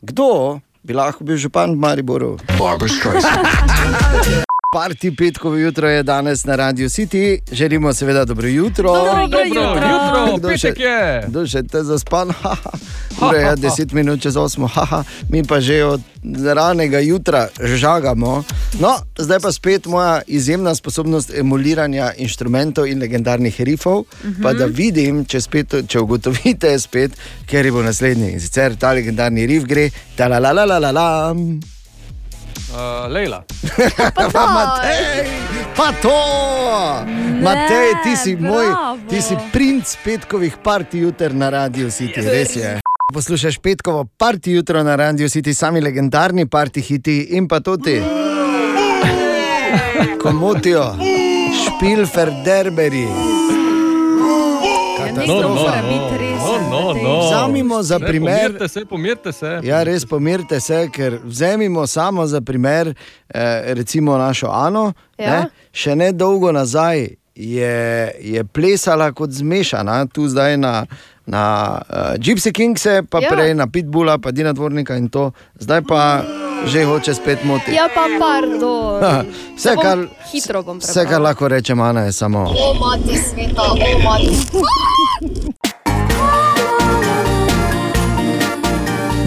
Kdo bi lahko bil župan v Mariboru? Barbara Streisand. parti petkovo jutro je danes na Radio City. Želimo seveda dobro jutro. Dobro jutro, Kdo še- petek je. Kdo še te zaspan? Haha. Ura je 10 minut čez 8, haha. mi pa že od ranega jutra žagamo. No, zdaj pa spet moja izjemna sposobnost emuliranja inštrumentov in legendarnih rifov, uh -huh. pa da vidim, če, spet, če ugotovite spet, ker bo naslednji. In sicer ta legendarni rif gre, ta la la la la la la. Uh, Lejla. Pa Matej, pa to! Matej, ti si moj, bravo. ti si princ petkovih parti juter na Radio City, res je. Poslušaj petkovo parti jutro na Radio City, sami legendarni parti hiti in pa tudi. Komotijo, špilfer derberi. No, no, no, no, no. Vzamimo za Ne, primer- Pomirite se, pomirite se. Ja, res pomirite se, ker vzemimo samo za primer, eh, recimo našo Ano. Ja. Ne, še ne dolgo nazaj je, je plesala kot zmešana, tu zdaj na, na uh, Gypsy Kingse, pa Ja. prej na Pitbulla, pa Dina Dvornika in to, zdaj pa že hoče spet moti. Ja, pa pardon. Vse, Se kar, hitro bom vse, kar prebrala. lahko rečem, Ana, je samo. O, mati sveta, o, mati.